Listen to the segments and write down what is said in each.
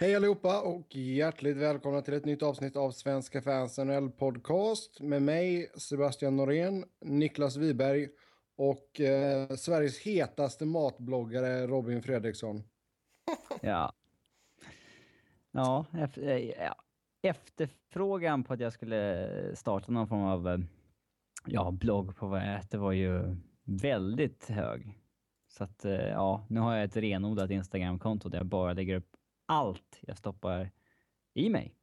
Hej allihopa och hjärtligt välkomna till ett nytt avsnitt av Svenska fans NHL podcast med mig Sebastian Norén, Niklas Wiberg och eh, Sveriges hetaste matbloggare Robin Fredriksson. Ja. Ja, efter, eh, ja, efterfrågan på att jag skulle starta någon form av eh, ja, blogg på vad jag äter var ju väldigt hög. Så att eh, ja, nu har jag ett renodlat Instagramkonto där jag bara lägger upp allt jag stoppar i mig.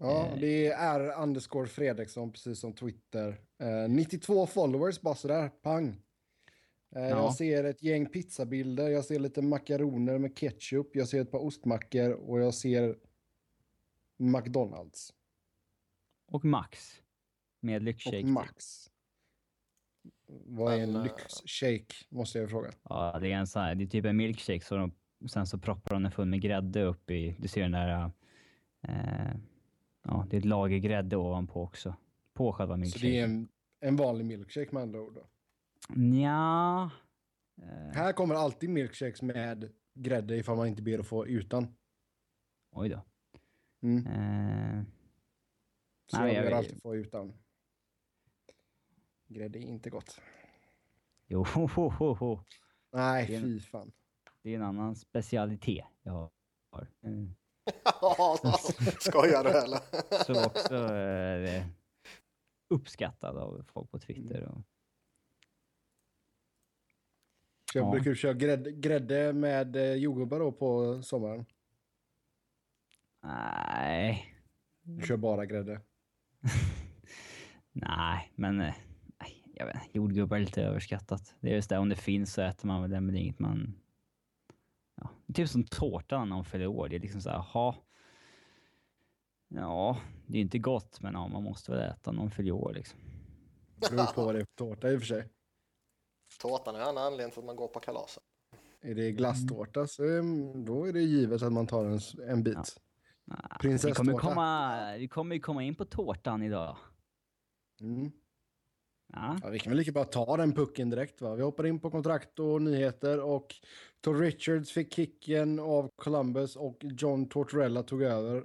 Ja, Eh. det är underscore Fredriksson, precis som Twitter. Eh, 92 followers, bara sådär, pang. Eh, Ja. Jag ser ett gäng pizzabilder, jag ser lite makaroner med ketchup, jag ser ett par ostmackor och jag ser McDonalds Och Max. Med och lyxshake. Max. Vad är en lyxshake, måste jag fråga. Ja, det är en sån här, det är typ en milkshake så de, sen så proppar de den full med grädde upp i, du ser den där, eh, ja det är ett lager grädde ovanpå också. På själva Så milkshaken. det är en, en vanlig milkshake med andra ord. Då. Nja. Eh, Här kommer alltid milkshakes med grädde ifall man inte ber att få utan. oj då. Mm. Eh, Så Nej, jag jag- ber alltid få utan. Grädde är inte gott. jo, ho, ho, ho. Nej, fy fan. Det är en annan specialitet jag har. Mm. Skojar du eller? Så också eh, uppskattad av folk på Twitter. Och, Så jag Ja. brukar du köra grädde, grädde med eh, jordgubbar då på sommaren. nej. Du kör bara grädde. nej, men eh, nej, jag vet. Jordgubbar är lite överskattat. Det är just det, om det finns så äter man väl det, men det är inget man... Ja, det är typ som tårtan när man fyller år. Det är liksom så här, ha. Ja, det är inte gott, men ja, man måste väl äta man fyller år liksom. Det beror på vad det är för tårta i och för sig. Tårtan är en anledning till att man går på kalaset. Är det glasstårta så mm, då är det givet att man tar en, en bit. Ja. Vi, Prinsesstårta. kommer komma, vi kommer ju komma in på tårtan idag. Mm. Ja. Ja, vi kan väl lika bra ta den pucken direkt va. Vi hoppar in på kontrakt och nyheter och Todd Richards fick kicken av Columbus och John Tortorella tog över.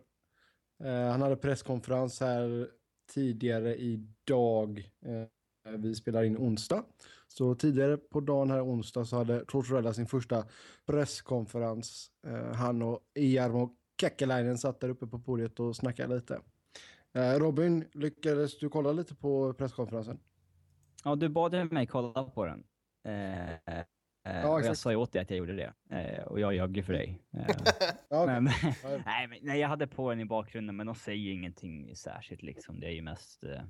Eh, han hade presskonferens här tidigare idag. Eh, vi spelar in onsdag. Så tidigare på dagen här onsdag så hade Tortorella sin första presskonferens. Eh, han och Jarmo Kekkelainen satt där uppe på podiet och snackade lite. Eh, Robin, lyckades du kolla lite på presskonferensen? Ja, du bad mig kolla på den. Eh, eh, och jag sa ju åt dig att jag gjorde det. Eh, och jag ljög ju för dig. Eh, Ja, men, Ja. nej, men, nej, jag hade på den i bakgrunden, men de säger ju ingenting särskilt liksom. Det är ju mest... Eh,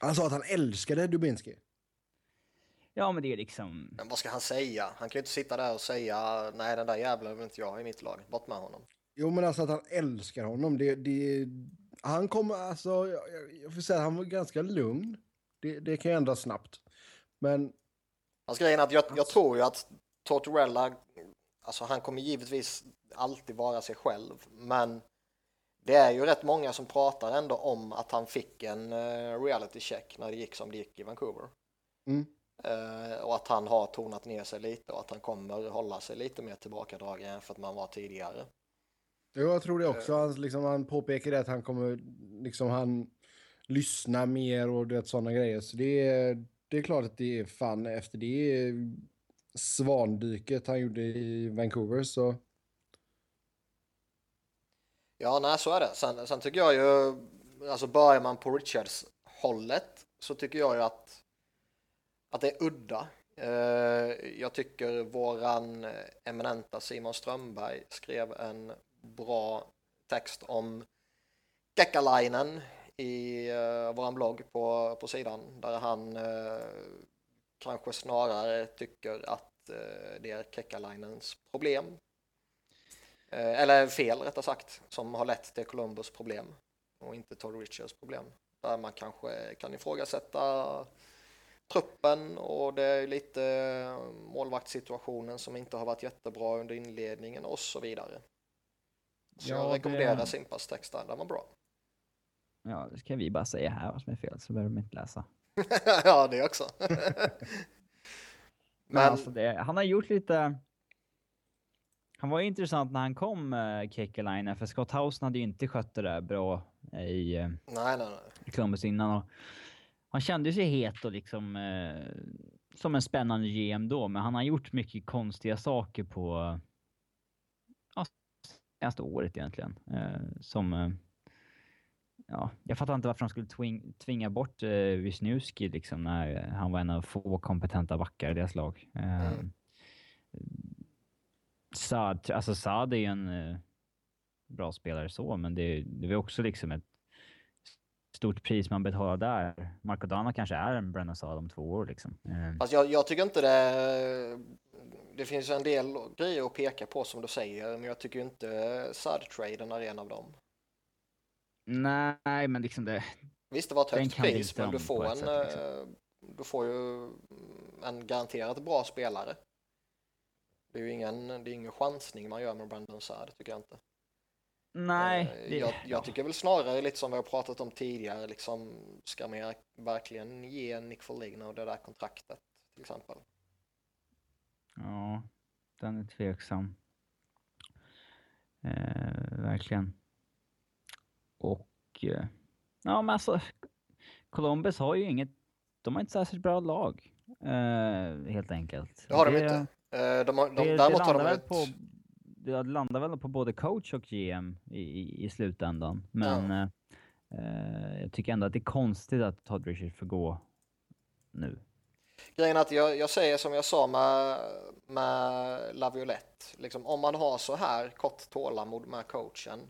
Han sa att han älskade Dubinski. ja, men det är liksom... Men vad ska han säga? Han kan ju inte sitta där och säga nej den där jävla vill inte jag i mitt lag. Bort med honom. Jo, men alltså att han älskar honom. Det, det, han kommer, alltså, jag, jag- jag får säga att han var ganska lugn. Det, det kan ju ändras snabbt. Men Alltså grejen är att jag, jag tror ju att Tortorella, alltså han kommer givetvis alltid vara sig själv, men det är ju rätt många som pratar ändå om att han fick en eh, reality check när det gick som det gick i Vancouver. Mm. Eh, och att han har tonat ner sig lite och att han kommer hålla sig lite mer tillbakadragen än för att man var tidigare. jo, jag tror det också. Han, liksom, han påpekade att han kommer, liksom han lyssna mer och det sådana grejer. Så det är, det är klart att det är fan efter det svandyket han gjorde i Vancouver så Ja, nej, så är det. Sen, sen tycker jag ju, alltså börjar man på Richards hållet så tycker jag ju att, att det är udda. Eh, jag tycker våran eminenta Simon Strömberg skrev en bra text om Kekkalainen i uh, våran blogg på, på sidan där han eh, kanske snarare tycker att eh, det är Kekkalainens problem Eh, eller fel rättare sagt, som har lett till Columbus problem och inte Todd Richards problem. Där man kanske kan ifrågasätta truppen och det är lite målvaktssituationen som inte har varit jättebra under inledningen och så vidare. Så Ja, jag det- rekommenderar Simpas text där, den var bra. Ja, det ska vi bara säga här vad som är fel, så behöver de inte läsa. ja, det också. Men, Men alltså det, han har gjort lite... Han var intressant när han kom, uh, Kekalainen, för Scott Housen hade ju inte skött det där bra i, uh, nej, nej, nej. Columbus innan. Och han kände sig het och liksom uh, som en spännande GM då, men han har gjort mycket konstiga saker på ja, senaste året egentligen. Som... Ja, jag fattar inte varför de skulle twing, tvinga bort uh, Wisniewski liksom när han var en av få kompetenta backar i deras lag. Uh, mm. Saad, alltså Saad är ju en uh, bra spelare så, men det, det var också liksom ett stort pris man betalar där. Marco Dana kanske är en Brennan Saad om två år liksom. Uh. Alltså jag, jag, tycker inte det... Det finns en del grejer att peka på som du säger, men jag tycker inte Saad-traden är en av dem. Nej, men liksom det... Visst, det var ett högt pris, men du får en... Sätt, liksom. Du får ju en garanterat bra spelare. Det är ju ingen, det är ingen chansning man gör med Brandon Saad, tycker jag inte. Nej. Det, jag, jag tycker väl snarare lite som vi har pratat om tidigare, liksom ska man verkligen ge Nick Foligno det där kontraktet till exempel? Ja, den är tveksam. Eh, verkligen. Och eh, ja, men alltså Columbus har ju inget, de har inte särskilt bra lag. Eh, helt enkelt. Det har de inte. Eh, de har, de, det, däremot det har de ett... på, det landar väl på både coach och GM i, i, i slutändan. Men ja. eh, jag tycker ändå att det är konstigt att Todd Richard får gå nu. Grejen är att jag, jag säger som jag sa med, med Laviolette. Liksom, om man har så här kort tålamod med coachen.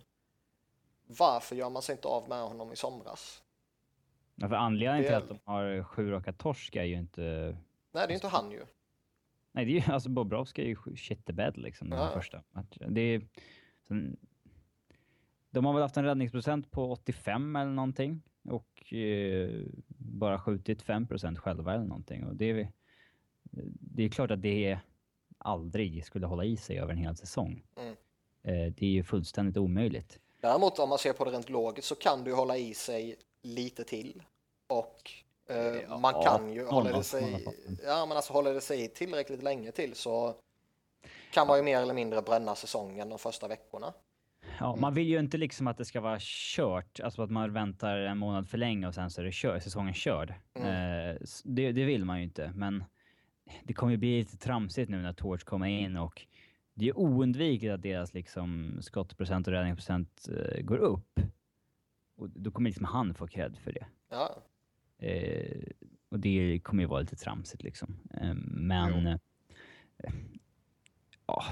Varför gör man sig inte av med honom i somras? Ja, för anledningen det... till att de har sju raka torsk är ju inte... Nej, det är inte han ju. Nej, det är ju, alltså Bobrovski är ju shittebed liksom, den ja. första matchen. Det är, sen, de har väl haft en räddningsprocent på 85 eller någonting och eh, bara skjutit 5 själva eller någonting. Och det, är, det är klart att det aldrig skulle hålla i sig över en hel säsong. Mm. Eh, det är ju fullständigt omöjligt. Däremot om man ser på det rent logiskt så kan du hålla i sig lite till och Eh, ja, man kan ju, håller det, sig, ja, men alltså, håller det sig tillräckligt länge till så kan man ju mer eller mindre bränna säsongen de första veckorna. Ja, man vill ju inte liksom att det ska vara kört, alltså att man väntar en månad för länge och sen så är det kör, säsongen körd. Mm. Eh, det, det, vill man ju inte, men det kommer ju bli lite tramsigt nu när Torch kommer in och det är oundvikligt att deras liksom skottprocent och räddningsprocent eh, går upp. Och då kommer liksom han få cred för det. Ja. Eh, och det kommer ju vara lite tramsigt liksom. Eh, men... Eh, ja.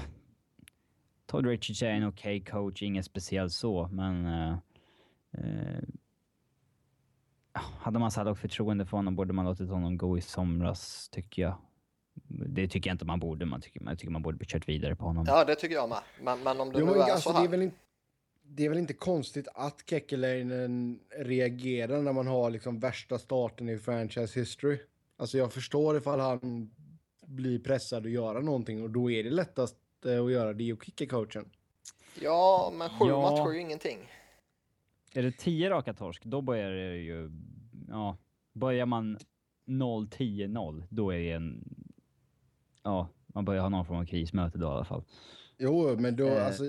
Todd Richards är en okej okay coach, inget speciellt så, men... Eh, eh, hade man satt förtroende för honom borde man låtit honom gå i somras, tycker jag. Det tycker jag inte man borde. Man tycker, man tycker man borde kört vidare på honom. Ja, det tycker jag med. Men, men om det jo, nu är alltså, så här... Det är väl inte det är väl inte konstigt att Kekkelainen reagerar när man har liksom värsta starten i franchise history. Alltså jag förstår ifall han blir pressad att göra någonting och då är det lättast eh, att göra det och kicka coachen. Ja, men sju ja. matcher är ju ingenting. Är det tio raka torsk, då börjar det ju... Ja, börjar man 0-10-0, då är det en... Ja, man börjar ha någon form av krismöte då i alla fall. Jo, men då, eh. alltså,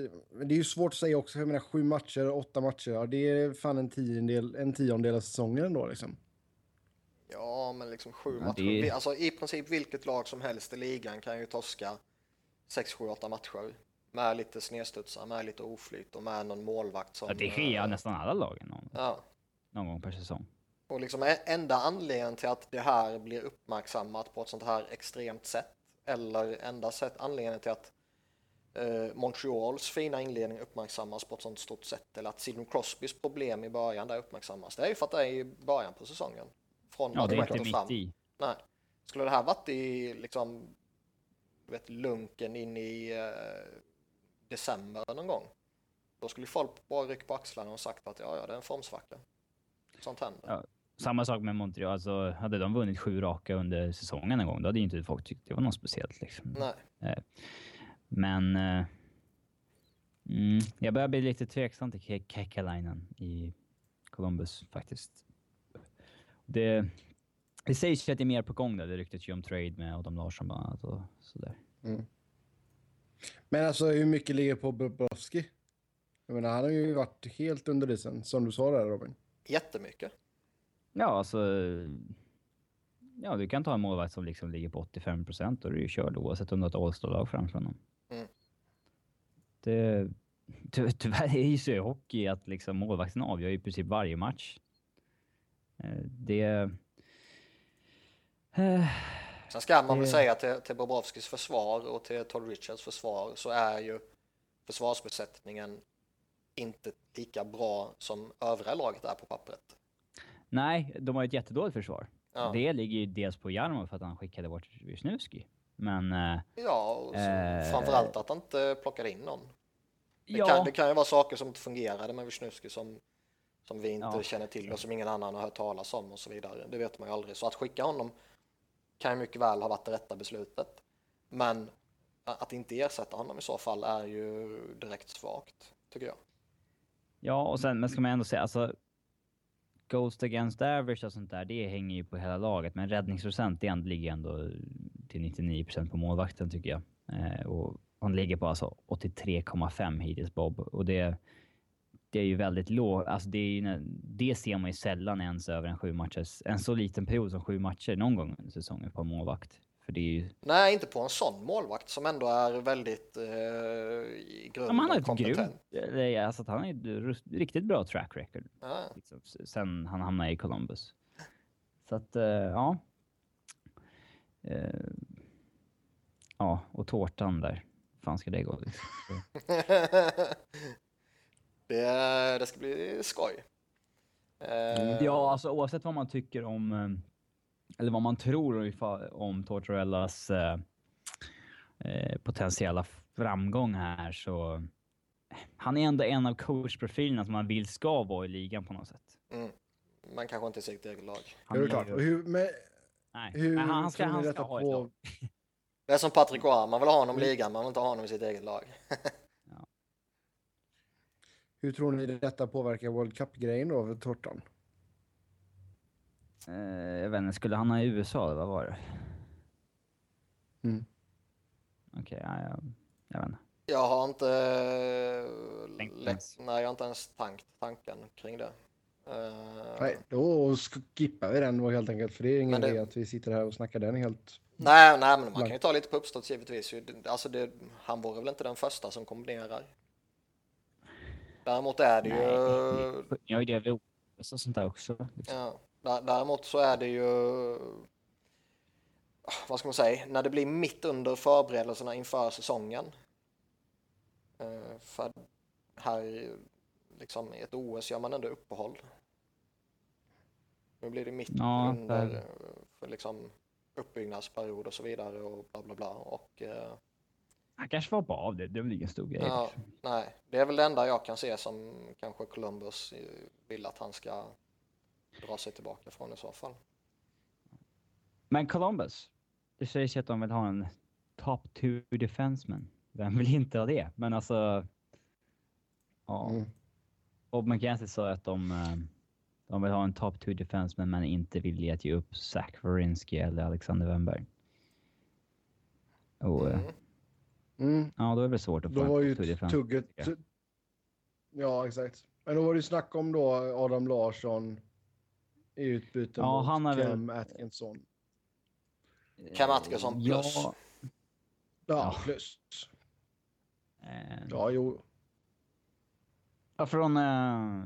det är ju svårt att säga också. Jag menar, sju matcher, åtta matcher, ja, det är fan en tiondel, en tiondel av säsongen ändå liksom. Ja, men liksom sju ja, matcher. Det... Alltså i princip vilket lag som helst i ligan kan ju torska sex, sju, åtta matcher. Med lite snedstudsar, med lite oflyt och med någon målvakt som... Ja, det sker äh, nästan alla lagen någon, ja. någon gång per säsong. Och liksom enda anledningen till att det här blir uppmärksammat på ett sånt här extremt sätt, eller enda sätt, anledningen till att eh, Montreals fina inledning uppmärksammas på ett sånt stort sätt eller att Sidney Crosbys problem i början där uppmärksammas. Det är ju för att det är i början på säsongen. Från ja, det är inte mitt i. Nej. Skulle det här varit i liksom, vet, lunken in i eh, december någon gång, då skulle folk bara rycka på axlarna och sagt att ja, ja, det är en formsvacka. Sånt händer. Ja, samma sak med Montreal. Alltså, hade de vunnit sju raka under säsongen en gång, då hade ju inte folk tyckt det var något speciellt. Liksom. Nej. Eh, men eh, mm, jag börjar bli lite tveksam till Ke Kekkalainen i Columbus faktiskt. Det, det sägs ju att det är mer på gång där. Det ryktas ju om trade med Adam Larsson bland annat och sådär. Mm. Men alltså hur mycket ligger på Bobrovski? Jag menar, han har ju varit helt under isen, som du sa där Robin. Jättemycket. Ja, alltså... Ja, du kan ta en målvakt som liksom ligger på 85 procent och du är ju körd oavsett om du har ett All-star-lag framför honom. Mm. Det... Ty tyvärr är ju så i hockey att liksom målvakten avgör i princip varje match. Eh, Det... Eh, Sen ska man väl Det- säga till, till Bobrovskis försvar och till Todd Richards försvar så är ju försvarsbesättningen inte lika bra som övriga laget är på pappret. Nej, de har ett jättedåligt försvar. Ja, Det ligger ju dels på Jarmo för att han skickade bort Wisniewski. Men... eh, ja och så, Eh. framförallt att han inte plockade in någon. Det, ja, kan, det kan ju vara saker som inte fungerade med Wisniewski som, som vi inte Ja. känner till och som ingen annan har hört talas om och så vidare. Det vet man ju aldrig. Så att skicka honom kan ju mycket väl ha varit det rätta beslutet. Men att inte ersätta honom i så fall är ju direkt svagt, tycker jag. ja, och sen men ska man ändå säga alltså... Ghost against average och sånt där, det hänger ju på hela laget. Men räddningsprocent, det ligger ändå till 99% på målvakten tycker jag. Eh, och han ligger på alltså 83,5 hittills Bob. Och det, det är ju väldigt lågt. Alltså det, ju, det ser man ju sällan ens över en sju matchers, en så liten period som sju matcher någon gång under säsongen på en målvakt. För det är ju Nej, inte på en sån målvakt som ändå är väldigt eh, i Ja, men han har grunden ett kompetent. grymt, alltså, han har rus- riktigt bra track record. Ja. Liksom, sen han hamnade i Columbus. Så att, eh, ja. Eh, ja, och tårtan där. Fan ska det gå? Liksom? det, det ska bli skoj. Eh, Ja, alltså oavsett vad man tycker om, eh, eller vad man tror om Tortorellas eh, eh, potentiella framgång här så han är ändå en av coachprofilerna som man vill ska vara i ligan på något sätt. mm, men kanske inte i sitt eget lag. Han är det är klart. hur, men, Nej, hur Nej, han ska, han ska ha ett på... lag. Det är som Patrik Roy, man vill ha honom i ligan, man vill inte ha honom i sitt eget lag. Hur tror ni detta påverkar World Cup-grejen då för Tortan? Eh, jag vet inte, skulle han ha i USA eller vad var det? Mm. Okej, ja, jag, jag vet inte. Jag har inte, eh, lätt, nej, jag har inte ens tankt tanken kring det. Eh, Nej, då skippar vi den då helt enkelt. För det är ingen det- idé att vi sitter här och snackar den helt. nej, nej, men man kan ju ta lite på uppstått givetvis. Alltså det, han vore väl inte den första som kombinerar. Däremot är det ju... Nej, jag ju det vid OS och sånt där också. Liksom. Ja, däremot så är det ju, vad ska man säga, när det blir mitt under förberedelserna inför säsongen. Eh, För här liksom i ett OS gör man ändå uppehåll. Nu blir det mitt Ja, under för- eh, för liksom uppbyggnadsperiod och så vidare och bla bla bla. Och, eh, Han kanske får hoppa av det, det är väl ingen stor grej. ja, nej, det är väl det enda jag kan se som kanske Columbus vill att han ska dra sig tillbaka från i så fall. Men Columbus, det sägs ju att de vill ha en top two defenseman. Vem vill inte ha det? Men alltså... Ja. Mm. Bob McKenzie sa att de, eh, de vill ha en top two defenseman men inte villiga att ge upp Zach Werenski eller Alexander Wennberg. Och eh, Mm. Mm. ja, då är det svårt att få Då var ju tugget... ja. tu- Ja, exakt. Men då var det ju snack om då Adam Larsson i utbyte Ja, mot han väl- Cam Atkinson. Cam Atkinson plus. Ja, Ja, plus. eh, Ja, jo. Ja, från, eh,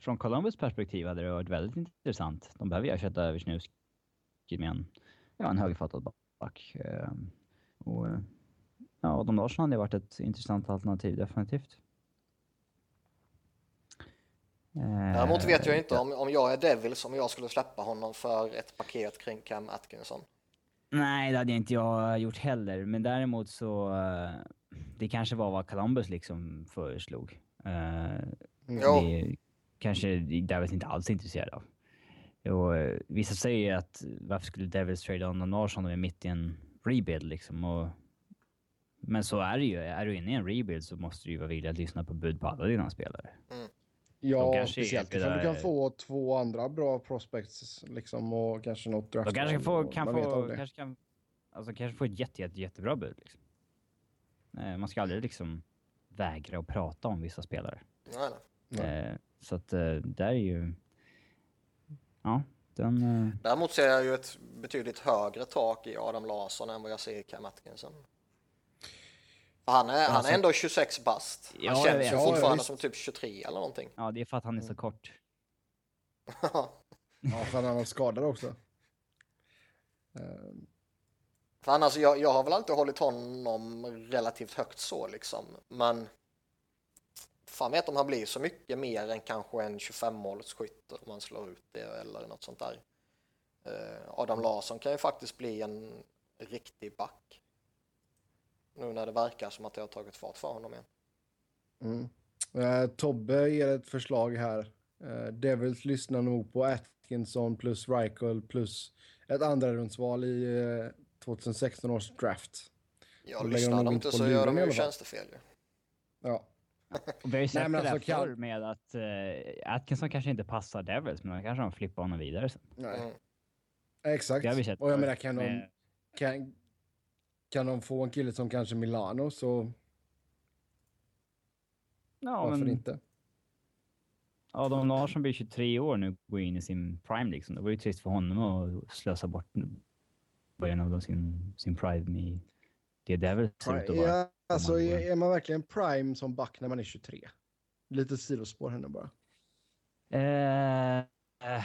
från Columbus perspektiv hade det varit väldigt intressant. De behöver ju ersätta Wisniewski med en, ja, en högerfattad back. Eh, och, eh, ja, Adam Larsson hade varit ett intressant alternativ, definitivt. Eh, Däremot vet jag inte om, om jag är Devils om jag skulle släppa honom för ett paket kring Cam Atkinson. Nej, det hade inte jag gjort heller. Men däremot så... eh, det kanske var vad Columbus liksom föreslog. Eh, Jo. Det kanske Devils inte alls är intresserad av. Och, eh, vissa säger att varför skulle Devils trada Adam Larsson när vi är mitt i en rebuild liksom. Och, men så är det ju. Är du inne i en rebuild så måste du ju vara villig att lyssna på bud på alla dina spelare. De Ja, kanske är speciellt ifall du kan få två andra bra prospects liksom och kanske något draft. De kanske kan få, kan kanske kan, alltså kanske få ett jätte, jätte, jättebra bud. Liksom. Eh, man ska aldrig liksom vägra att prata om vissa spelare. Nej, nej. Eh, så att eh, där är ju... Ja, den... Eh, Däremot ser jag ju ett betydligt högre tak i Adam Larsson än vad jag ser i Cam Atkinson. Han är, han är ändå 26 bast. Han Ja, jag känns ju Ja, fortfarande visst. som typ 23 eller någonting. ja, det är för att han är så kort. Ja, för han var skadad också. Eh, För annars, jag, jag har väl alltid hållit honom relativt högt så liksom. Men fan vet om han blir så mycket mer än kanske en 25-målsskytt om man slår ut det eller något sånt där. Eh, Adam Larsson kan ju faktiskt bli en riktig back. Nu när det verkar som att det har tagit fart för honom igen. Mm. Eh, Tobbe ger ett förslag här. Eh, Devils lyssnar nog på Atkinson plus Reichel plus ett andra rundsval i eh, 2016 års draft. Lägger lyssnar de inte så gör de ju tjänstefel ju. Ja. Och vi har ju sett men det där alltså, kan- förr med att eh, Atkinson kanske inte passar Devils, men kanske de flippar honom vidare sen. Nej. Mm. Exakt. Det har vi sett Och jag menar, kan de, kan, kan de få en kille som kanske Milano så Ja, varför men inte? Adam Larsson blir 23 år nu och går in i sin prime liksom. Det var ju trist för honom att slösa bort början av sin, sin prime i det Devils. Ja, alltså, är, man verkligen prime som back när man är 23? Lite sidospår henne bara. Eh, eh,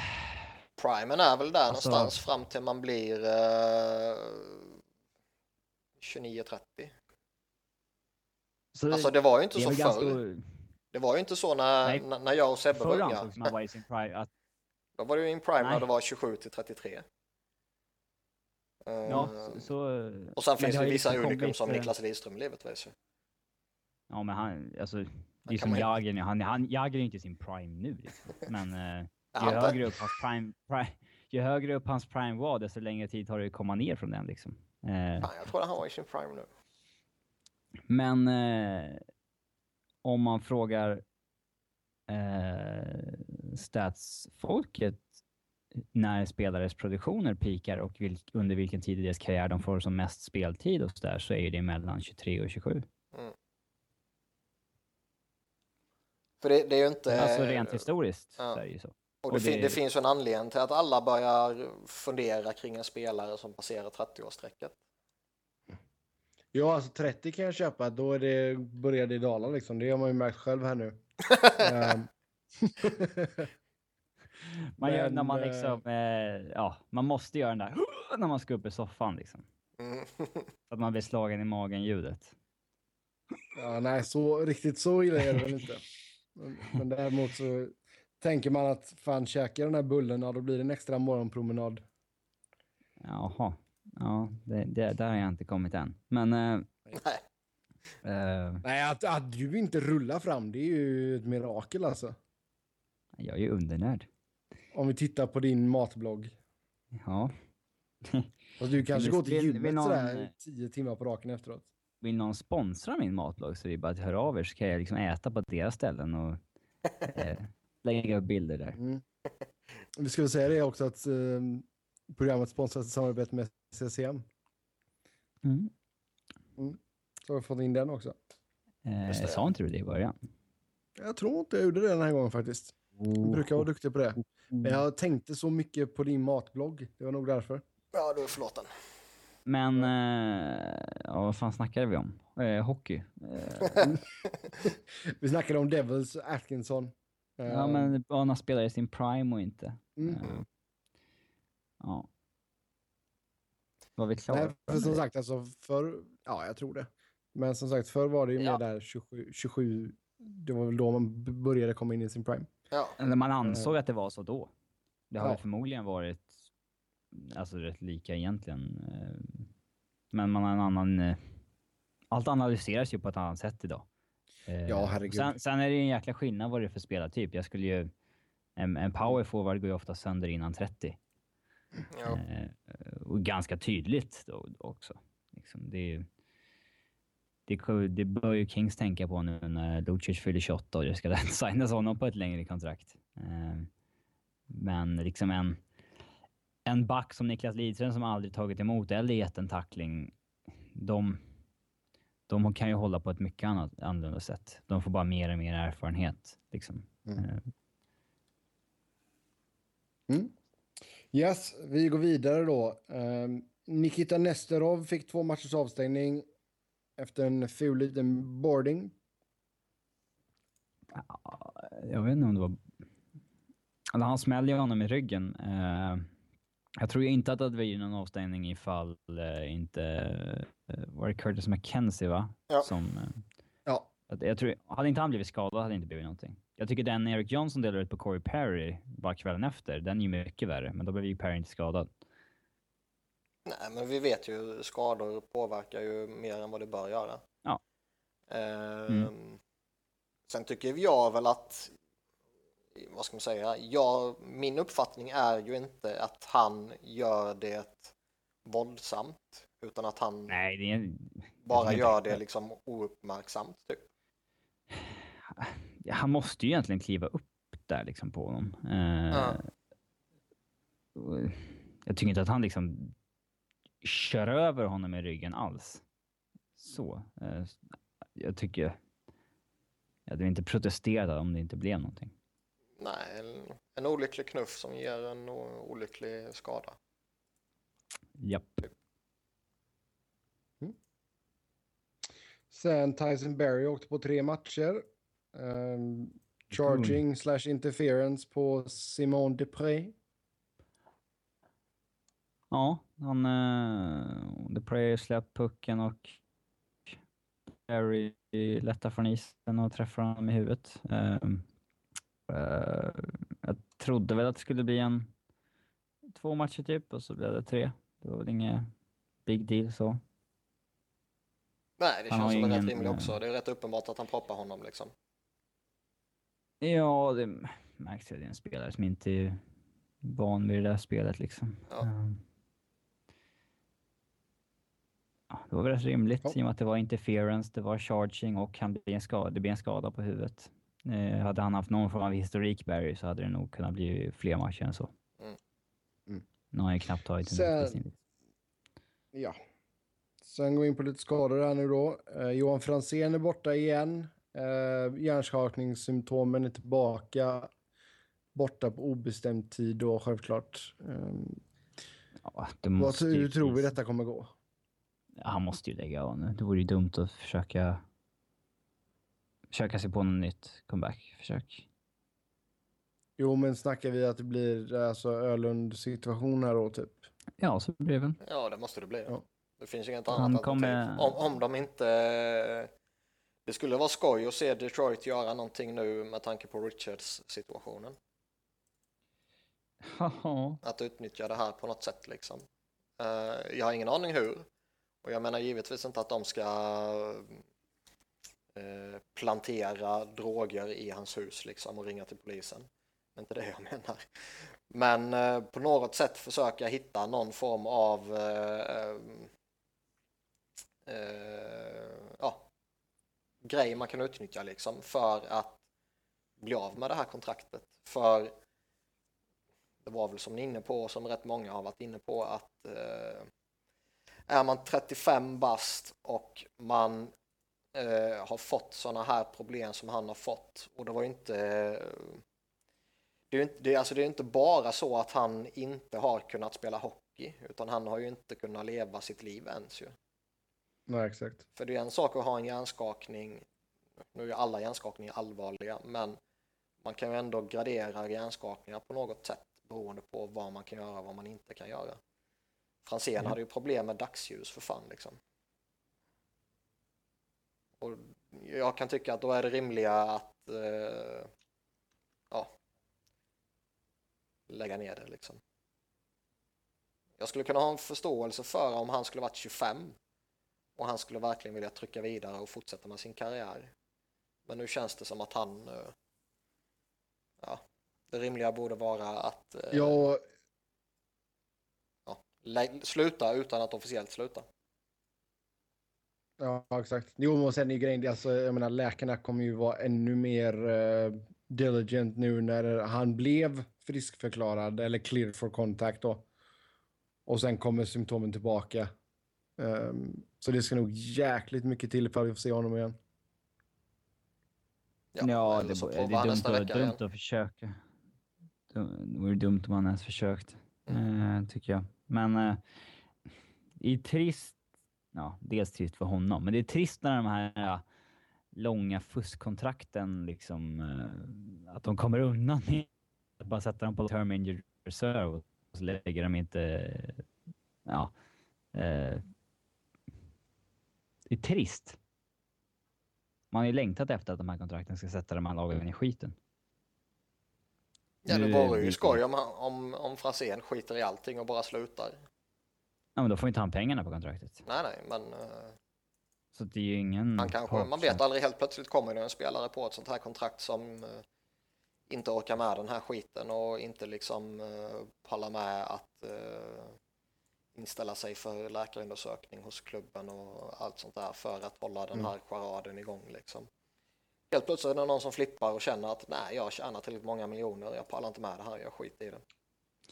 Primen är väl där Alltså- någonstans fram till man blir eh, 29-30. så Alltså det var ju inte så förr. ganska... Det var ju inte så när, Nej, när- när jag och Sebbe var unga. ansågs man vara i sin prime. Att, Då var det ju in prime när Nej. det var 27 till 33. Eh, ja, så, så, och sen finns det vissa liksom unikum kommit, som Niklas Lidström givetvis. Ja, men han, alltså, det är som man ju- Jagr nu. Han, han, Jagr är inte sin prime nu. Liksom. Men eh, ju, högre upp hans prime, prime, ju högre upp hans prime var, desto längre tid tar det att komma ner från den. Liksom. Eh, Fan, jag tror att han var i sin prime nu. Men eh, om man frågar eh, statsfolket när spelares produktioner pikar och vilk, under vilken tid i deras karriär de får som mest speltid och så där, så är det mellan 23 och 27. För det, det är ju inte... Alltså rent historiskt ja. så är det ju så. Och det, och fin- det- det finns ju en anledning till att alla börjar fundera kring en spelare som passerar 30-årsstrecket. Ja, alltså 30 kan jag köpa. Då är det, börjar det dala liksom. Det har man ju märkt själv här nu. Ehm. Man gör när man eh, liksom, eh, ja, man måste göra den där när man ska upp i soffan liksom. Mm. Så att man blir slagen i magen-ljudet. ja, nej, så riktigt så illa är det väl inte. Men, men däremot så tänker man att fan käkar den här bullen, ja, då blir det en extra morgonpromenad. Jaha. Ja, det, det, där har jag inte kommit än. Men... Eh, Nej. eh, Nej, att, att du inte rullar fram, det är ju ett mirakel alltså. jag är ju undernörd. Om vi tittar på din matblogg. Ja. Alltså, du kanske går till gymmet någon, sådär eh, tio timmar på raken efteråt. Vill någon sponsra min matlogg så är det bara att höra av er så kan jag liksom äta på deras ställen och eh, lägga upp bilder där. Mm. Vi skulle säga det också att eh, programmet sponsras i samarbete med CCM. Mm. Så har vi fått in den också. Eh, sa inte du det i början? Jag tror inte jag gjorde det den här gången faktiskt. Jag brukar vara duktig på det. Men jag tänkte så mycket på din matblogg. Det var nog därför. Ja, du är förlåten. Men, eh, ja, vad fan snackade vi om? Eh, hockey. Eh, Vi snackade om Devils, Atkinson. Eh, ja, men Bana spelar i sin prime och inte. mm. Eh, ja. Var vi klara? Nej, för som sagt, alltså för, ja jag tror det. Men som sagt, förr var det ju Ja. mer där 27, 27, det var väl då man började komma in i sin prime. Ja, Eller man ansåg att det var så då. Det har Ja. väl förmodligen varit alltså rätt lika egentligen. eh, Men man har en annan... eh, Allt analyseras ju på ett annat sätt idag. Eh, Ja, herregud. Sen, sen är det ju en jäkla skillnad vad det är för spelartyp. Jag skulle ju... En, en power forward går ju ofta sönder innan 30. ja. Eh, och ganska tydligt då också. Liksom, det, ju- det, det bör ju Kings tänka på nu när Lucic fyller 28 och det ska signas honom på ett längre kontrakt. Eh, men liksom en, en back som Niklas Lidström som aldrig tagit emot eller gett en tackling, de, de kan ju hålla på ett mycket annat, annorlunda sätt. De får bara mer och mer erfarenhet. Liksom. Mm. Eh, Mm. Yes, vi går vidare då. Um, Nikita Nesterov fick två matchers avstängning efter en ful liten boarding. jag vet inte om det var... Alltså han smällde ju honom i ryggen. Jag tror inte att det hade blivit någon avstängning ifall eh, inte... Eh, var det Curtis McKenzie va? Ja. Som, eh, Ja, att jag tror, hade inte han blivit skadad hade det inte blivit någonting. Jag tycker den Eric Johnson delade ut på Corey Perry bara kvällen efter, den är ju mycket värre. Men då blev ju Perry inte skadad. Nej, men vi vet ju skador påverkar ju mer än vad det bör göra. Ja. Ehm, Sen tycker jag väl att, vad ska man säga, jag, min uppfattning är ju inte att han gör det våldsamt, utan att han Nej, är... bara gör det liksom ouppmärksamt. Typ. Han måste ju egentligen kliva upp där liksom på honom. Eh, och Jag tycker inte att han liksom kör över honom i ryggen alls. Så. eh, Jag tycker... Jag hade inte protesterat om det inte blev någonting. Nej, en, en olycklig knuff som ger en olycklig skada. Japp. sen Tyson Berry åkte på tre matcher. Um, charging slash interference på Simon Dupré. Ja, han... Uh, Depray släpp pucken och Harry lättar från isen och träffar honom i huvudet. Eh, jag trodde väl att det skulle bli en två matcher typ och så blev det tre. Det var väl inget big deal så. Nej, det Han känns som en rätt ingen, rimlig eh, också. Det är rätt uppenbart att han proppar honom liksom. Ja, det märks ju. Det är en spelare som inte är van vid det där spelet liksom. Ja. Ehm. Ja, det var väl rätt rimligt Ja. i och med att det var interference, det var charging och han blir en skada, det blir en skada på huvudet. Eh, hade han haft någon form av historik Barry så hade det nog kunnat bli fler matcher än så. Mm. Mm. Nu har han ju knappt tagit en Sen-. Ja. Sen går vi in på lite skador här nu då. Eh, Johan Franzén är borta igen. Eh, hjärnskakningssymptomen är tillbaka. Borta på obestämd tid då självklart. Um, Ja, vad hur tror vi detta kommer gå? Ja, Han måste ju lägga av nu. Det vore ju dumt att försöka försöka sig på något nytt comeback-försök. Jo, men snackar vi att det blir alltså Ölund-situation här då typ? Ja, så blir det väl. Ja, det måste det bli. Ja. Det finns inget Han annat kommer- alternativ. Om, om de inte... Det skulle vara skoj att se Detroit göra någonting nu med tanke på Richards situationen. Ja, Att utnyttja det här på något sätt liksom. Eh, jag har ingen aning hur. Och jag menar givetvis inte att de ska eh, plantera droger i hans hus liksom och ringa till polisen. Det är inte det jag menar. Men eh, på något sätt försöka hitta någon form av eh, eh, ja, grej man kan utnyttja liksom för att bli av med det här kontraktet. För det var väl som ni är inne på, som rätt många har varit inne på, att eh, är man 35 bast och man eh, har fått sådana här problem som han har fått, och det var ju inte det är ju inte, det alltså det är inte bara så att han inte har kunnat spela hockey, utan han har ju inte kunnat leva sitt liv ens ju. Nej, exakt. För det är en sak att ha en hjärnskakning, nu är alla hjärnskakningar allvarliga, men man kan ju ändå gradera hjärnskakningar på något sätt beroende på vad man kan göra och vad man inte kan göra. Franzén Ja. hade ju problem med dagsljus för fan liksom. Och jag kan tycka att då är det rimliga att eh, ja, lägga ner det liksom. Jag skulle kunna ha en förståelse för om han skulle varit 25 och han skulle verkligen vilja trycka vidare och fortsätta med sin karriär. Men nu känns det som att han, eh, ja, det rimliga borde vara att eh, Ja, ja, sluta utan att officiellt sluta. Ja, exakt. Jo, men sen är ju grejen, det alltså, jag menar läkarna kommer ju vara ännu mer eh, diligent nu när han blev friskförklarad eller clear for contact då. Och sen kommer symptomen tillbaka. Ehm, så det ska nog jäkligt mycket till för att vi får se honom igen. Ja, eller det, så provar det är dumt, dumt att försöka. Det vore dumt om han ens försökt, Mm. eh, tycker jag. Men det är trist. Ja, dels trist för honom, men det är trist när de här långa fuskkontrakten liksom, eh, att de kommer undan att bara sätta dem på term injured reserve och så lägger de inte, ja. Eh, det är trist. Man har ju längtat efter att de här kontrakten ska sätta de här lagen i skiten. Ja, det Nu vore ju skoj om, om, om Franzén skiter i allting och bara slutar. Ja, men då får inte han pengarna på kontraktet. Nej, nej, men eh, Så det är ju ingen... han kanske, man som- vet aldrig, helt plötsligt kommer det en spelare på ett sånt här kontrakt som eh, inte orkar med den här skiten och inte liksom eh, pallar med att inställa sig för läkarundersökning hos klubben och allt sånt där för att hålla den Mm. här charaden igång liksom. Helt plötsligt är det någon som flippar och känner att nej, jag tjänar tillräckligt många miljoner, jag pallar inte med det här, jag skiter i det.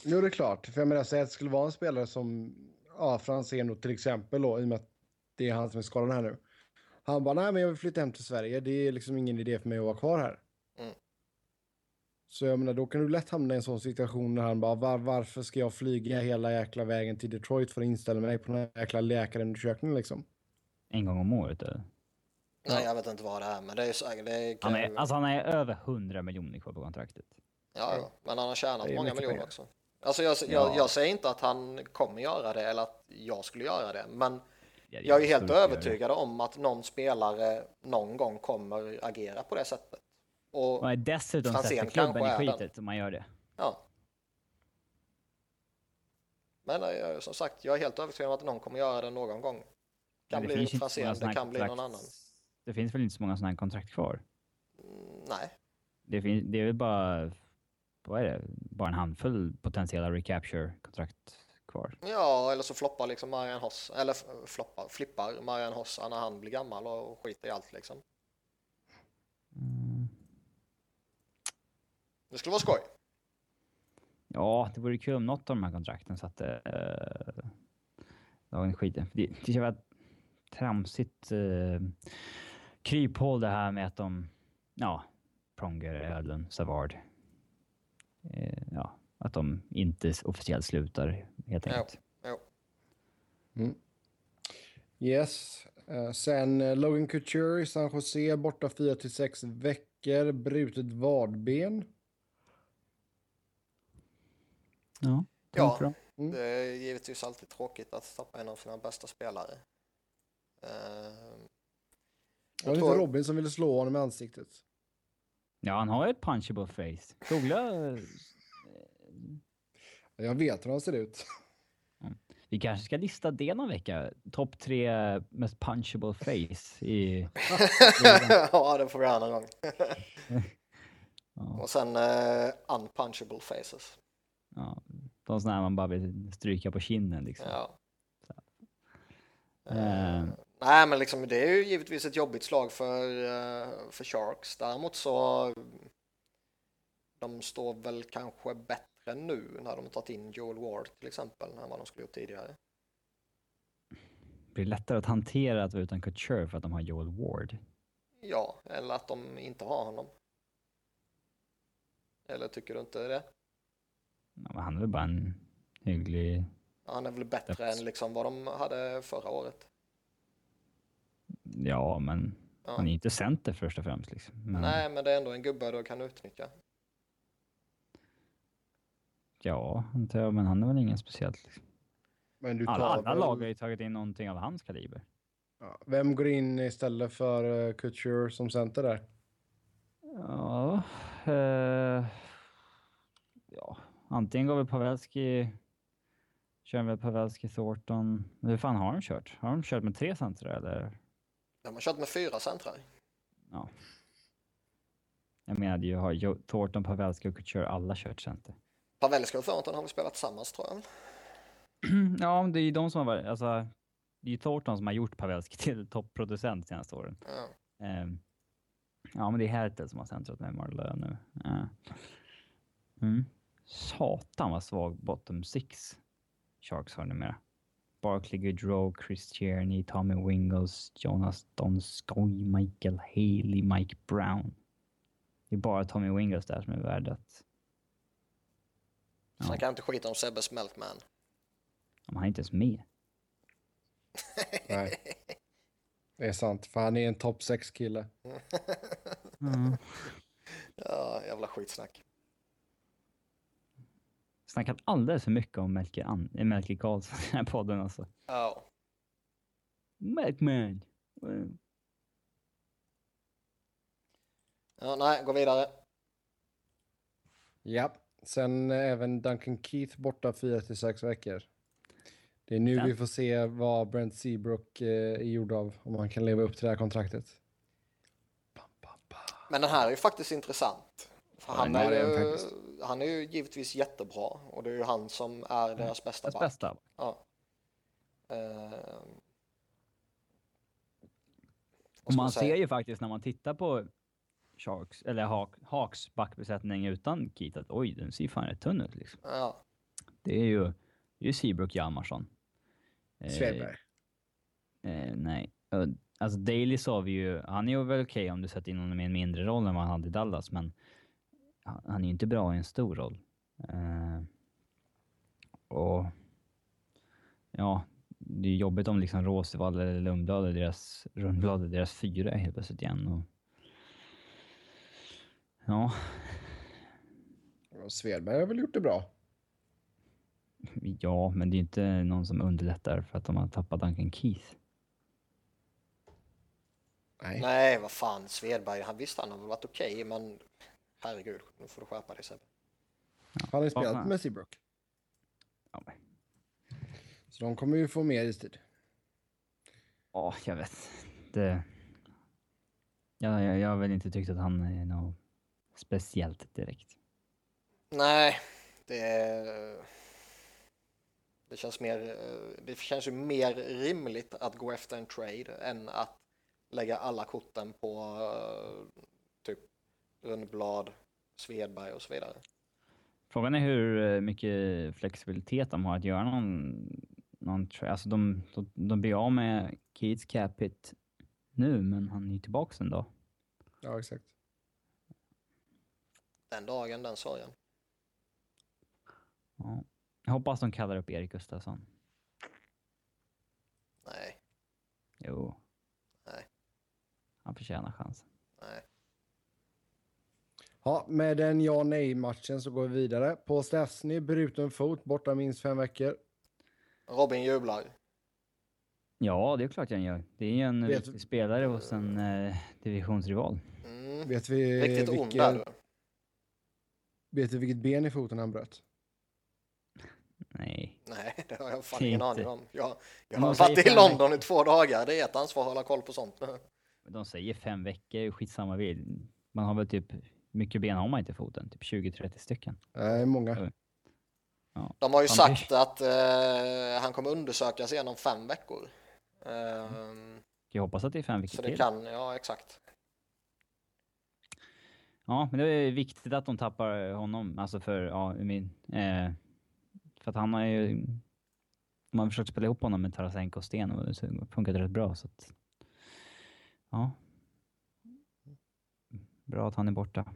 Jo, det är klart. För jag menar, säg att det skulle vara en spelare som ja, Franzén då, till exempel då, i och med att det är han som är skadad här nu. Han bara, nej men jag vill flytta hem till Sverige. Det är liksom ingen idé för mig att vara kvar här. Mm. Så jag menar, då kan du lätt hamna i en sån situation där han bara, var, varför ska jag flyga hela jäkla vägen till Detroit för att inställa mig på den här jäkla läkarundersökningen liksom? En gång om året eller? Nej, jag vet inte vad det är, men det är säkert, det kan Han ju- är, alltså han är över 100 miljoner kvar på kontraktet. Ja, ja, men han har tjänat många miljoner pengar. också. Alltså jag, jag, Ja. jag säger inte att han kommer göra det eller att jag skulle göra det, men Ja, jag är helt övertygad om att någon spelare någon gång kommer agera på det sättet. Och Och dessutom Franzén sätter klubben i är skitet om man gör det. ja. Men eh, som sagt, jag är helt övertygad om att någon kommer göra det någon gång. Kan bli Franzén, det kan bli någon kontrakt- annan. Det finns väl inte så många sådana här kontrakt kvar? Mm, nej, Det, finns, det är väl bara, vad är det, bara en handfull potentiella recapture-kontrakt kvar. ja, eller så floppar liksom Marian Hoss, eller floppar, flippar Marian Hossa när han blir gammal och skiter i allt liksom. Mm. Det skulle vara skoj. Ja, det vore kul om något av de här kontrakten satte uh, lagen i skiten. Det, det känns ett tramsigt uh, kryphål det här med att de, ja, Pronger, Ödlund, Savard, eh, ja, att de inte officiellt slutar helt Ja. enkelt. Yes. Eh, sen eh, Logan Couture i San Jose, borta 4 till 6 veckor, brutet vadben. Ja, Ja. Mm. Det är givetvis alltid tråkigt att tappa en av sina bästa spelare. Eh, Det var lite Robin som ville slå honom i ansiktet. Ja, han har ju ett punchable face. Googla. eh, Jag vet hur han ser ut. Vi kanske ska lista det någon vecka. Topp tre mest punchable face i... ja, det får vi göra någon gång. Ja, Och sen uh, unpunchable faces. ja, de sådana man bara vill stryka på kinden liksom. Ja. Eh. Nej, men liksom, det är ju givetvis ett jobbigt slag för, eh, för Sharks. Däremot så de står väl kanske bättre nu när de har tagit in Joel Ward till exempel än vad de skulle gjort tidigare. Det blir lättare att hantera att vara utan Couture för att de har Joel Ward. Ja, eller att de inte har honom. Eller tycker du inte det? Ja, men han är väl bara en hygglig... Han är väl bättre Definitivt. än liksom vad de hade förra året. Ja, men Ja. han är inte center först och främst. Liksom. Men, Nej, men det är ändå en gubbe du kan utnyttja. Ja, antar jag, men han är väl ingen speciellt. Liksom. Men du Alla, tar alla väl- lag har ju tagit in någonting av hans kaliber. Ja, Vem går in istället för uh, Couture som center där? Ja, eh, ja, antingen går väl Pavelski, kör väl Pavelski, Thornton. Men hur fan har de kört? Har de kört med tre centrar eller? De har kört med fyra centrar. Ja. Jag menade ju, har Thornton, Pavelski och Couture alla kört center? Pavelski och Thornton har väl spelat tillsammans tror jag. ja, det är ju de som har varit, alltså, det är ju Thornton som har gjort Pavelski till topproducent senaste åren. Ja. Ehm, ja, men det är Hertel som har centrat med Marlö nu. Ja. Mm. Satan vad svag bottom six Sharks har numera. Barkley Goodrow, Chris Tierney, Tommy Wingles, Jonas Donskoy, Michael Haley, Mike Brown. Det är bara Tommy Wingles där som är värd att... Ja. Snacka inte skit om Sebbes Melkman. Han är inte ens med. Nej. Det är sant, för han är en topp 6-kille. Mm. Ja, jävla skitsnack. Snackat alldeles för mycket om Melker, An- Melker Karlsson i den här podden alltså. Ja. Melkman! Mm. ja, nej, gå vidare. Ja, sen även Duncan Keith borta 4 till 6 veckor. Det är nu Ja. vi får se vad Brent Seabrook eh, är gjord av, om han kan leva upp till det här kontraktet. Men den här är ju faktiskt intressant. Han, är ju, han är ju givetvis jättebra och det är ju han som är deras bästa Deras back. bästa. Ja. Vad Och man ser ju faktiskt när man tittar på Sharks, eller Hawk, Hawks backbesättning utan Keith att oj, den ser fan rätt tunn ut liksom. Ja. Det är ju, det är ju Seabrook Hjalmarsson. Eh, Svedberg. Eh, nej. Eh, Alltså Daley sa vi ju, han är ju väl okej om du sätter in honom i en mindre roll än vad han hade i Dallas, men han är ju inte bra i en stor roll. Eh, och ja, det är jobbigt om liksom Råsevall eller Lundblad är deras, Rundblad är deras fyra helt plötsligt igen. Och, ja, Och Svedberg har väl gjort det bra. ja, men det är inte någon som underlättar för att de har tappat Duncan Keith. Nej. Nej, vad fan, Svedberg, han visst han har varit okej, men herregud, nu får du skärpa dig Sebbe. Han har ju spelat med Seabrook. Ja, men, Så de kommer ju få mer istid. Ja, jag vet. Det... Ja, jag, jag har väl inte tyckt att han är något speciellt direkt. Nej, det det känns mer, det känns ju mer rimligt att gå efter en trade än att lägga alla korten på Rundblad, Svedberg och så vidare. Frågan är hur eh, mycket flexibilitet de har att göra någon... någon alltså de, de, de blir av med Keats capit nu, men han är ju tillbaka en dag. Ja, exakt. Den dagen, den sorgen. Ja. Jag hoppas de kallar upp Erik Gustafsson. Nej, Jo. Nej. Han förtjänar chansen. nej. Ja, med den ja nej matchen så går vi vidare. På Stastny, bruten fot, borta minst fem veckor. Robin jublar. Ja, det är klart jag gör. Det är ju en Vet- viktig spelare hos en eh, divisionsrival. Mm. Vet vi, Riktigt ond vilka, där du. vet vi vilket ben i foten han bröt? Nej, Nej. det har jag fan ingen inte- aning om. Jag, jag har varit i London i två dagar. Det är ett ansvar att hålla koll på sånt. De säger fem veckor, skitsamma. Man har väl typ, mycket ben har man inte i foten. Typ 20-30 stycken. Nej, många. Ja. De har ju sagt att eh, han kommer undersökas igen om fem veckor. Ehm, Jag hoppas att det är fem veckor så det till. kan, ja exakt. Ja, men det är viktigt att de tappar honom. Alltså för, ja, mean, eh, för att han har ju... Man har försökt spela ihop honom med Tarasenko och Sten och det har funkat rätt bra. Så att, ja. Bra att han är borta.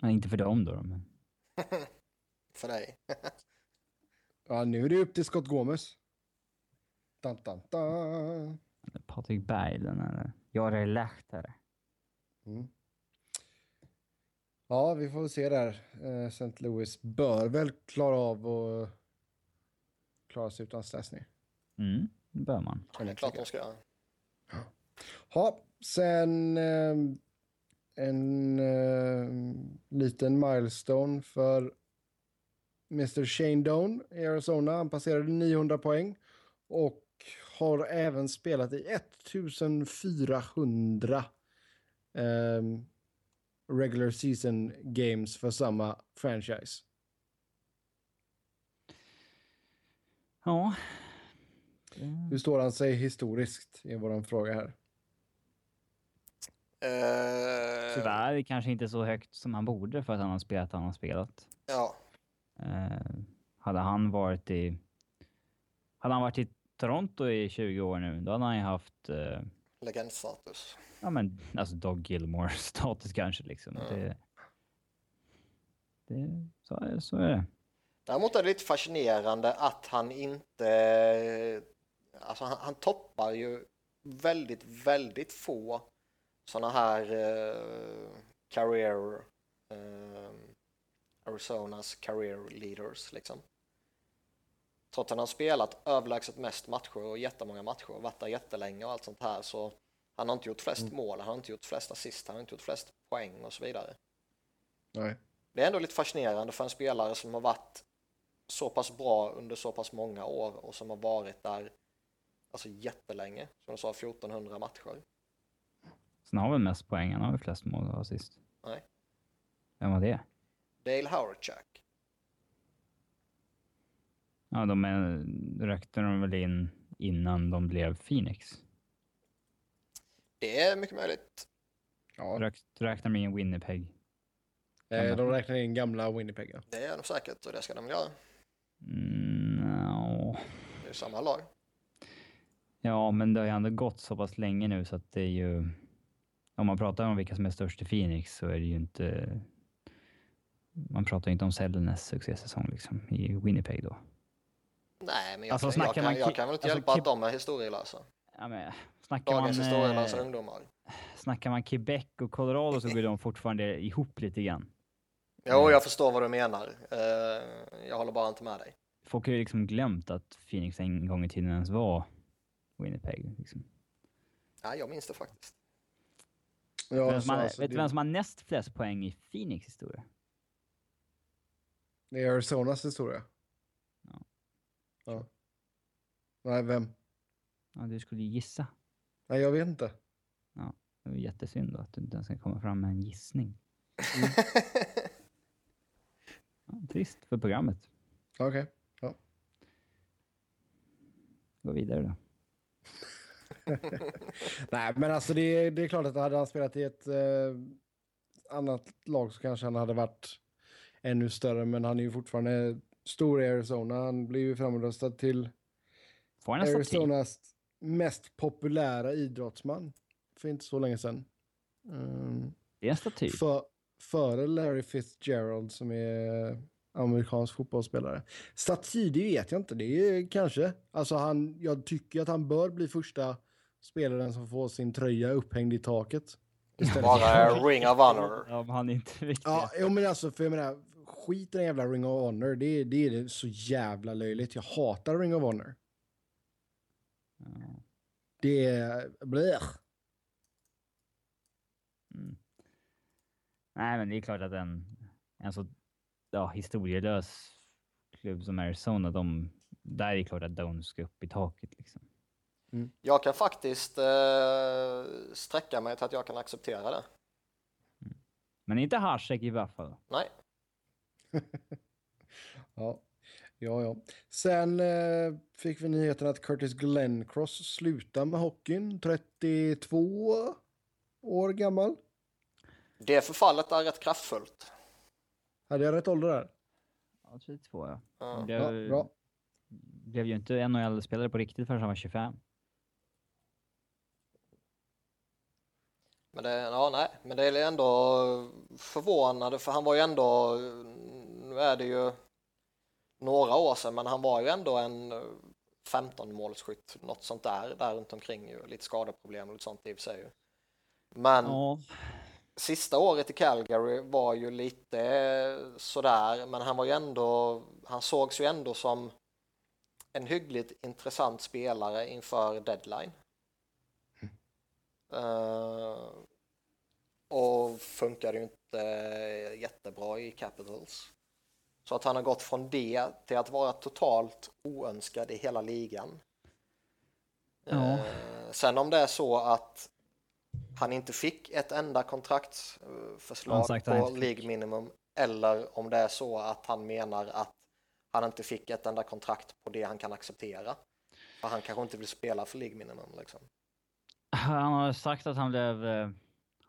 Men inte för dem då. Men, För dig. Ja, nu är det upp till Scott Gomez. Dun, dun, dun. Patrik Berglund eller Jari Lehtare. Mm. Ja, vi får se där. Eh, St. Louis bör väl klara av att klara sig utan Stastny. Mm, det bör man. Det är klart de ska. Ja, sen eh, en eh, liten milestone för Mr. Shane Doan i Arizona. Han passerade 900 poäng och har även spelat i 1400 eh, regular season games för samma franchise. Ja. Hur står han sig historiskt i våran fråga här? Eh, Tyvärr kanske inte så högt som han borde för att han har spelat han har spelat. Ja, Eh, hade han varit i Hade han varit i Toronto i 20 år nu, då hade han ju haft eh, Legendstatus. ja, men, alltså Doug Gilmore-status kanske. Liksom. Ja. Det, det, så, är- så är det. Däremot är det lite fascinerande att han inte... Alltså han, han toppar ju väldigt, väldigt få sådana här eh, career... Eh, Arizonas career leaders liksom. Trots att han har spelat överlägset mest matcher och jättemånga matcher och varit där jättelänge och allt sånt här så han har inte gjort flest mål, han har inte gjort flest assist, han har inte gjort flest poäng och så vidare. Nej. Det är ändå lite fascinerande för en spelare som har varit så pass bra under så pass många år och som har varit där alltså jättelänge, som du sa 1400 matcher. Sen har väl mest poäng, han har väl flest mål och assist. Nej. Vem var det? Dale Hawerchuk. Ja, de är, rökte de väl in innan de blev Phoenix. Det är mycket möjligt. Ja, Rökt, räknar de in Winnipeg. eh, de räknar in gamla Winnipeg. ja. Det är de säkert och det ska de göra. Mm, no. Det är samma lag. Ja, men det har ju ändå gått så pass länge nu så att det är ju... Om man pratar om vilka som är störst i Phoenix så är det ju inte... Man pratar ju inte om Sellenes succésäsong liksom i Winnipeg då. Nej, men jag, Alltså, kan, jag, kan, man jag kan väl inte alltså, hjälpa att de är historielösa. Ja, men, snackar, Dagens man, historielösa eh, ungdomar. snackar man Quebec och Colorado så går de fortfarande ihop lite grann. Jo, jag förstår vad du menar. Eh, jag håller bara inte med dig. Folk har ju liksom glömt att Phoenix en gång i tiden ens var Winnipeg. Liksom. Ja, jag minns det faktiskt. Ja, vem som har, alltså, vet du det, vem som har näst flest poäng i Phoenix historia? det är Arizonas historia. Ja. Ja. Nej, vem? Ja, du skulle gissa. Nej, jag vet inte. Det var jättesynd då att du inte ens ska komma fram med en gissning. Ja, trist för programmet. Okej. Gå vidare då. Nej, men alltså det, det är klart att hade han spelat i ett eh, annat lag så kanske han hade varit ännu större. Men han är ju fortfarande stor i Arizona. Han blev ju framröstad till? Arizonas mest populära idrottsman för inte så länge sedan. Mm. Det är en staty. För, före Larry Fitzgerald som är amerikansk fotbollsspelare. Staty, det vet jag inte. Det är kanske. Alltså han, jag tycker att han bör bli första spelaren som får sin tröja upphängd i taket. Bara ring of honor. Om han inte vet Ja, jo, men alltså för jag menar, skit i den jävla Ring of Honor. Det, är- det är så jävla löjligt. Jag hatar Ring of Honor. Ja. Det är... Blech. Mm. Nej, men det är klart att en, en så ja, historielös klubb som Arizona, de, där är det klart att de ska upp i taket. Liksom. Jag kan faktiskt eh, sträcka mig till att jag kan acceptera det. Men inte Hasek i Buffalo. Nej, Ja, ja, ja. Sen eh, fick vi nyheten att Curtis Glenncross slutar med hockeyn. 32 år gammal. det förfallet är rätt kraftfullt. Hade jag rätt ålder där? Ja, 32 ja. Ja. Han Ja, blev, bra. blev ju inte NHL-spelare på riktigt förrän han var 25. Men det, ja, nej, men det är ändå förvånande för han var ju ändå, nu är det ju några år sedan, men han var ju ändå en 15 målskytt, något sånt där, där runt omkring ju, lite skadeproblem och lite sånt i och för sig ju. Men Ja, sista året i Calgary var ju lite sådär, men han var ju ändå, han sågs ju ändå som en hyggligt intressant spelare inför deadline. Eh, och funkade ju inte jättebra i Capitals. Så att han har gått från det till att vara totalt oönskad i hela ligan. Ja. Eh, sen om det är så att han inte fick ett enda kontraktsförslag på. League Minimum eller om det är så att han menar att han inte fick ett enda kontrakt på det han kan acceptera. För han kanske inte vill spela för League Minimum liksom. Han har sagt att han blev eh,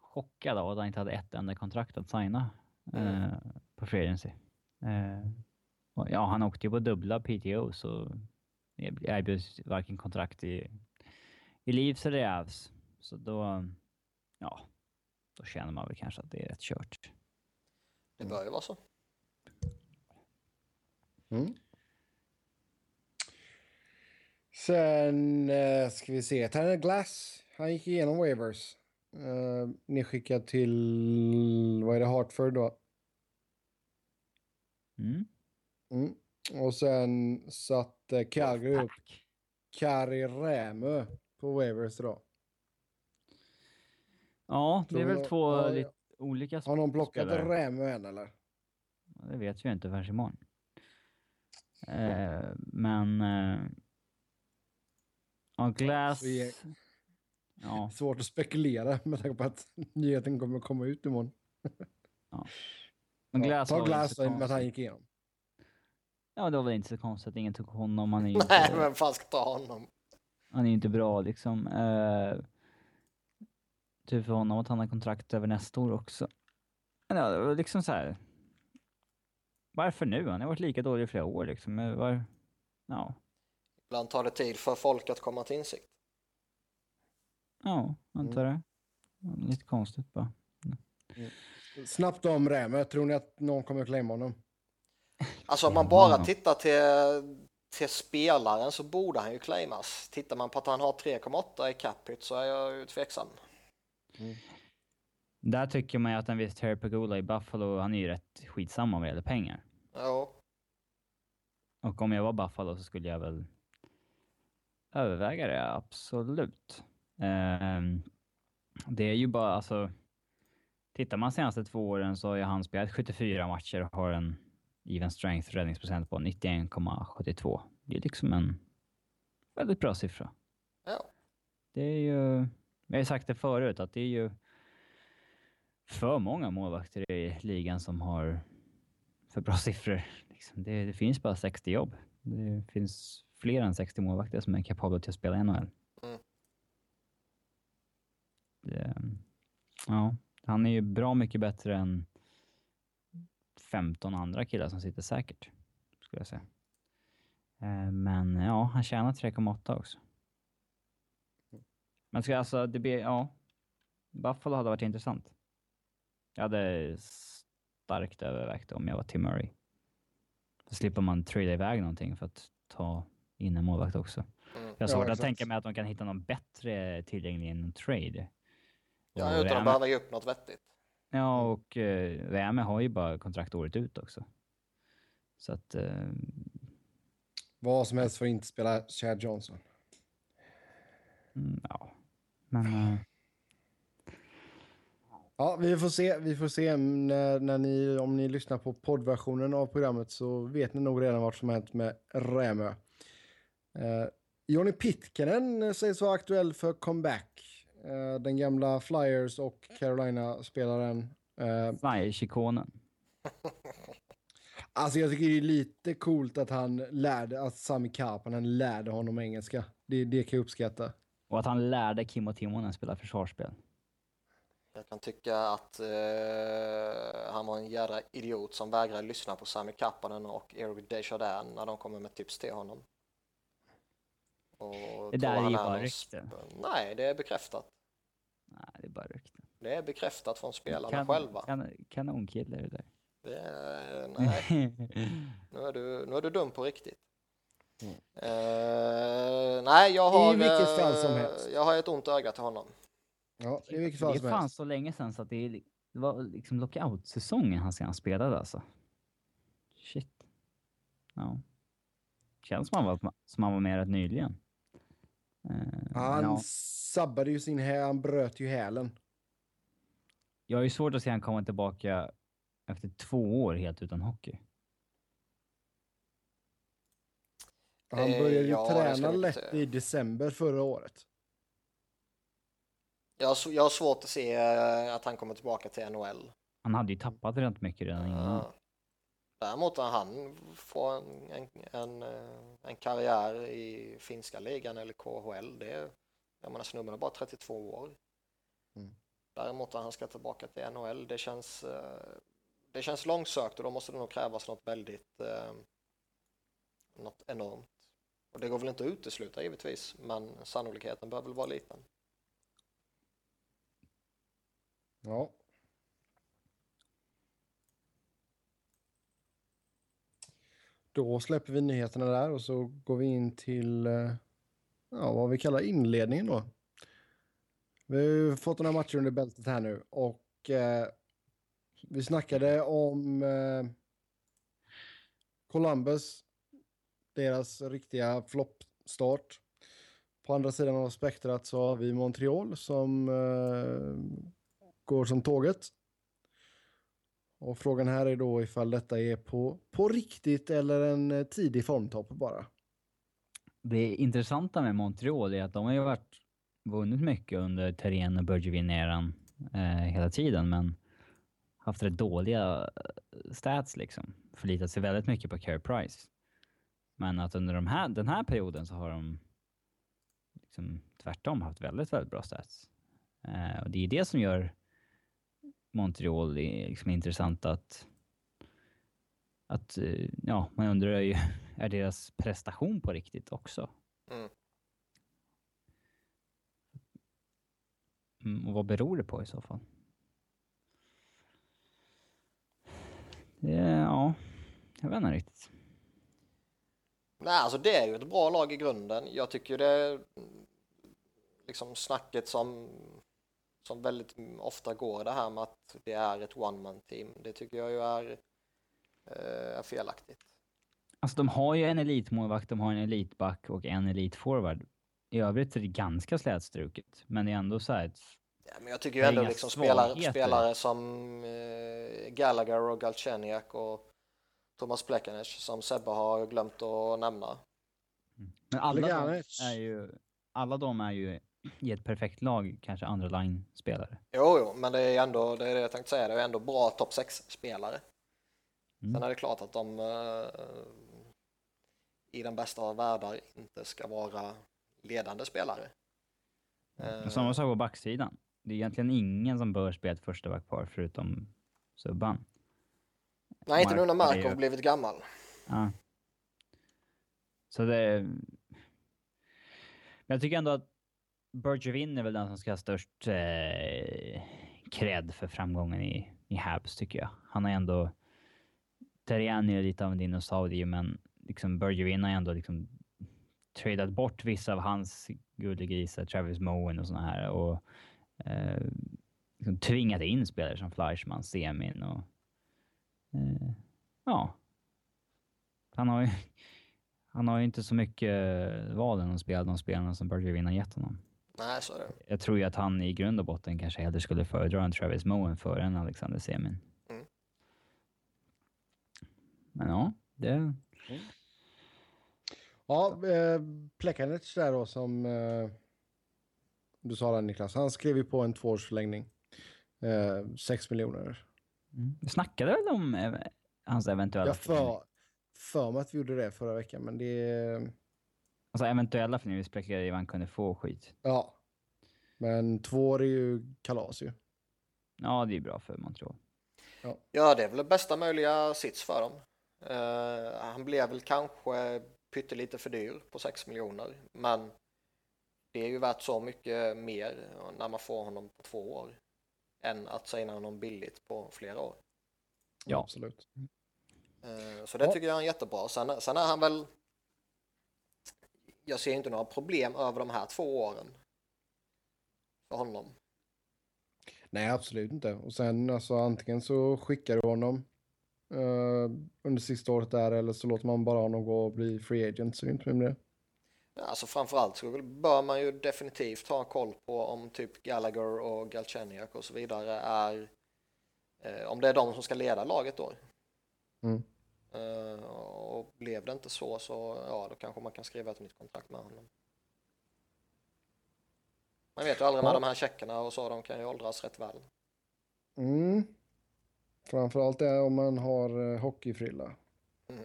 chockad av att han inte hade ett enda kontrakt att signa Mm. eh, på Free Agency. Eh, ja, han åkte ju på dubbla PTO så erbjuds varken kontrakt i, i Leafs eller i Avs. Så då, ja, då känner man väl kanske att det är rätt kört. Det bör ju vara så. Mm. Sen eh, ska vi se. Tanner Glass. Han gick igenom waivers. Eh, nedskickad till, vad är det, Hartford då? Mm. Mm. Och sen satte Calgary upp. Kari Rämö på waivers då. Ja, det är väl två ja, lite olika Har någon plockat spelare. Rämö än eller? Det vet jag inte förrän imorgon. Eh, men... Eh, ja, Glass... Ja, Svårt att spekulera med tanke på att nyheten kommer att komma ut imorgon. men Ja, Glass ta väl Glass inte så då, med att han gick igenom. Ja, det var väl inte så konstigt att ingen tog honom. Han är ju Nej, inte, vem fan ska ta honom? han är ju inte bra liksom. Eh, tur för honom att han har kontrakt över nästa år också. Men ja, det var liksom så här. Varför nu? Han har varit lika dålig i flera år liksom. Men Var, ja, Ibland tar det tid för folk att komma till insikt. Ja, antar det. Lite konstigt bara. Snabbt om Rämö. Tror ni att någon kommer att claima honom? Alltså om man Ja. bara tittar till, till spelaren så borde han ju claimas. Tittar man på att han har 3,8 i capita så är jag ju tveksam. Där tycker man ju att en viss Terry Pagula i Buffalo, han är ju rätt skitsamma vad gäller pengar. Jo, Och om jag var Buffalo så skulle jag väl överväga det, absolut. Ehm, det är ju bara alltså, tittar man senaste två åren så har ju han spelat 74 matcher och har en even strength räddningsprocent på 91,72. Det är liksom en väldigt bra siffra. ja. Det är ju, jag har ju sagt det förut, att det är ju för många målvakter i ligan som har för bra siffror. Liksom. Det, det finns bara 60 jobb. Det finns fler än 60 målvakter som är kapabla till att spela i NHL. Det, ja, han är ju bra mycket bättre än 15 andra killar som sitter säkert, skulle jag säga. Eh, Men ja, han tjänar 3,8 också. Men ska alltså, det blir, ja. Buffalo hade varit intressant. Jag hade starkt övervägt om jag var Tim Murray. Då slipper man trada iväg någonting för att ta in en målvakt också. Mm. Jag har svårt att exakt. tänka mig att de kan hitta någon bättre tillgänglig än en trade. Ja utan att Ram- behöva ge upp något vettigt. Ja, och uh, Räme har ju bara kontrakt året ut också. Så att, eh, Vad som helst för att inte spela Chad Johnson. mm, ja. Men eh, Ja, vi får se. Vi får se när, när ni, om ni lyssnar på poddversionen av programmet så vet ni nog redan vad som hänt med Rämö. Eh, Johnny Pitkanen sägs vara aktuell för comeback. Eh, den gamla Flyers och Carolina-spelaren. Eh, Flyers-ikonen. alltså jag tycker det är lite coolt att han lärde, att Sami Kapanen lärde honom engelska. Det, det kan jag uppskatta. Och att han lärde Kim och Timonen spela försvarsspel. Jag kan tycka att eh, han var en jädra idiot som vägrade lyssna på Sami Kappanen och Eric Desjardins när de kommer med tips till honom. Och Det där är ju bara rykten. Nej, det är bekräftat. Nej, det är bara rykten. Det är bekräftat från spelarna Kan- själva. Kan, kanonkille är det där. Det är, nej, nu är, du, nu är du dum på riktigt. Mm. Eh, nej, jag har, I vilket fall som helst. jag har ett ont öga till honom. Ja, i vilket det fall är som fan helst. så länge sedan så att det, är, det var liksom lockout-säsongen han senast spelade alltså. Shit. Ja. Känns som han var, som han var med rätt nyligen. Eh, Han ja. sabbade ju sin hä, han bröt ju hälen. Jag har ju svårt att se han komma tillbaka efter två år helt utan hockey. Han Eh, började ju ja, träna lätt i december förra året. Jag jag har svårt att se eh, att han kommer tillbaka till NHL. Han hade ju tappat rätt mycket redan innan. Ja. Däremot när han får en, en, en, eh, en karriär i finska ligan eller KHL, det är, jag menar snubben är bara 32 år. Mm. Däremot när han ska tillbaka till NHL, det känns, eh, det känns långsökt och då måste det nog krävas något väldigt, eh, något enormt. Och det går väl inte att utesluta givetvis, men sannolikheten bör väl vara liten. Ja. Då släpper vi nyheterna där och så går vi in till eh, ja, vad vi kallar inledningen då. Vi har ju fått några matcher under bältet här nu och eh, vi snackade om eh, Columbus, deras riktiga floppstart. På andra sidan av spektrat så har vi Montreal som eh, går som tåget. Och frågan här är då ifall detta är på, på riktigt eller en eh, tidig formtopp bara. Det intressanta med Montreal är att de har ju varit, vunnit mycket under Terrien och Bergevin-eran eh, hela tiden, men haft rätt dåliga eh, stats liksom. Förlitat sig väldigt mycket på Carey Price. Men att under de här, den här perioden så har de liksom tvärtom haft väldigt, väldigt bra stats. Eh, och det är det som gör Montreal är liksom intressant att att, eh, ja, man undrar ju, är deras prestation på riktigt också? Mm. Mm, och vad beror det på i så fall? Det, ja, jag vet inte riktigt. Nej, alltså det är ju ett bra lag i grunden. Jag tycker det är liksom snacket som, som väldigt ofta går det här med att det är ett one-man team. Det tycker jag ju är, eh, är felaktigt. Alltså de har ju en elitmålvakt, de har en elitback och en elitforward. I övrigt är det ganska slätstruket, men det är ändå så här ett Ja, men jag tycker ju ändå liksom spelare, spelare som eh, Gallagher och Galchenyuk och Thomas Plekanec som Sebbe har glömt att nämna. Men alla de är ju, alla de är ju i ett perfekt lag kanske andra line-spelare. Jo, jo, men det är ändå, det är det jag tänkte säga, det är ändå bra topp 6-spelare. Mm. Sen är det klart att de eh, i den bästa av världar inte ska vara ledande spelare. Och Samma sak på backsidan. Det är egentligen ingen som bör spela ett första backpar förutom Subban. nej, inte nu när Mark är ju- Markov blivit gammal. Ja. Så det... Men jag tycker ändå att Bergevin är väl den som ska ha störst eh, cred för framgången i, i Habs, tycker jag. Han har ändå... Terrian är lite av en dinosaurie, men liksom Bergevin har ändå liksom tradat bort vissa av hans gullegrisar, Travis Moen och såna här, och eh, liksom tvingat in spelare som Fleischmann, Semin och... Eh, ja, han har ju, han har ju inte så mycket val än att spela de spelarna som Bergevin har gett honom. Nej, så är det. Jag tror ju att han i grund och botten kanske hellre skulle föredra en Travis Moen före en Alexander Semin. Mm. Men ja, det... Ja, eh, Plekanec där då som eh, du sa där Niklas, han skrev ju på en tvåårsförlängning. Eh, 6 miljoner. Mm. Vi snackade väl om eh, hans eventuella Jag för, för mig att vi gjorde det förra veckan, men det... Alltså eventuella förlängning, vi spekulerade i vad han kunde få skit. Ja. Men två år är ju kalas ju. Ja, det är bra för Montreal. Ja, det är väl bästa möjliga sits för dem. Eh, han blev väl kanske pyttelite för dyr på 6 miljoner, men det är ju värt så mycket mer när man får honom på två år än att signa honom billigt på flera år. Ja. Absolut. Eh, Så det Ja. tycker jag är jättebra. Sen, sen är han väl... Jag ser inte några problem över de här två åren för honom. Nej, absolut inte. Och sen alltså antingen så skickar du honom eh, under sista året där eller så låter man bara honom gå och bli free agent. Så är det inte med det. Ja, Alltså framförallt så bör man ju definitivt ha koll på om typ Gallagher och Galchenyuk och så vidare är eh, om det är de som ska leda laget då. Mm. Eh, och blev det inte så så ja, då kanske man kan skriva ett nytt kontrakt med honom. Man vet ju aldrig med Ja. de här checkarna och så, de kan ju åldras rätt väl. Mm. Framförallt är om man har eh, hockeyfrilla. Mhm.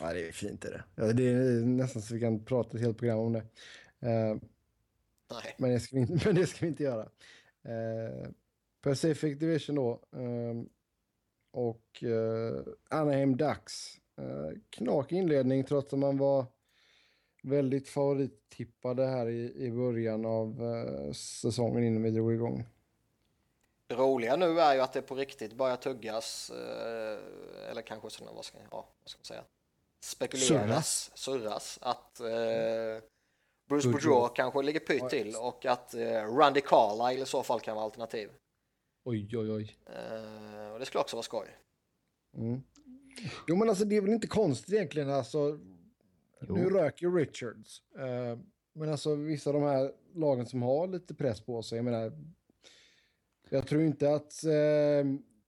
Ja, det är fint är det. Ja, det är nästan så vi kan prata ett helt program om det. Eh, Nej. men, det ska vi inte, men det ska vi inte göra. Eh, Pacific Division då. ehm, och eh, Anaheim Ducks Eh, knakig inledning trots att man var väldigt favorittippade här i, i början av eh, säsongen innan vi drog igång. Det roliga nu är ju att det på riktigt börjar tuggas, eh, eller kanske sådana, vad ska, ja, vad ska man säga, spekuleras, surras, att eh, Bruce. Boudreaux kanske ligger pyrt till och att eh, Randy Carlyle i så fall kan vara alternativ. Oj, oj, oj. Eh, och det skulle också vara skoj. Mm. Jo, men alltså det är väl inte konstigt egentligen. Alltså, Jo. nu röker ju Richards. Eh, men alltså vissa av de här lagen som har lite press på sig, jag menar, jag tror inte att eh,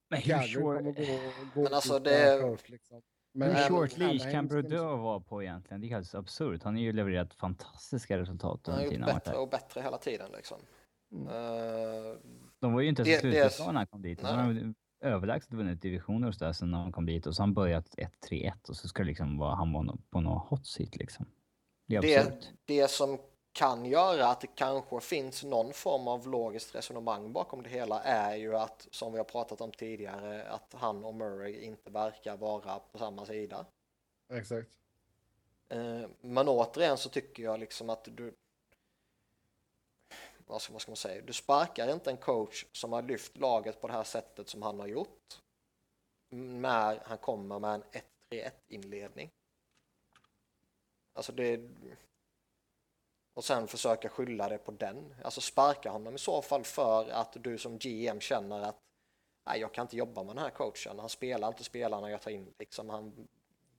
Men hur short, gå, gå Men alltså, det- Perth, liksom. Men hur short leash kan Brodeur vara på egentligen? Det är helt absurt. Han har ju levererat fantastiska resultat Han har under gjort tiden han varit bättre och bättre hela tiden liksom. Mm. De var ju inte det är- slutbeslagna när han kom dit. Och så Nej. har de överlägset vunnit divisioner och sådär sen när han kom dit. Och så har han börjat 1-3-1 och så ska det liksom vara, han vara på någon hot seat liksom. Det är det, absurt. det som kan göra att det kanske finns någon form av logiskt resonemang bakom det hela är ju att, som vi har pratat om tidigare, att han och Murray inte verkar vara på samma sida. Exakt. Eh, Men återigen så tycker jag liksom att du ska, vad ska man säga? Du sparkar inte en coach som har lyft laget på det här sättet som han har gjort när han kommer med en 1-3-1 inledning. Alltså det och sen försöka skylla det på den. Alltså sparka honom i så fall för att du som GM känner att nej, jag kan inte jobba med den här coachen. Han spelar inte spelarna jag tar in. Liksom han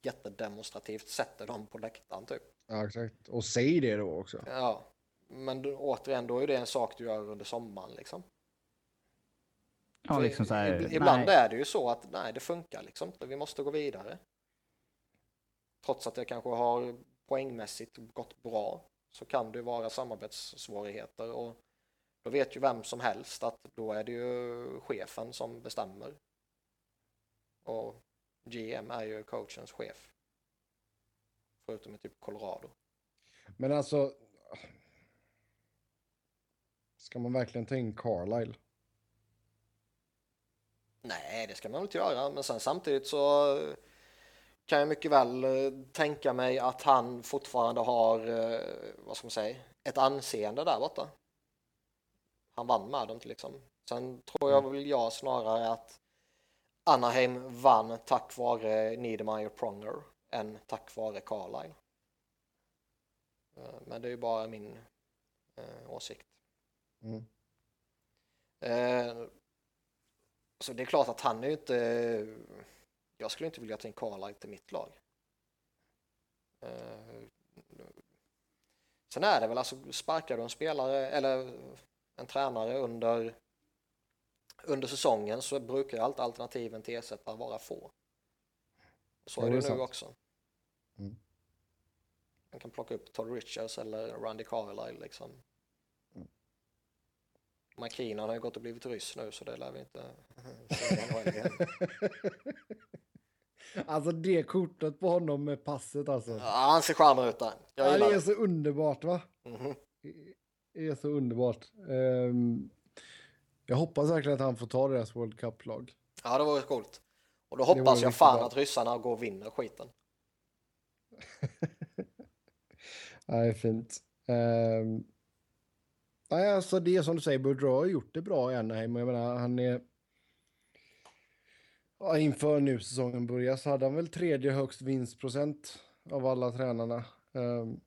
jättedemonstrativt sätter dem på läktaren typ. Ja, exakt. Och säg det då också. Ja, men du, återigen, då är det en sak du gör under sommaren liksom. Ja, liksom så här, ib- Ibland nej. är det ju så att nej, det funkar liksom. Vi måste gå vidare. Trots att det kanske har poängmässigt gått bra så kan det vara samarbetssvårigheter och då vet ju vem som helst att då är det ju chefen som bestämmer. Och GM är ju coachens chef. Förutom i typ Colorado. Men alltså... Ska man verkligen ta in Carlisle? Nej, det ska man väl inte göra, men sen samtidigt så kan jag mycket väl eh, tänka mig att han fortfarande har, eh, vad ska man säga, ett anseende där borta. Han vann med dem liksom. Sen tror jag väl jag snarare att Anaheim vann tack vare Niedermeyer Pronger än tack vare Carlisle. Eh, Men det är ju bara min eh, åsikt. Mm. Eh, så det är klart att han är ju inte... Jag skulle inte vilja ta in Carlisle till mitt lag. Eh, sen är det väl alltså, sparkar du en spelare eller en tränare under, under säsongen så brukar ju alltid alternativen till ersättare vara få. Så är det det är nu sant. också. Mm. Man kan plocka upp Todd Richards eller Randy Carlisle liksom. Mm. McKinnon har ju gått och blivit ryss nu så det lär vi inte alltså det kortet på honom med passet alltså. Ja, han ser skärmar ut där. Jag Ja, gillar det är så underbart va? Mhm. Det är så underbart. Ehm, jag hoppas verkligen att han får ta deras World Cup-lag. Ja, det vore coolt. Och då hoppas jag fan bra. att ryssarna går och vinner skiten. Nej, fint. Um, nej, alltså det är som du säger, Boudreau har gjort det bra i Anaheim. Jag menar, han är... Ja, inför nu säsongen börjar så hade han väl tredje högst vinstprocent av alla tränarna. Ehm.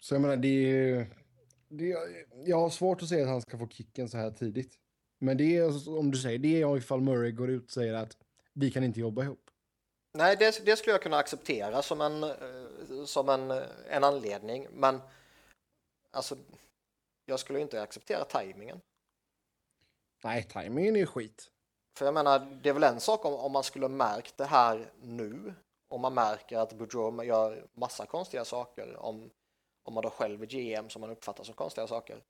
Så jag menar, det är. Det är, jag har svårt att se att han ska få kicken så här tidigt. Men det är, om du säger, det är ifall Murray går ut och säger att vi kan inte jobba ihop. Nej, det, det skulle jag kunna acceptera som en, eh, som en, eh, en anledning. Men alltså, jag skulle inte acceptera tajmingen. Nej, tajmingen är ju skit. För jag menar, det är väl en sak om, om man skulle märkt det här nu. Om man märker att Boudreau gör massa konstiga saker. Om, om man då själv är GM som man uppfattar som konstiga saker.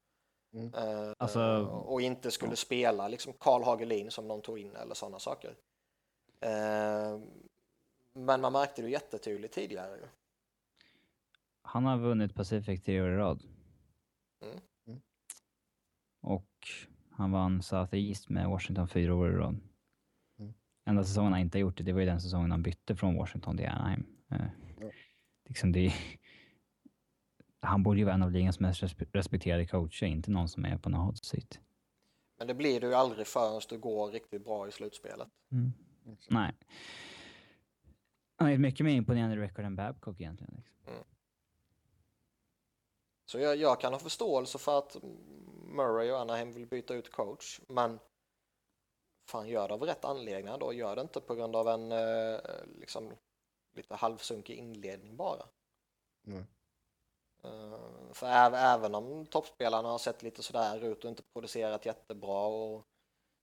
Mm. Eh, Alltså, och inte skulle ja. spela liksom Karl Hagelin som de tog in eller sådana saker. Eh, men man märkte det jättetydligt tidigare. ju. Han har vunnit Pacific tre år i rad. Mm. Mm. Och han vann South East med Washington fyra år i rad. Mm. enda säsongen han inte gjort det, det var ju den säsongen han bytte från Washington till Anaheim. Eh, Ja. liksom det, han borde ju vara en av ligans mest respe- respekterade coacher, inte någon som är på någon hot seat. Men det blir du ju aldrig förrän du går riktigt bra i slutspelet. Mm. Nej. Han ett mycket mer imponerande record än Babcock egentligen. Liksom. Så jag, jag kan ha förståelse för att Murray och Anaheim vill byta ut coach, men fan gör det av rätt anledningar då. Gör det inte på grund av en eh, liksom lite halvsunkig inledning bara. Nej. Eh, för äv, även om toppspelarna har sett lite sådär ut och inte producerat jättebra och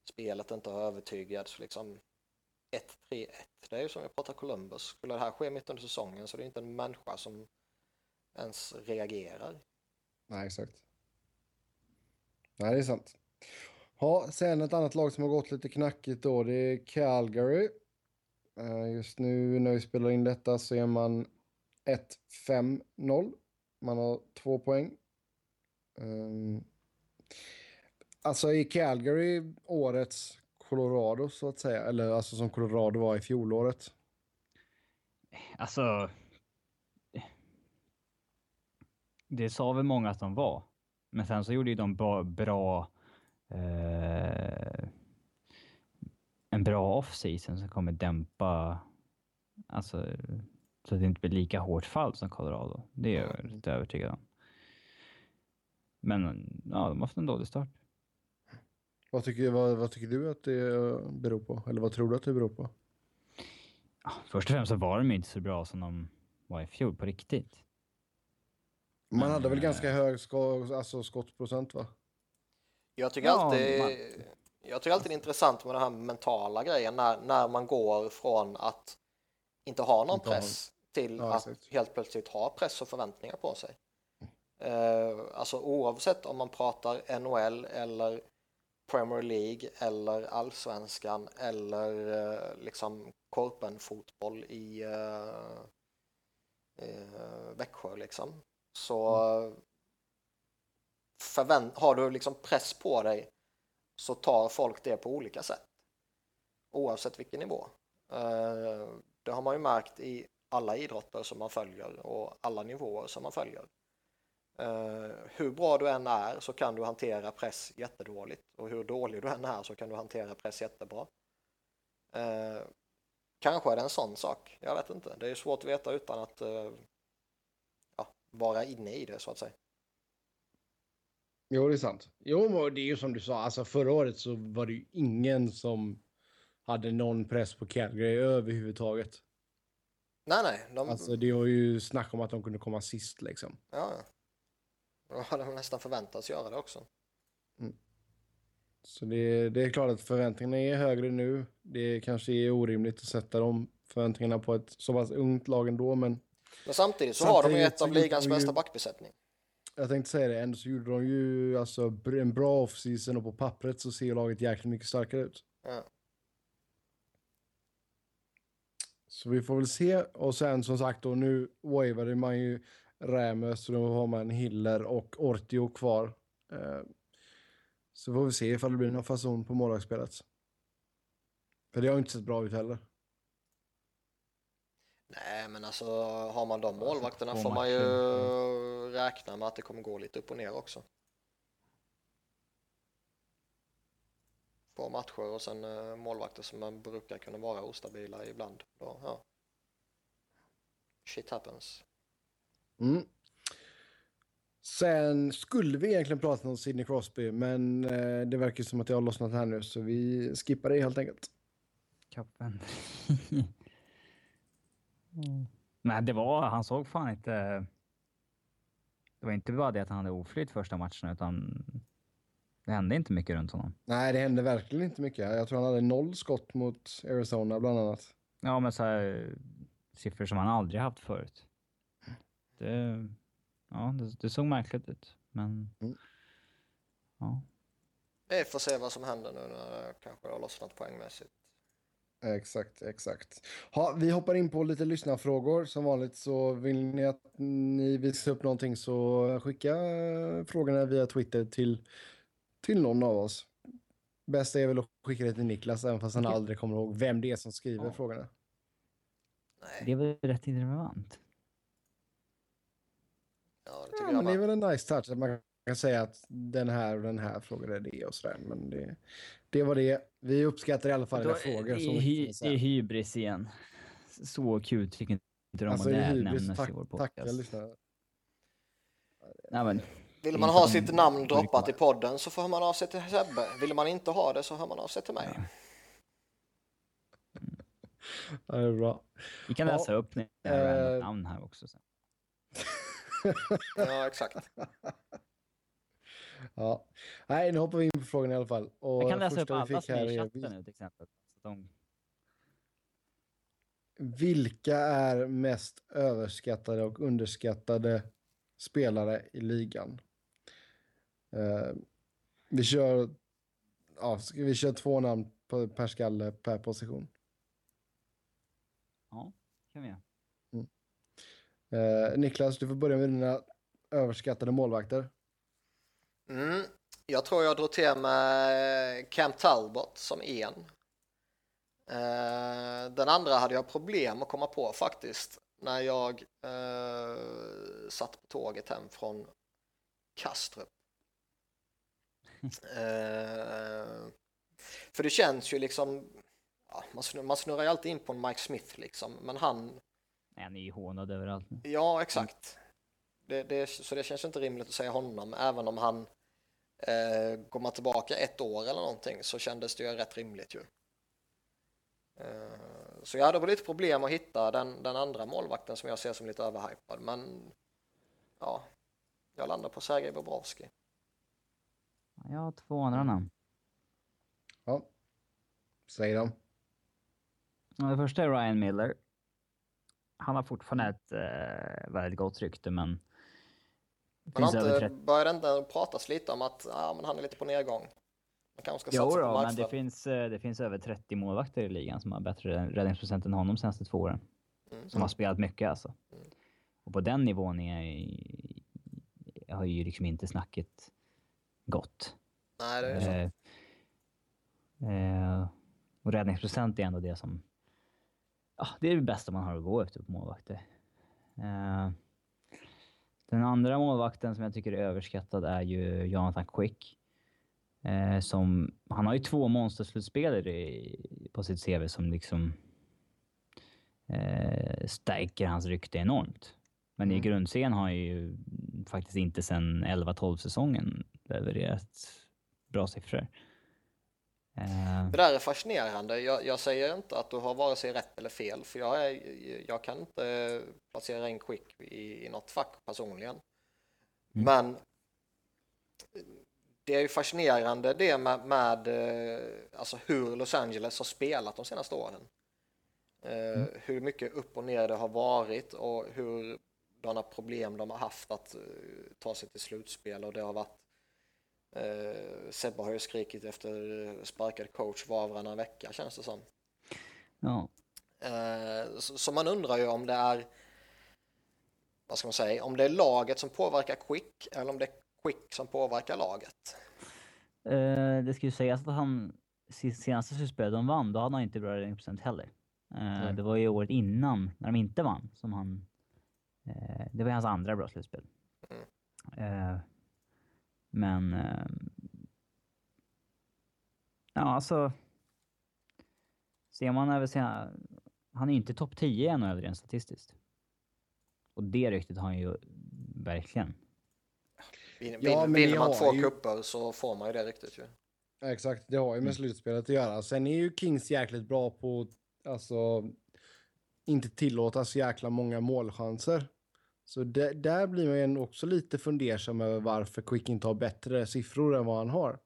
spelet inte har övertygat så liksom 1-3-1. Det är ju som vi pratar Columbus. Skulle det här ske mitt under säsongen så det är inte en människa som ens reagerar. Nej, exakt. Nej, det är sant. Ja, sen ett annat lag som har gått lite knackigt då, det är Calgary. Eh, just nu när vi spelar in detta så är man 1-5-0. Man har två poäng. Eh, alltså i Calgary årets Colorado så att säga, eller alltså som Colorado var i fjolåret. Alltså... Det sa väl många att de var. Men sen så gjorde ju de bra... bra eh, en bra off-season som kommer dämpa... Alltså, så att det inte blir lika hårt fall som Colorado. Det är jag lite övertygad om. Men ja, de har haft en dålig start. Vad tycker, vad, vad tycker du att det beror på? Eller vad tror du att det beror på? Först och främst så var de inte så bra som de var i fjol på riktigt. Man Men, hade väl eh, ganska hög sko, alltså skottprocent va? Jag tycker, Ja, alltid, man- jag tycker alltid det är intressant med den här mentala grejen när, när man går från att inte ha någon Inte ha press till Ja, att exakt. helt plötsligt ha press och förväntningar på sig. Eh, alltså oavsett om man pratar NHL eller Premier League eller allsvenskan eller eh, liksom korpenfotboll i eh, eh, Växjö liksom. Så förvänt- har du liksom press på dig så tar folk det på olika sätt. Oavsett vilken nivå. Eh, Det har man ju märkt i alla idrotter som man följer och alla nivåer som man följer. Eh, Hur bra du än är så kan du hantera press jättedåligt och hur dålig du än är så kan du hantera press jättebra. Eh, Kanske är det en sån sak, jag vet inte. Det är svårt att veta utan att vara inne i det så att säga. Jo, det är sant. Jo, det är ju som du sa, alltså förra året så var det ju ingen som hade någon press på Calgary överhuvudtaget. Nej, nej, de, Alltså det var ju snack om att de kunde komma sist liksom. ja, ja. De hade nästan förväntats göra det också. Så det, det är klart att förväntningarna är högre nu. Det kanske är orimligt att sätta de förväntningarna på ett så pass ungt lag ändå, men Men samtidigt så har de ju Samtidigt ett av ligans bästa backbesättning. jag tänkte säga det, ändå så gjorde de ju alltså en bra offseason och på pappret så ser laget jäkligt mycket starkare ut. Ja. Så vi får väl se. Och sen som sagt då nu wavade man ju Rämö så då har man Hiller och Ortio kvar. Eh, Så får vi se ifall det blir någon fason på målvaktsspelet. För det har inte sett bra ut heller. Nej, men alltså har man de målvakterna två får man ju räkna med att det kommer gå lite upp och ner också. Två matcher och sen eh, målvakter som man brukar kunna vara ostabila ibland. Då, ja. Shit happens. Mm. Sen skulle vi egentligen prata om Sidney Crosby, men eh, det verkar som att jag har lossnat här nu, så vi skippar det helt enkelt. Kappen. mm. Nej, det var, han såg fan inte... Det var inte bara det att han hade oflyt första matchen, utan det hände inte mycket runt honom. Nej, det hände verkligen inte mycket. Jag tror han hade noll skott mot Arizona bland annat. Ja, men så här, siffror som han aldrig haft förut. Det, ja, det, det såg märkligt ut, men... Mm. Ja. Vi får se vad som händer nu när det kanske har lossnat poängmässigt. Exakt, exakt. Ha, vi hoppar in på lite lyssnarfrågor. Som vanligt så vill ni att ni visar upp någonting så skicka eh, frågorna via Twitter till, till någon av oss. Bästa är väl att skicka det till Niklas, även fast han aldrig kommer ihåg vem det är som skriver Ja. frågorna. Nej, Det är väl rätt irrelevant? ja, det tycker Ja, jag men det är väl en nice touch att man kan säga att den här och den här frågade det och sådär. Men det, det var det. Vi uppskattar i alla fall era frågor. det, så är mycket hy, det är hybris igen. Så kul tycker inte de Alltså, det hybris, tack, i vår podcast. lyssnarna. Nej, men, Vill man ha sitt namn droppat i podden så får man av sig till Sebbe. Vill man inte ha det så hör man av sig till mig. Ja, det är bra. vi kan Ja, läsa upp jag har eh, namn här också. Sen. Ja, exakt. Ja. Nej, nu hoppar vi in på frågan i alla fall. Och Jag kan läsa upp alla som är i chatten nu till exempel. De, Vilka är mest överskattade och underskattade spelare i ligan? Eh, vi kör... Ja, vi köra två namn på, per skalle per position? ja, kan vi göra. Eh, Niklas, du får börja med dina överskattade målvakter. Mm. Jag tror jag drog till med Cam Talbot som en. Eh, den andra hade jag problem att komma på faktiskt när jag eh, satt på tåget hem från Kastrup. Eh, för det känns ju liksom, ja, man, snurrar, man snurrar ju alltid in på en Mike Smith liksom, men han, Han är ju hånad överallt. Ja, exakt. Det, det, så det känns inte rimligt att säga honom, även om han eh, går man tillbaka ett år eller någonting så kändes det ju rätt rimligt ju. Eh, så jag hade lite problem att hitta den, den andra målvakten som jag ser som lite överhypad, men ja, jag landar på Sergej Bobrovski. Jag har två andra namn. Ja. Säg dem. Det första är Ryan Miller. Han har fortfarande ett eh, väldigt gott rykte, men... Men har inte, 30... började inte pratas lite om att ja, men han är lite på nedgång? Man kanske ska Jo satsa på då, men det finns, eh, det finns över 30 målvakter i ligan som har bättre räddningsprocent än honom de senaste två åren. Mm. Som har spelat mycket alltså. Mm. Och på den nivån är har ju liksom inte snacket gått. Nej, det är så. Eh, eh, och räddningsprocent är ändå det som... Ja, det är det bästa man har att gå efter på målvakter. Eh, den andra målvakten som jag tycker är överskattad är ju Jonathan Quick. Eh, som, han har ju två monsterslutspelare i- på sitt CV som liksom eh, stärker hans rykte enormt. Men i Mm. grundserien har han ju faktiskt inte sedan 11-12 säsongen levererat bra siffror. Eh, Det där är fascinerande. Jag, jag säger inte att du har vare sig rätt eller fel, för jag, är, jag kan inte placera in Quick i, i något fack personligen. Mm. Men det är ju fascinerande det med, med eh, alltså hur Los Angeles har spelat de senaste åren. Eh, Hur mycket upp och ner det har varit och hur sådana problem de har haft att eh, ta sig till slutspel och det har varit Eh, Sebbe har ju skrikit efter sparkad coach var och varannan vecka känns det som. ja. Eh, så, så man undrar ju om det är vad ska man säga, om det är laget som påverkar Quick eller om det är Quick som påverkar laget. Eh, det ska ju sägas att han se- senaste slutspelet de vann, då hade han inte bra räddningsprocent heller. Eh, det var ju året innan, när de inte vann, som han... Eh, det var hans andra bra slutspel. Eh, men... Eh, ja, alltså... Ser man över sina... Han är ju inte topp 10 i NHL rent statistiskt. Och det ryktet har han ju verkligen. Vin, Ja, vin, men ni vinner man två ju- kupper så får man ju det riktigt ju. Ja, Exakt, det har ju med Mm. slutspelet att göra. Sen är ju Kings jäkligt bra på alltså, inte tillåta så jäkla många målchanser. Så det, där blir man också lite fundersam över varför Quick inte har bättre siffror än vad han har.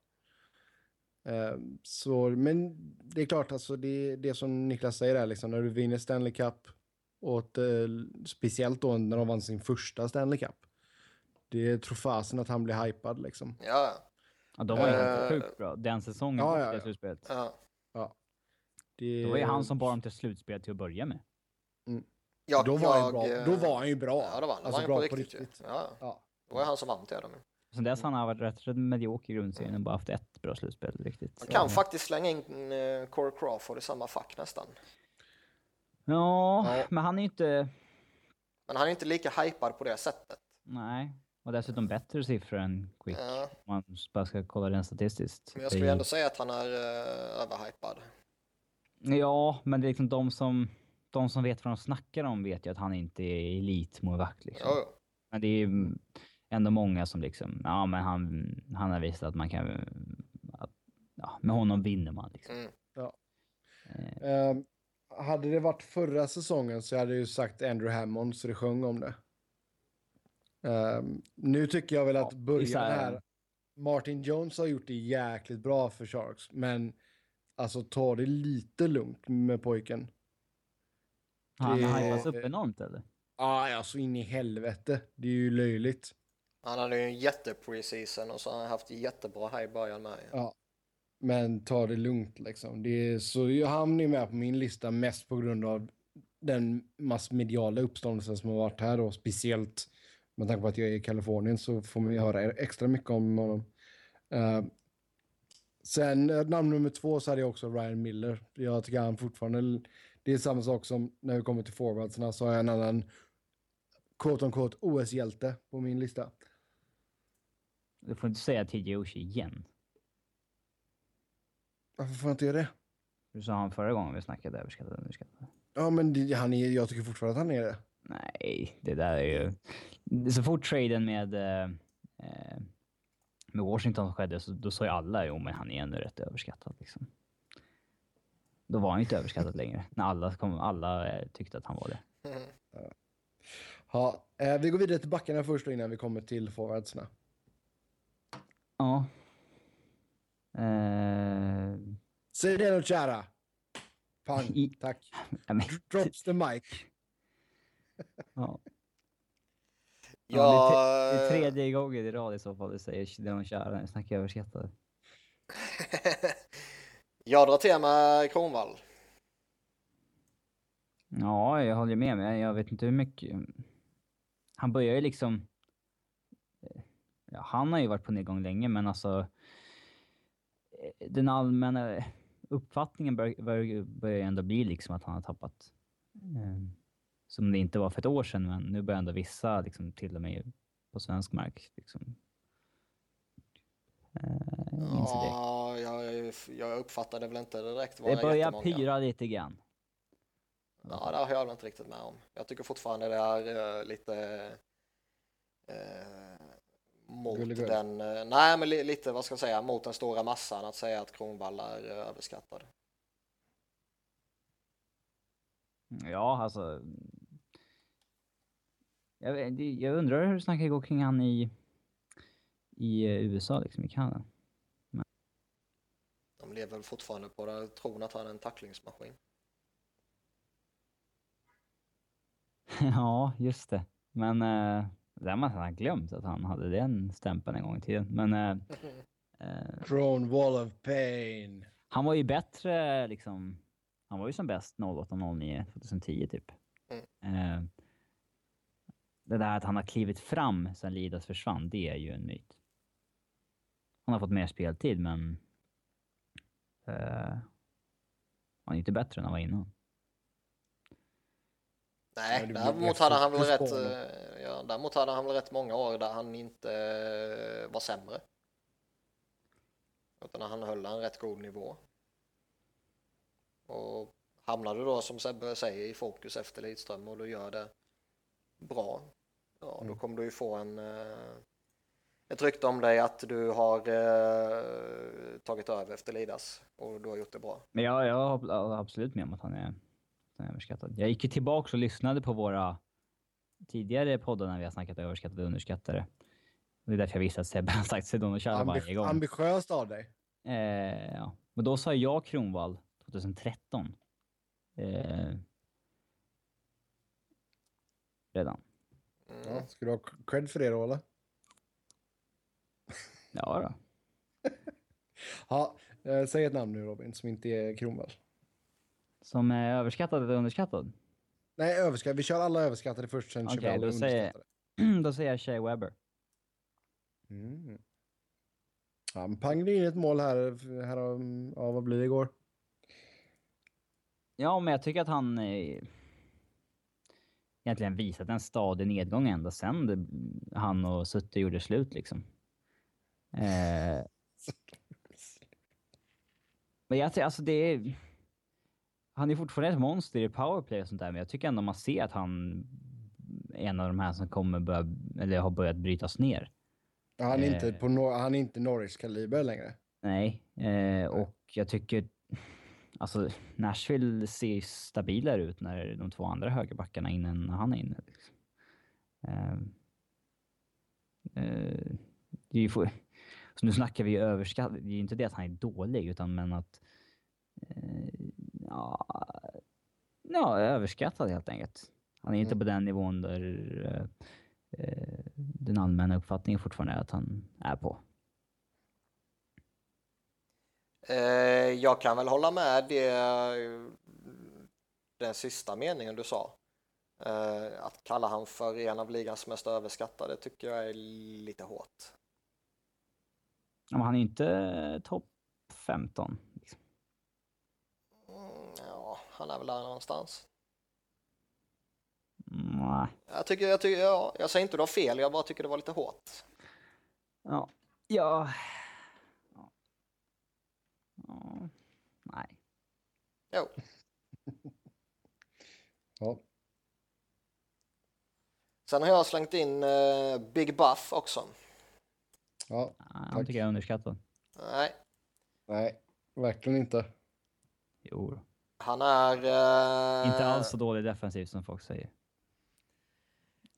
Eh, så, men det är klart, alltså det, det som Niklas säger där, liksom, när du vinner Stanley Cup och eh, speciellt då när de vann sin första Stanley Cup. Det tror fasen att han blir hypad liksom. Ja, Ja, de var ju helt sjukt bra den säsongen, ja, ja, ja, det ja. slutspelet. ja. Det, Det var ju han som bar dem till slutspel till att börja med. Jag, då, var han jag, bra, eh, då var han ju bra. Ja, det var han. Alltså var bra han på på riktigt. ju. riktigt. Ja, Ja. det var ju han som vann till dem. Sen dess har han varit rätt, rätt medioker i grundserien och bara haft ett bra slutspel riktigt. Man kan faktiskt slänga in eh, Corey Crawford i samma fack nästan. Ja, Ja. men han är ju inte... Men han är inte lika hypad på det sättet. Nej. Och dessutom bättre siffror än Quick. Ja, Om man bara ska kolla rent statistiskt. men jag skulle ändå säga att han är uh, överhypad. Ja, men det är liksom de som, de som vet vad de snackar om vet ju att han inte är elitmålvakt. Liksom. Jo, jo. Men det är ändå många som liksom, ja men han, han har visat att man kan, att, ja, med honom vinner man liksom. Mm. Eh, Ehm, hade det varit förra säsongen så hade jag ju sagt Andrew Hammond så det sjöng om det. Ehm, nu tycker jag väl att Ja, början här... Martin Jones har gjort det jäkligt bra för Sharks, men alltså ta det lite lugnt med pojken. Han det- har hypats upp enormt eller? Ja, alltså in i helvete. Det är ju löjligt. Han hade ju en jätte-preseason och så har han haft jättebra här i början med. Ja. Men ta det lugnt liksom. Det är, så han är med på min lista mest på grund av den massmediala uppståndelsen som har varit här då. Speciellt med tanke på att jag är i Kalifornien så får man ju höra extra mycket om honom. Eh, sen eh, namn nummer två så hade jag också Ryan Miller. Jag tycker han fortfarande, det är samma sak som när vi kommer till forwardsarna så har jag en annan quote on quote OS-hjälte på min lista. Du får inte säga TJ Oshie igen. Varför får jag inte göra det? Du sa han förra gången vi snackade överskattad underskattad. Ja, men det, han är, jag tycker fortfarande att han är det. Nej, det där är ju... Så fort traden med, eh, eh, med Washington skedde så då sa ju alla jo men han är ändå rätt överskattad liksom. Då var han ju inte överskattad längre. När alla, kom, alla eh, tyckte att han var det. Ja, eh, vi går vidare till backarna först då innan vi kommer till forwardsarna. Ja. Eh, Säg det nu kära. Pang, I- tack. Drops the mic. ja. Ja, det är tredje gången i rad i så fall du säger det de kära. Jag snackar överskattad. jag drar till med Kronwall. Ja, jag håller med, men jag vet inte hur mycket. Han börjar ju liksom... Ja, han har ju varit på nedgång länge, men alltså... Den allmänna uppfattningen bör- bör- börjar ju ändå bli liksom att han har tappat. Mm. Som det inte var för ett år sedan, men nu börjar ändå vissa, liksom, till och med på svensk mark, liksom eh. Ja, jag, jag uppfattade väl inte direkt vad Det börjar jättemånga. pyra lite grann. Ja, det har jag väl inte riktigt med om. Jag tycker fortfarande det är eh, lite eh, mot Gullegull. den, eh, nej men li, lite vad ska jag säga, mot den stora massan att säga att Kronwall är överskattad. Ja, alltså... Jag, jag undrar hur snacket går kring han i, i eh, USA, liksom i Kanada. De lever väl fortfarande på det, tron att han är en tacklingsmaskin. ja, just det. Men eh, det har man glömt att han hade den stämpeln en gång i tiden. Men eh, eh, Drone wall of pain. han var ju bättre liksom. Han var ju som bäst 08-09 2010 typ. Eh, det där att han har klivit fram sen Lidas försvann, det är ju en myt. Han har fått mer speltid, men eh, han är inte bättre än han var innan. Nej, däremot hade han väl rätt, eh, ja, däremot hade han väl rätt många år där han inte eh, var sämre. Utan han höll en rätt god nivå. Och hamnade då som Sebbe säger i fokus efter Lidström och du gör det bra. Ja, då Mm. kommer du ju få en eh, ett rykte om dig att du har eh, tagit över efter Lidas och du har gjort det bra. Men jag, jag håller absolut med om att han är, han är överskattad. Jag gick ju tillbaka och lyssnade på våra tidigare poddar när vi har snackat överskattade och underskattade. Det är därför jag visste att Sebbe har sagt Sedon Chara varje Ambi gång. ambitiöst av dig. Eh, ja. Men då sa jag Kronwall 2013. Eh, redan. Mm. Ja, ska du ha cred för det då eller? Ja då. Ja, eh, säg ett namn nu Robin som inte är Kronwall. Som är överskattad eller underskattad? Nej, överskattade. Vi kör alla överskattade först, sen kör vi alla då säger- underskattade. då säger jag Shea Weber. Mm. Han pangade in ett mål här, här av, ja, vad blir det igår? Ja, men jag tycker att han eh, egentligen visat en stadig nedgång ända sen det, han och Sutte gjorde slut liksom. Eh, men jag tycker alltså det är... Han är fortfarande ett monster i powerplay och sånt där, men jag tycker ändå man ser att han är en av de här som kommer börja, eller har börjat brytas ner. Han är, inte Eh. på no han är inte Norris-kaliber längre. Nej, eh, och jag tycker... Alltså, Nashville ser stabilare ut när de två andra högerbackarna är inne än han är inne. Liksom. Eh, eh, det är ju så nu snackar vi ju överskatt. Det är ju inte det att han är dålig, utan men att... Eh, ja, ja, överskattad helt enkelt. Han är inte Mm. på den nivån där eh, eh, den allmänna uppfattningen fortfarande är att han är på. Eh, jag kan väl hålla med det, den sista meningen du sa. Eh, att kalla han för en av ligans mest överskattade tycker jag är lite hårt. Ja, men han är inte topp 15. Liksom. Mm, ja, han är väl där någonstans. Mm, Nej. Jag tycker, jag tycker, ja, jag säger inte du har fel, jag bara tycker det var lite hårt. Ja. Ja. ja. ja. Nej. Jo, Ja. sen har jag slängt in eh, Big Buff också. Ja, Han Tack. tycker jag är underskattad. Nej, nej, verkligen inte. Jo. han är... Eh, Inte alls så dålig defensivt som folk säger.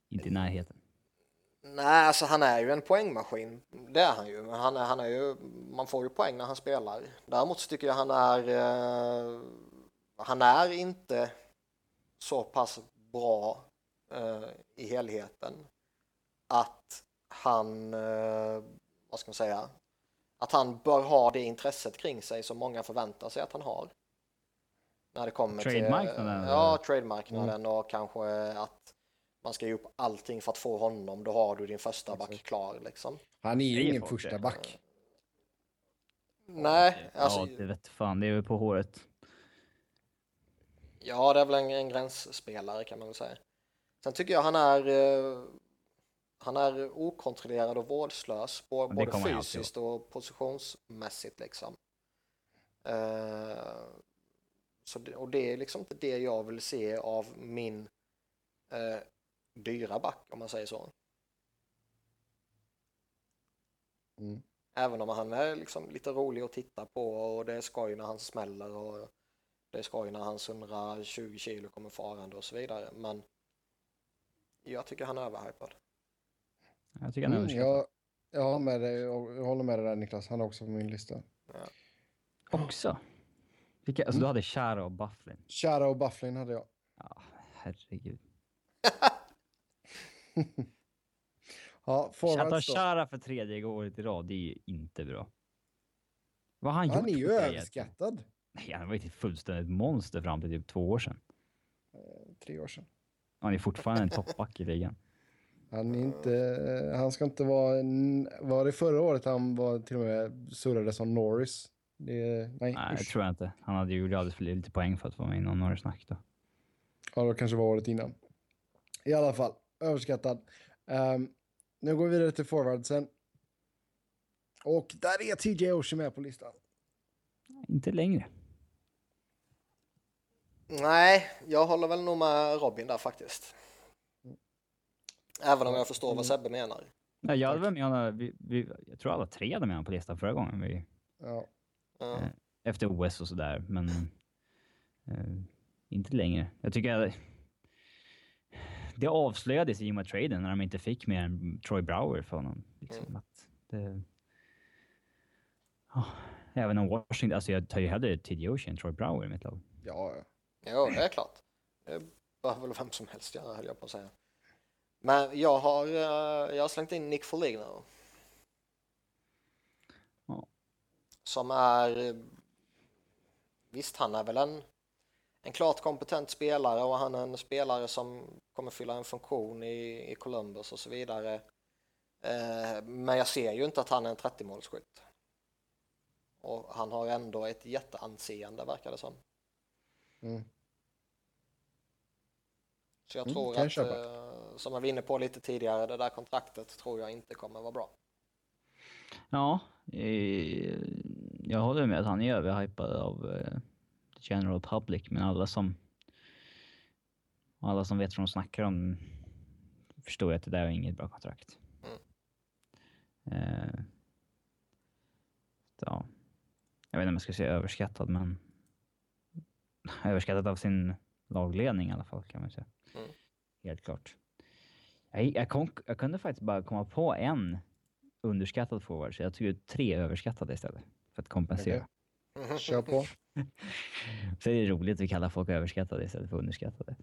Inte i närheten. Nej, alltså han är ju en poängmaskin. Det är han ju. Men han är, han är ju, man får ju poäng när han spelar. Däremot så tycker jag han är, eh, han är inte så pass bra eh, i helheten att han, eh, vad ska man säga, att han bör ha det intresset kring sig som många förväntar sig att han har. När det kommer till Trade-marknaden, Ja, trade-marknaden och kanske att man ska ge upp allting för att få honom. Då har du din första back Exakt. klar liksom. Han är ju ingen första det? back. Nej, alltså, ja, det vet fan. Det är väl på håret. ja, det är väl en, en gränsspelare kan man väl säga. Sen tycker jag han är, eh, han är okontrollerad och vårdslös, både fysiskt och positionsmässigt liksom. Eh, så det, och det är liksom inte det jag vill se av min eh, dyra back om man säger så. Mm. Även om han är liksom lite rolig att titta på och det är skoj när han smäller och det är skoj när hans 120 kilo kommer farande och så vidare. Men jag tycker han är överhypad. Jag tycker han är Mm, jag, jag, har med dig, jag håller med dig där Niklas, han är också på min lista. Också? Vilka, alltså du hade Chara och Bufflin. Chara och Bufflin hade jag. Ja, herregud. Ja, Att ha. Chara för tredje året i rad, det är ju inte bra. Vad han, Han är ju överskattad. Nej, han var ju ett fullständigt monster fram till typ två år sedan. Tre år sedan. Han är fortfarande en toppback i ligan. Han är inte, han ska inte vara, var det förra året han var till och med surrade som Norris? Det, nej, Nej, det tror jag inte. Han hade ju alldeles för lite poäng för att vara med i någon Norris-snack då. Ja, det kanske var året innan. I alla fall, överskattad. Ehm, nu går vi vidare till forwardsen. Och där är TJ Oshie med på listan. Inte längre. Nej, jag håller väl nog med Robin där faktiskt. Även om jag förstår vad Sebbe menar. Nej, jag hade väl honom, vi, vi, jag tror alla tre hade med honom på listan förra gången. Vi, Ja, Ja. Eh, efter OS och sådär, men eh, inte längre. Jag tycker att det avslöjades i och med traden när de inte fick mer än Troy Brower för honom. Liksom, Mm. att det, Ja, även om Washington, alltså jag tar ju hellre T.D. Ocean än Troy Brower i mitt lag. ja, ja. Jo, det är klart. Det behöver väl vem som helst göra, höll jag på att säga. Men jag har, eh, jag har slängt in Nick Foligno. Ja. Som är... Visst, han är väl en, en klart kompetent spelare och han är en spelare som kommer fylla en funktion i, i Columbus och så vidare. Eh, men jag ser ju inte att han är en 30-målsskytt. Och han har ändå ett jätteanseende verkar det som. Mm. Så jag Mm, tror jag att, köpa. eh, som jag var inne på lite tidigare, det där kontraktet tror jag inte kommer vara bra. Ja, jag håller med att han är överhypad av eh, general public, men alla som alla som vet vad de snackar om förstår att det där är inget bra kontrakt. Mm. Eh, ja. Jag vet inte om jag ska säga överskattad, men överskattad av sin lagledning i alla fall kan man säga. Mm. Helt klart. Jag, jag, kom, jag kunde faktiskt bara komma på en underskattad forward, så jag tog ut tre överskattade istället för att kompensera. Okej. Kör på. Så är det roligt att kalla folk överskattade istället för underskattade.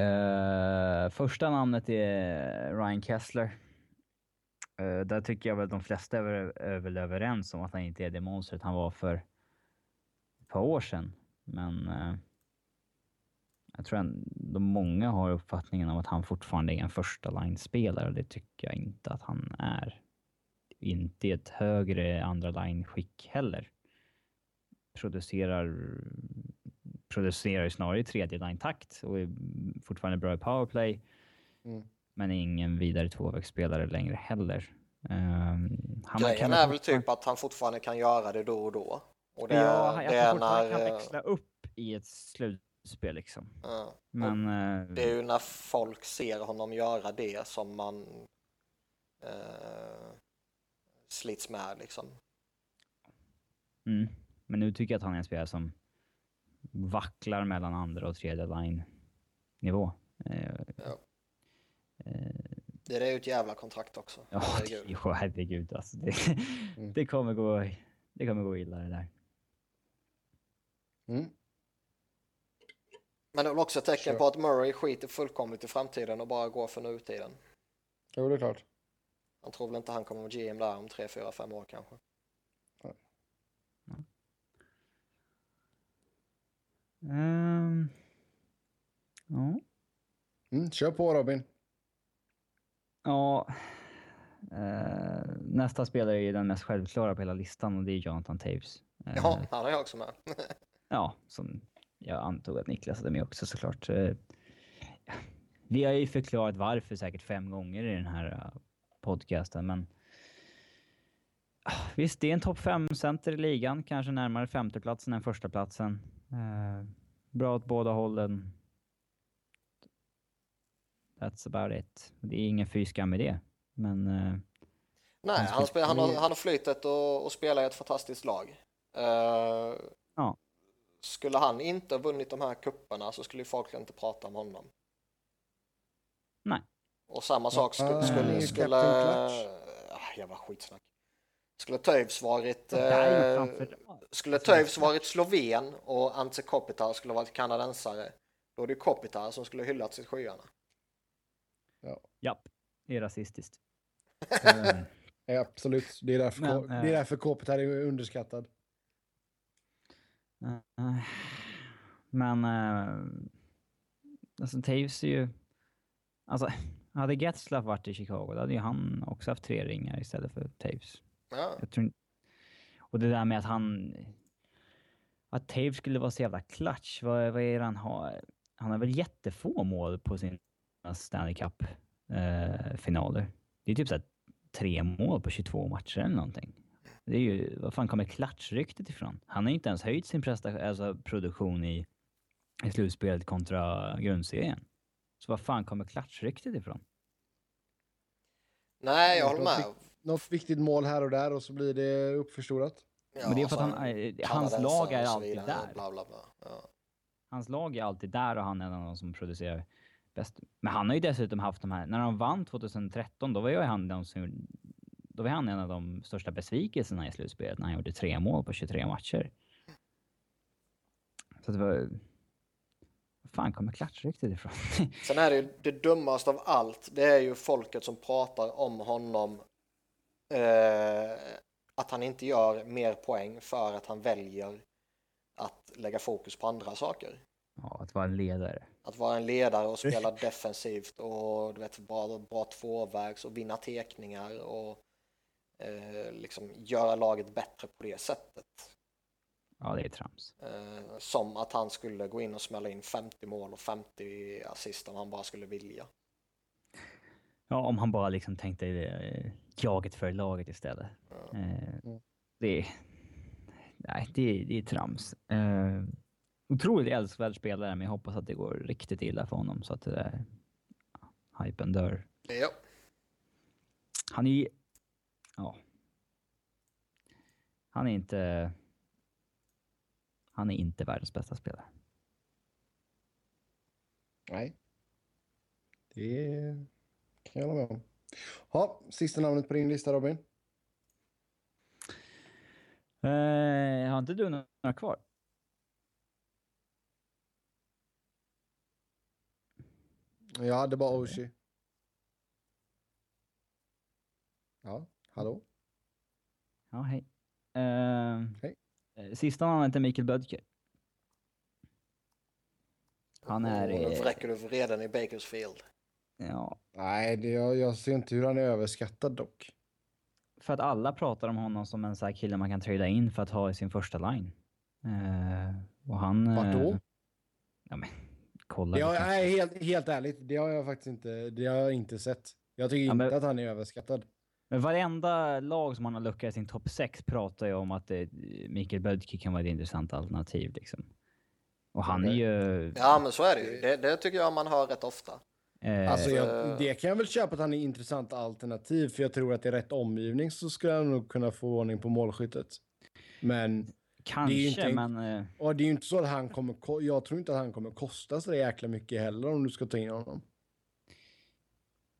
Eh, första namnet är Ryan Kessler. Uh, där tycker jag väl de flesta är, är väl överens om att han inte är det monstret han var för ett par år sedan. Men eh, jag tror att de många har uppfattningen om att han fortfarande är en första line-spelare och det tycker jag inte att han är. Inte i ett högre andra line-skick heller. Producerar, producerar snarare i tredje line-takt och är fortfarande bra i powerplay. Mm. Men är ingen vidare tvåvägsspelare längre heller. Um, han Grejen kan är väl typ att han fortfarande kan göra det då och då. Och det, ja, det jag är tror fortfarande när... kan eh, växla upp i ett slutspel liksom. ja. Men... eh, Det är ju när folk ser honom göra det som man eh, slits med liksom. Mm. Men nu tycker jag att han är en spelare som vacklar mellan andra och tredje line-nivå. Eh, Ja. eh, Det är ju ett jävla kontrakt också. Ja, Herregud. jo, herregud alltså. Det, Mm. det, kommer gå, det kommer gå illa det där. Mm. Men det är väl också ett tecken på att Murray skiter fullkomligt i framtiden och bara går för nutiden. Jo, det är klart. Han tror väl inte han kommer vara GM där om 3, 4, 5 år kanske. Ehm, ja. Mm. Kör på Robin. Ja. eh, nästa spelare är ju den mest självklara på hela listan och det är Jonathan Taves. Eh, Ja, han är jag också med. Ja, som jag antog att Niklas hade med också såklart. Eh, Vi har ju förklarat varför säkert fem gånger i den här eh, podcasten, men ah, visst, det är en topp fem center i ligan, kanske närmare femteplatsen än första platsen. Eh, bra åt båda hållen. That's about it. Det är ingen fy skam i det, men Nej, Han han, han, har, han har flytet och, och spelar i ett fantastiskt lag. Eh, Ja. Skulle han inte ha vunnit de här kupperna så skulle ju folk inte prata om honom. Nej. Och samma sak skulle... Ah, skulle, Captain skulle Clutch. ah, jävla skitsnack. Skulle Toews varit... Eh, skulle Toews varit sloven och Ante Kopitar skulle varit kanadensare, då är det Kopitar som skulle hyllats i skyarna. japp, det är rasistiskt. Eh, Ja, absolut. Det är därför, Men, det eh, är därför Kopitar är underskattad. Eh, Men... Uh, alltså Taves är ju... Alltså, hade Getzlaff varit i Chicago, då hade ju han också haft tre ringar istället för Taves. Ja. Jag tror, och det där med att han... Att Taves skulle vara så jävla klatsch, vad, vad är det han har? Han har väl jättefå mål på sina Stanley Cup-finaler. det är typ så tre mål på 22 matcher eller någonting. Det är ju, vad fan kommer klatschryktet ifrån? Han har ju inte ens höjt sin prestation, alltså produktion i, i slutspelet kontra grundserien. Så vad fan kommer klatschryktet ifrån? Nej, jag håller Något med. Något viktigt mål här och där och så blir det uppförstorat. Ja, Men det är för att han, eh, hans lag är alltid vidare, där. Bla, bla, bla. Ja. Hans lag är alltid där och han är en av de som producerar bäst. Men han har ju dessutom haft de här, när de vann 2013, då var ju han, de som, då var han en av de största besvikelserna i slutspelet när han gjorde tre mål på 23 matcher. Så det var... Var fan kommer klatschryktet ifrån? Sen är det ju det dummaste av allt, det är ju folket som pratar om honom eh, att han inte gör mer poäng för att han väljer att lägga fokus på andra saker. Ja, att vara en ledare. Att vara en ledare och spela defensivt och du vet, bra, bra tvåvägs och vinna tekningar och eh, liksom göra laget bättre på det sättet. Ja, det är trams. Eh, som att han skulle gå in och smälla in 50 mål och 50 assist om han bara skulle vilja. Ja, om han bara liksom tänkte eh, jaget för laget istället. Ja. Eh, det, är, nej, det, det är trams. Eh, otroligt älskvärd spelare, men jag hoppas att det går riktigt illa för honom så att det där hypen dör. Ja. Han är. Ja. Han är inte... Han är inte världens bästa spelare. Nej. Det kan jag hålla med om. Ja, sista namnet på din lista Robin? Eh, har inte du några kvar? Ja, det var Oshie. Ja, hallå? Ja, hej. Eh, Hej. eh, Sista namnet är Mikael Bödker. Han är... Och eh, vräker du vreden i Bakersfield. Ja, Nej, det, jag, jag ser inte hur han är överskattad dock. för att alla pratar om honom som en sån här kille man kan trada in för att ha i sin första line. Eh, och han... Vart då? Ja, men kolla. Vilka- nej, helt, helt ärligt, det har jag faktiskt inte, det har jag inte sett. Jag tycker Ja, men- inte att han är överskattad. Men varenda lag som han har luckat i sin topp 6 pratar ju om att eh, Mikael Bödker kan vara ett intressant alternativ. Liksom. Och han är ju... Ja, men så är det ju. Det, det tycker jag man hör rätt ofta. Eh, Alltså, Eh. jag, det kan jag väl köpa att han är intressant alternativ, för jag tror att i rätt omgivning så skulle han nog kunna få ordning på målskyttet. Men kanske, det är ju inte en- men... Eh, och det är ju inte så att han kommer, ko- jag tror inte att han kommer kosta så jäkla mycket heller om du ska ta in honom.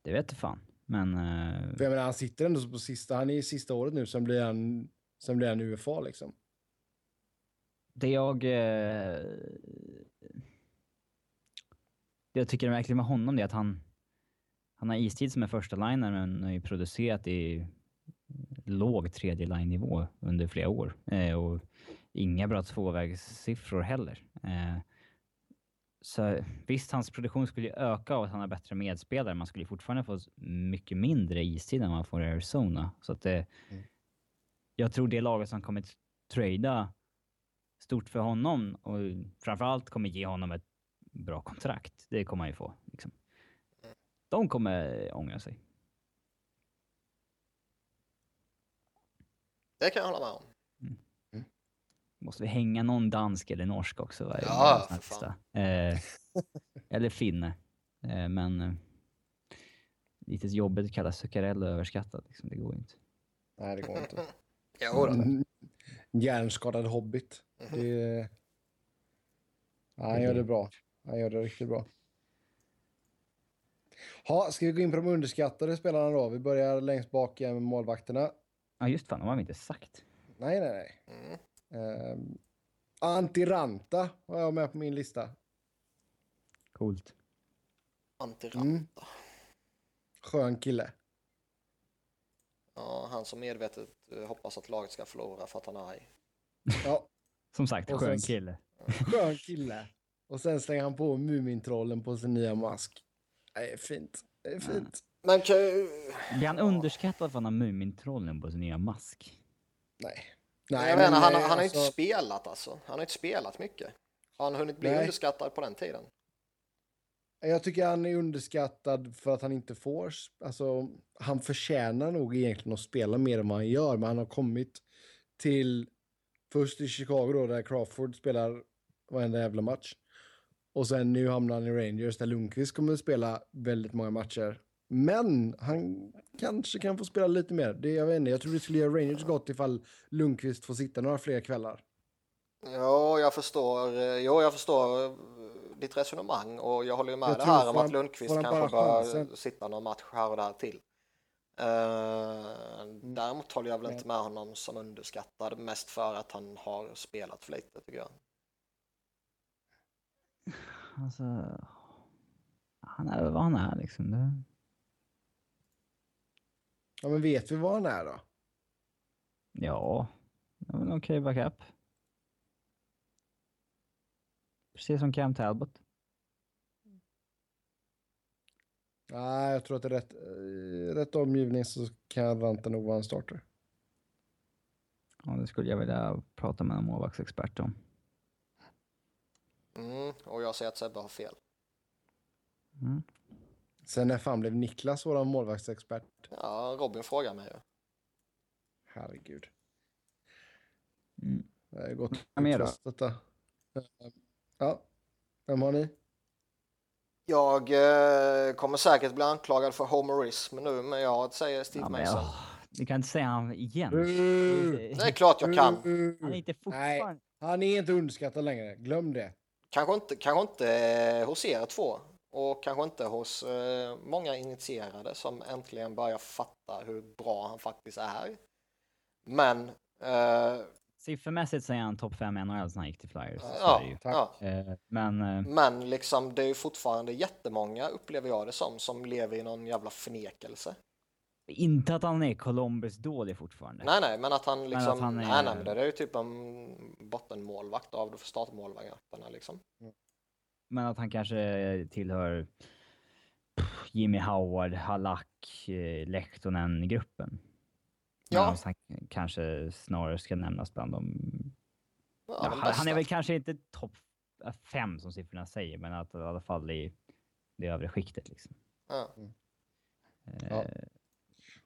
det vet jag fan. Men... Eh, För jag menar, han sitter ändå på sista, han är i sista året nu, sen blir han, sen blir han UFA liksom. det jag... Eh, det jag tycker verkligen med honom är att han... Han har istid som en första liner men har ju producerat i låg tredje line-nivå under flera år. Eh, och inga bra tvåvägssiffror heller. Eh, så visst, hans produktion skulle öka av att han har bättre medspelare. Man skulle fortfarande få mycket mindre istid än man får i Arizona. Så att det, Mm. Jag tror det laget som kommer trada stort för honom och framförallt kommer ge honom ett bra kontrakt. Det kommer han ju få. Liksom. De kommer ångra sig. Det kan jag hålla med om. Måste vi hänga någon dansk eller norsk också? Ja, för fan. Eh, eller finne. Eh, men eh, lite jobbigt att kalla Zuccarello överskattad. Liksom. Det går inte. Nej, det går inte. Jo då. Mm. Hjärnskadad hobbit. Det... Ja, han gör det bra. Han gör det riktigt bra. Ha, ska vi gå in på de underskattade spelarna då? Vi börjar längst bak igen med målvakterna. Ja, just fan. De har vi inte sagt. Nej, nej, nej. Mm. Um, Antiranta har jag med på min lista. Coolt. Antiranta. Mm. Skön kille. Ja, han som medvetet eh, hoppas att laget ska förlora för att han är arg. Ja, Som sagt, Och skön sen- kille. skön kille. Och sen slänger han på Mumintrollen på sin nya mask. Det är fint. Det är fint. Men kan, Blir han underskattad för att han har Mumintrollen på sin nya mask? Nej. Jag Nej, menar, han, eh, han har ju inte alltså- spelat alltså. Han har inte spelat mycket. Har han hunnit bli Nej. underskattad på den tiden? Jag tycker han är underskattad för att han inte får... Alltså, han förtjänar nog egentligen att spela mer än vad han gör, men han har kommit till... Först i Chicago då, där Crawford spelar varenda jävla match. Och sen nu hamnar han i Rangers, där Lundqvist kommer att spela väldigt många matcher. Men han kanske kan få spela lite mer. Det, jag vet inte, jag tror det skulle göra Rangers gott ifall Lundqvist får sitta några fler kvällar. Ja, jag förstår. eh, Jo, jag förstår eh, ditt resonemang och jag håller ju med Jag tror här om att Lundqvist kanske bara bör sitta någon match här och där till. Uh, däremot håller jag väl inte med honom som underskattad, mest för att han har spelat för lite tycker jag. Alltså... Han är väl vad han är liksom. Det... Ja, men vet vi vad han är då? Ja, det var en okej backup. Precis som Cam Talbot. Nej, jag tror att i rätt, i rätt omgivning så kan Ranta nog vara en starter. Ja, det skulle jag vilja prata med en målvaktsexpert om. Mm, och jag säger att Sebbe har fel. Mm. Sen när fan blev Niklas våran målvaktsexpert? Ja, Robin frågar mig ju. Herregud. Mm. Det har gått Vad mer detta. Ja, vem har ni? Jag eh, kommer säkert bli anklagad för homerism nu, men jag säger Steve Ja, Mason. du kan inte säga han igen. Mm. Det är klart jag kan. Han är inte Nej, fortfarande... han är inte underskattad längre. Glöm det. Kanske inte, kanske inte eh, hos er två och kanske inte hos eh, många initierade som äntligen börjar fatta hur bra han faktiskt är. Men eh, Siffermässigt säger han topp 5 i NHL när han gick till Flyers. så ja, är ja, Eh, Men eh, men liksom det är ju fortfarande jättemånga upplever jag det som som lever i någon jävla förnekelse. inte att han är Columbus dålig fortfarande. Nej, nej, men att han liksom, att han är- nej, nej, men det är ju typ en bottenmålvakt av startmålvakterna liksom. Men att han kanske tillhör Jimmy Howard, Halak, eh, Lehtonen-gruppen. Ja. Han kanske snarare ska nämnas bland de... Ja, Ja, han, han är väl kanske inte topp fem som siffrorna säger, men att i alla fall i det övre skiktet liksom. Ja. Eh.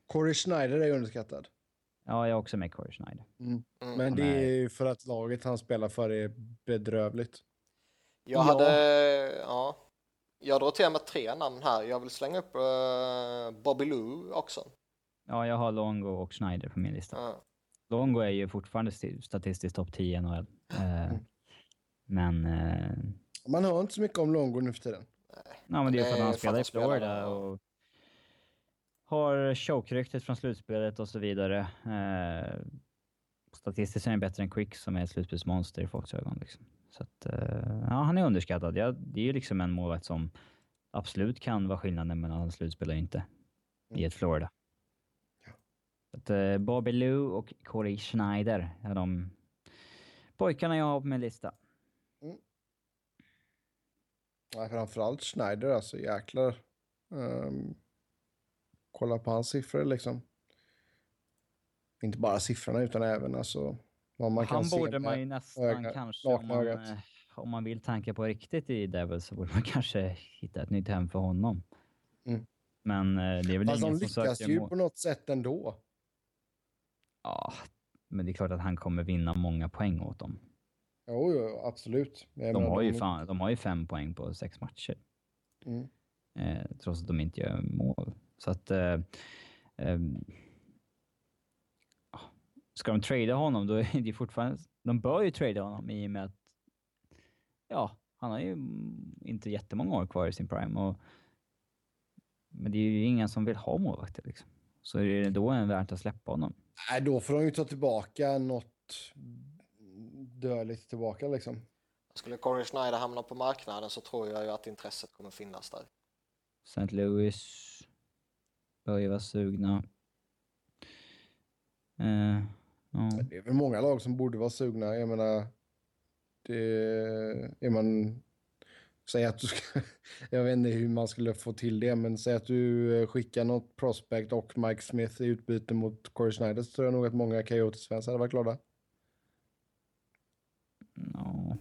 Corey Schneider är underskattad. ja, jag är också med Corey Schneider. Mm. Men det är ju för att laget han spelar för är bedrövligt. Jag Ja. hade, ja, jag drar till med tre namn här. Jag vill slänga upp uh, Bobby Lou också. Ja, jag har Longo och Schneider på min lista. Ja. Longo är ju fortfarande sti- statistiskt topp 10 i NHL. Eh, Mm. men eh, Man hör inte så mycket om Longo nu för tiden. Ja, men det är för att han för spelar i Florida och har choke-ryktet från slutspelet och så vidare. Eh, statistiskt är han bättre än Quick som är ett slutspelsmonster i folks ögon. Liksom. Så att, eh, ja, han är underskattad. Ja, det är ju liksom en målvakt som absolut kan vara skillnaden mellan han slutspelar och inte i Mm. ett Florida. Så att, eh, Bobby Lou och Corey Schneider är de pojkarna jag har på min lista. Ja, framförallt Schneider alltså, jäklar. Um, kolla på hans siffror liksom. Inte bara siffrorna utan även alltså vad man kan han se. borde med- man ju nästan öga- kanske, om man, eh, om man vill tanka på riktigt i Devils så borde man kanske hitta ett nytt hem för honom. Mm. Men eh, det är väl Fast de ingen som lyckas söker ju mål. på något sätt ändå. Ja, men det är klart att han kommer vinna många poäng åt dem. Jo, jo absolut. Jag De har, ju fan, de har ju fem poäng på sex matcher. Mm. Eh, trots att de inte gör mål. Så att... Eh, ja, ska de trada honom, då är det fortfarande... De bör ju trada honom i och med att... Ja, han har ju inte jättemånga år kvar i sin prime. Och, men det är ju ingen som vill ha målvakter liksom. Så är det då en värt att släppa honom. Nej, då får de ju ta tillbaka något dödligt tillbaka liksom. Skulle Corey Schneider hamna på marknaden så tror jag ju att intresset kommer finnas där. St. Louis bör ju vara sugna. Eh, ja. Det är väl många lag som borde vara sugna. Jag menar, det är man... Säg att du ska... Jag vet inte hur man skulle få till det, men säg att du eh, skickar något prospect och Mike Smith i utbyte mot Corey Schneider så tror jag nog att många Coyotes-fans hade varit glada. ja.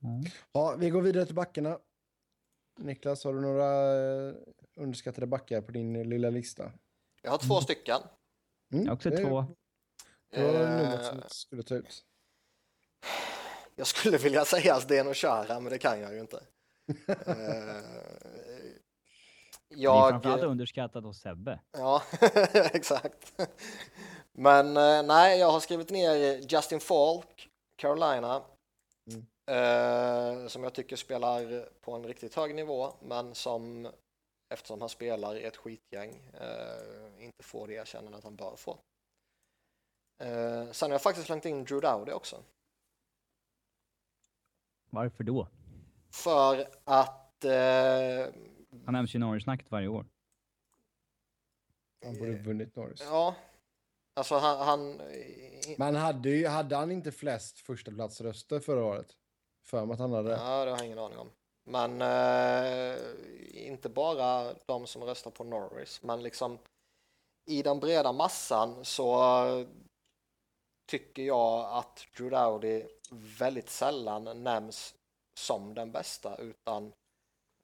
Ja. Ja, vi går vidare till backarna. Niklas, har du några eh, underskattade backar på din lilla lista? Jag har två stycken. Mm, Jag har också det- två. Det var Eh, numret som jag skulle ta ut. Jag skulle vilja säga Zdeno Chara, men det kan jag ju inte. Eh, Det är jag... framförallt underskattat hos Sebbe. Ja, exakt. Men eh, nej, jag har skrivit ner Justin Falk, Carolina, Mm. eh, som jag tycker spelar på en riktigt hög nivå, men som eftersom han spelar i ett skitgäng eh, inte får det erkännandet han bör få. Eh, sen har jag faktiskt slängt in Drew Dowdy också. Varför då? För att eh, Han nämns ju i Norris-snacket varje år. Han borde vunnit Norris. Ja, Alltså han... han Men hade, ju, hade han inte flest första platsröster förra året? För mig att han hade det. Ja, det har jag ingen aning om. Men eh, inte bara de som röstar på Norris, men liksom i den breda massan så tycker jag att Drew Dowdy väldigt sällan nämns som den bästa utan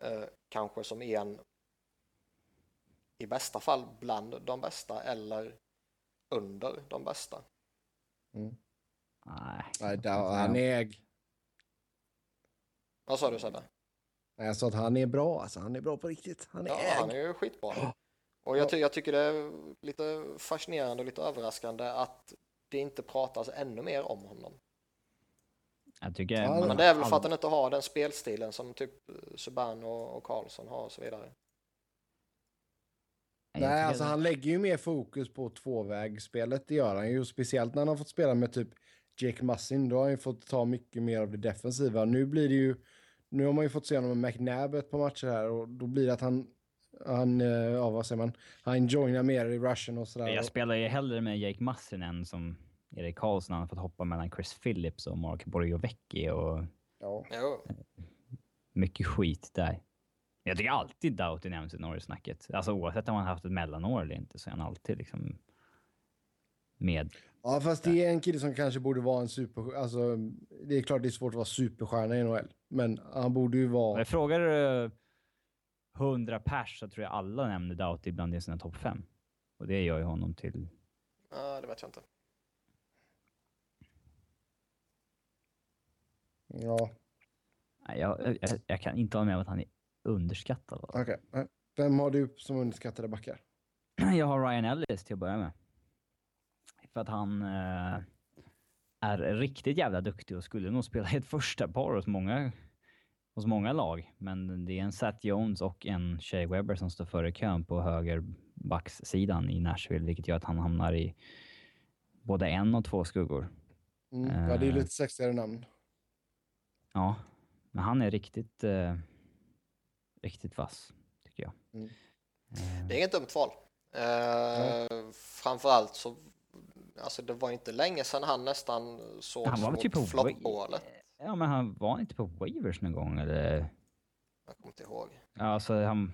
eh, kanske som en i bästa fall bland de bästa eller under de bästa. Mm. Nej. Nej, där, han är... Vad sa du Sebbe? Nej, Jag sa att han är bra, alltså. Han är bra på riktigt. Han är Ja, äg. han är ju skitbra. Och jag, ty jag tycker det är lite fascinerande och lite överraskande att det inte pratas ännu mer om honom. Jag tycker... Ja, Men det är väl för att han inte har den spelstilen som typ Subban och, och Karlsson har och så vidare. Nej, alltså han lägger ju mer fokus på tvåvägsspelet, det gör han ju. Speciellt när han har fått spela med typ Jake Massin, då har han ju fått ta mycket mer av det defensiva. Nu blir det ju, nu har man ju fått se honom med McNabb ett par matcher här och då blir det att han, han, eh, ja vad säger man, han joinar mer i rushen och sådär. Jag spelar ju hellre med Jake Massin än som Erik Karlsson. Han har fått hoppa mellan Chris Phillips och Mark Borgovecki och Ja. Jo, mycket skit där. Jag tycker alltid Doughty nämns i Norris-snacket. Alltså oavsett om han haft ett mellanår eller inte så är han alltid liksom med. ja, fast det är en kille som kanske borde vara en super, alltså det är klart det är svårt att vara superstjärna i NHL, men han borde ju vara, jag frågar du 100 pers så tror jag alla nämner Doughty bland sina topp fem. Och det gör ju honom till... ja, det vet jag inte. ja, Nej, jag, jag, jag kan inte hålla med om att han är underskattad. okej. Okay. Vem har du som underskattade backar? Jag har Ryan Ellis till att börja med. För att han eh, är riktigt jävla duktig och skulle nog spela i ett första par hos många, hos många lag. Men det är en Seth Jones och en Shea Webber som står före kön på högerbacksidan i Nashville, vilket gör att han hamnar i både en och två skuggor. Mm. Ja, det är Eh. lite sexigare namn. Ja, men han är riktigt, eh, riktigt vass, tycker jag. Mm. Eh, Det är inget dumt val. Eh, framförallt så, alltså det var inte länge sedan han nästan såg Han var väl typ på floppmålet. Ja, men han var inte på waivers någon gång eller? Jag kommer inte ihåg. Ja, alltså han... Men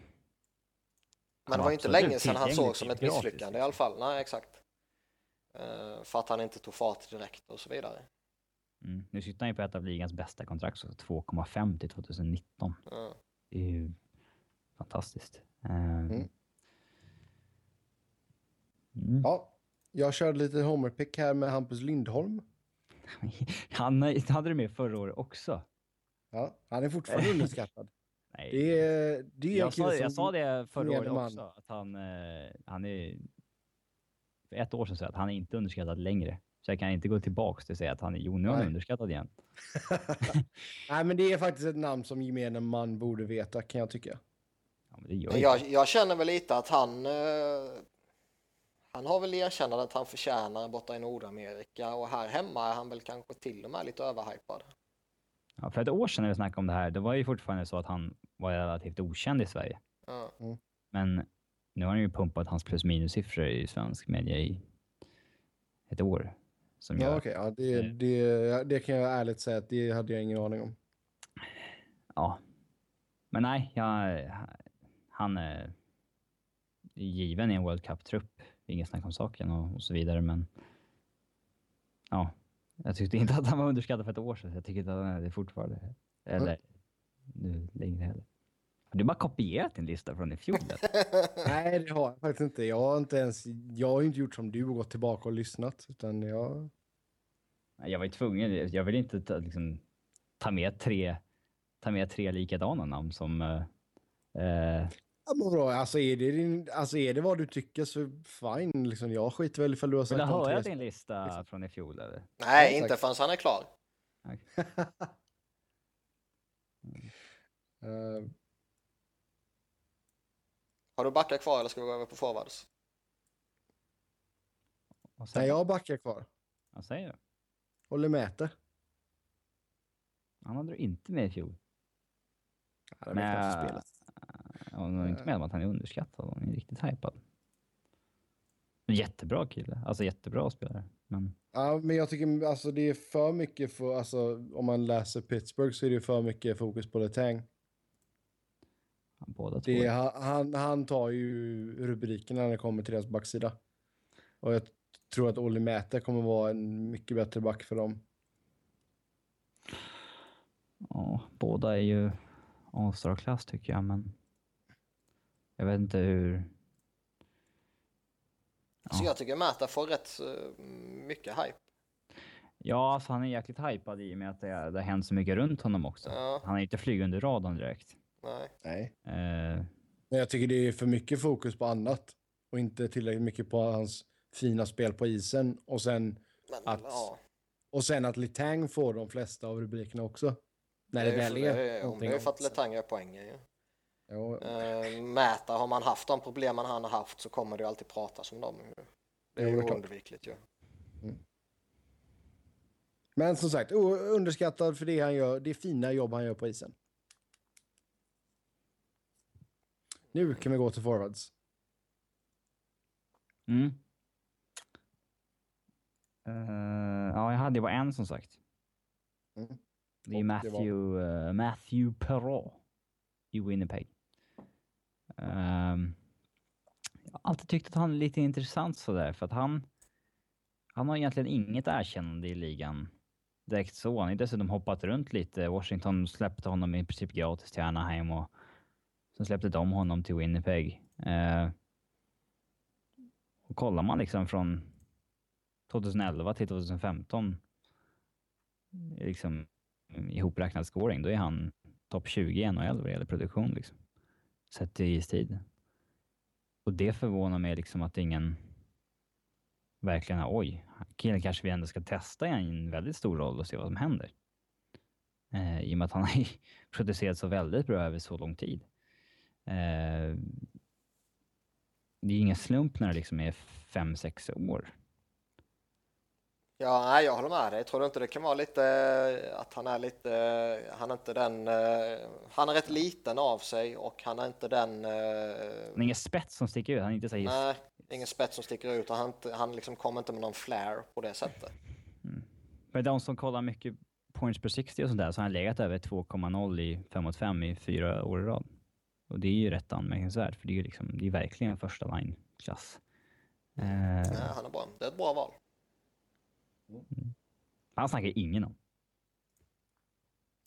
han det var ju inte länge sedan han såg som ett gratis, misslyckande i alla fall. Nej, exakt. Eh, för att han inte tog fart direkt och så vidare. Mm. Nu sitter han ju på ett av ligans bästa kontrakt, så 2,5 till 2019. Mm. Det är ju fantastiskt. Mm. mm. Ja, jag körde lite homerpick här med Hampus Lindholm. Han hade det med förra året också. Ja, han är fortfarande underskattad. Nej. Det är, det är jag, sa, jag sa det förra året man. också, att han, eh, han är... För ett år sedan sa jag att han är inte underskattad längre. Så jag kan inte gå tillbaks till att säga att han är, jo nu är underskattad igen. Nej, men det är faktiskt ett namn som gemene man borde veta, kan jag tycka. Ja, men det gör Men ju jag, jag känner väl lite att han eh, han har väl erkännat att han förtjänar borta i Nordamerika och här hemma är han väl kanske till och med lite överhypad. Ja, för ett år sedan när vi snackade om det här, det var ju fortfarande så att han var relativt okänd i Sverige. Ja. Men nu har han ju pumpat hans plus minus siffror i svensk media i ett år. Som Ja, okej. ja, det, Mm. det, det kan jag ärligt säga att det hade jag ingen aning om. ja. Men nej, jag, han är given i en World Cup-trupp. Inget snack om saken och, och så vidare, men ja. Jag tyckte inte att han var underskattad för ett år sedan. Jag tycker inte att han är det fortfarande. Eller nu längre heller. Har du bara kopierat din lista från i fjol? Nej, det har jag faktiskt inte. Jag har inte ens, jag har inte gjort som du och gått tillbaka och lyssnat, utan jag... Jag var ju tvungen. Jag vill inte ta, liksom, ta med tre ta med tre likadana namn som... eh, Ja, men bra. Alltså är, det din, alltså är det vad du tycker så fine. Liksom, jag skiter väl ifall du har vill du sagt höra din lista från i fjol eller? Nej, Ja, inte förrän han är klar. Eh, Har du backar kvar eller ska vi gå över på forwards? Nej, jag backar kvar. Vad säger du? Håller med det. Han hade du inte med i fjol. Ja, det Men- han är inte med om att han är underskattad. Han är riktigt hypad. Jättebra kille. Alltså jättebra spelare. Men Ja, men jag tycker alltså det är för mycket för, alltså om man läser Pittsburgh så är det för mycket fokus på Letang. båda två. Det han- han, han tar ju rubrikerna när det kommer till deras backsida. Och jag tror att Olli Mäte kommer vara en mycket bättre back för dem. Ja, båda är ju All-star-klass tycker jag, men jag vet inte hur... Så jag tycker Mata får rätt eh, mycket hype. Ja, alltså han är jäkligt hypad i och med att det, är- det har hänt så mycket runt honom också. Ja. Han är inte flyg under radarn direkt. Nej. Nej. Eh, Men jag tycker det är för mycket fokus på annat. Och inte tillräckligt mycket på hans fina spel på isen. Och sen Men, Att- ja. Och sen att Letang får de flesta av rubrikerna också. När det, är väl är är, någonting det är för att. Letang gör poängen ju. Ja, Eh, Mäta, har man haft de problemen han har haft så kommer det alltid pratas om dem. Det är Jo, det är ju klart. oundvikligt ju. Men som sagt, underskattad för det han gör, det fina jobb han gör på isen. Nu kan vi gå till forwards. mm. Eh, ja, jag hade ju bara en som sagt. Mm. Det är Och det Matthew, eh, Matthew Perrault i Winnipeg. Um, jag har alltid tyckt att han är lite intressant sådär, för att han, han har egentligen inget erkännande i ligan direkt så. Han har dessutom hoppat runt lite. Washington släppte honom i princip gratis till Anaheim och sen släppte de honom till Winnipeg. Uh, och kollar man liksom från 2011 till 2015 liksom ihopräknad scoring, då är han topp 20 i NHL vad det gäller produktion liksom. Sett i istid. Och det förvånar mig liksom att ingen verkligen har, oj, killen kanske vi ändå ska testa i en väldigt stor roll och se vad som händer. Eh, I och med att han har producerat så väldigt bra över så lång tid. Eh, det är ingen slump när det liksom är fem sex år. Ja, nej, jag håller med dig. Tror du inte det kan vara lite eh, att han är lite, eh, han är inte den, eh, han är rätt liten av sig och han är inte den, Han är ingen spets som sticker ut. Han är inte så nej, ingen spets som sticker ut och han, han liksom kommer inte med någon flair på det sättet. För de som kollar mycket points per 60 och sånt där så har han legat över 2,0 i 5 mot 5 i fyra år i rad. Och det är ju rätt anmärkningsvärt för det är ju liksom, det är verkligen första line-klass. Nej, han är bra. Det är ett bra val. Han snackar ingen om.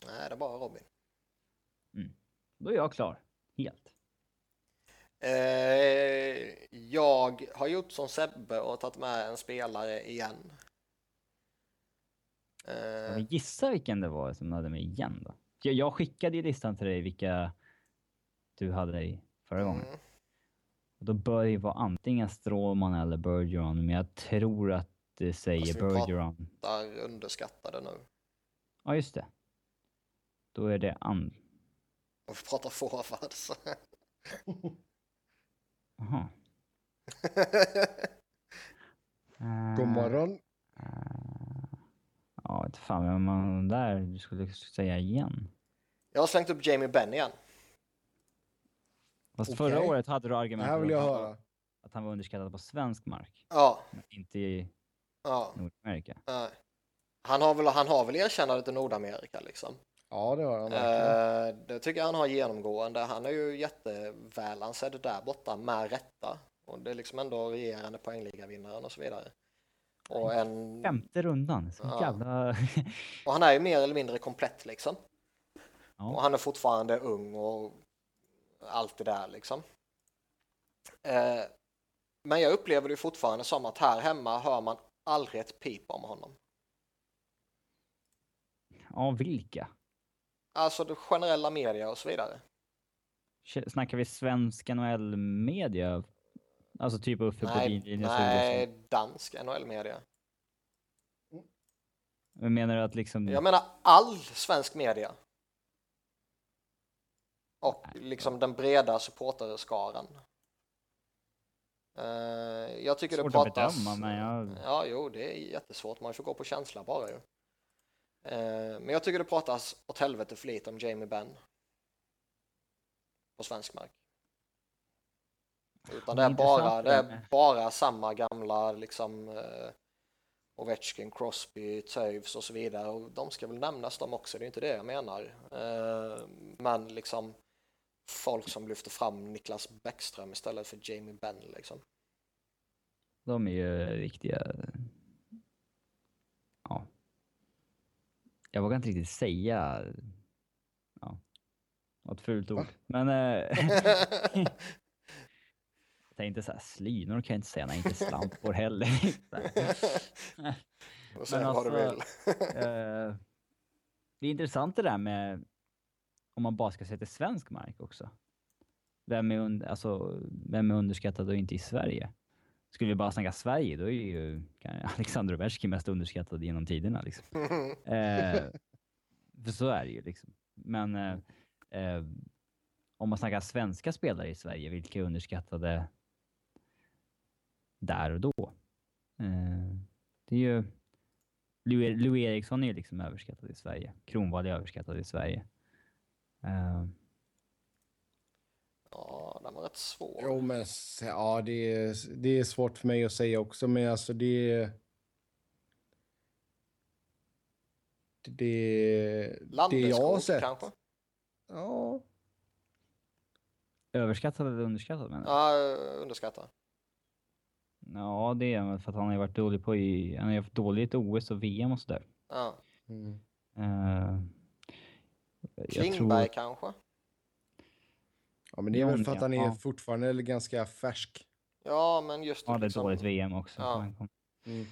Nej, det är bara Robin. Då är jag klar. Helt. Eh, jag har gjort som Sebbe och tagit med en spelare igen. Eh, gissa vilken det var som hade mig igen då. Jag, jag skickade ju listan till dig vilka du hade i förra gången. mm, Och då bör det ju vara antingen Strålman eller Bergeron, men jag tror att det säger Fast vi pratar- Bergeron. där underskattade nu. Ja, just det. Då är det an... Och vi pratar forwards. Jaha. Eh, God morgon. eh, Ja, inte fan vem man där du skulle säga igen. jag har slängt upp Jamie Benn igen. Fast Okej. förra året hade du argumentet att, att han var underskattad på svensk mark, Ja, men inte i ja. Nordamerika. nej. Han har väl, han har väl erkännandet i Nordamerika liksom. Ja, det har han verkligen. Eh, det tycker jag han har genomgående. Han är ju jättevälansedd där borta med rätta. Och det är liksom ändå regerande poängligavinnaren och så vidare. Och, en, Femte rundan, så Ja. jävla... och han är ju mer eller mindre komplett liksom. Ja. Och han är fortfarande ung och allt det där liksom. Eh, men jag upplever det fortfarande som att här hemma hör man aldrig ett pip om honom. ja, vilka? Alltså det generella media och så vidare. Snackar vi svensk NHL-media? Alltså typ Uffe Bodin, Linus nej dansk NHL-media. Men Menar du att liksom... Jag menar all svensk media. Och liksom den breda supporterskaran. Eh, jag tycker det Svårt att pratas... bedöma, men jag- Ja, jo, det är jättesvårt. Man får gå på känsla bara ju. Eh, men jag tycker det pratas åt helvete för lite om Jamie Benn. På svensk mark. Utan det är, Det bara, det det är bara samma gamla liksom eh, Ovechkin, Crosby, Toews och så vidare. Och de ska väl nämnas de också, det är inte det jag menar. Eh, men liksom folk som lyfter fram Niklas Bäckström istället för Jamie Benn liksom. De är ju riktiga... Ja. Jag vågar inte riktigt säga... Ja. Något fult ord. Men... Eh, jag tänkte såhär, slynor kan jag inte säga, nej inte slampor heller. Och säga vad du alltså- vill. Eh, det är intressant det där med om man bara ska se till svensk mark också. Vem är, und- alltså, vem är underskattad och inte i Sverige? Skulle vi bara snacka Sverige, då är ju Alexander Ovechkin mest underskattad genom tiderna. Liksom. Eh, för så är det ju. Liksom. Men eh, eh, om man snackar svenska spelare i Sverige, vilka är underskattade där och då? Eh, det är ju... Louis Eriksson är ju liksom överskattad i Sverige. Kronwall är överskattad i Sverige. Eh, Ja, den var rätt svår. Jo, men ja, det är, det är svårt för mig att säga också, men alltså det är... Det, det jag har sett. kanske? Ja, överskattad eller underskattad menar du? Ja, underskattad. Ja, det är han väl för att han har varit dålig på i, han har ju haft dåligt i OS och VM och sådär. Ja. mm. Jag Klingberg tror- kanske? ja, men det är väl för att han är ja. fortfarande ganska färsk. Ja, men just Ja, det är liksom- dåligt VM också. Ja. Han kom- Mm.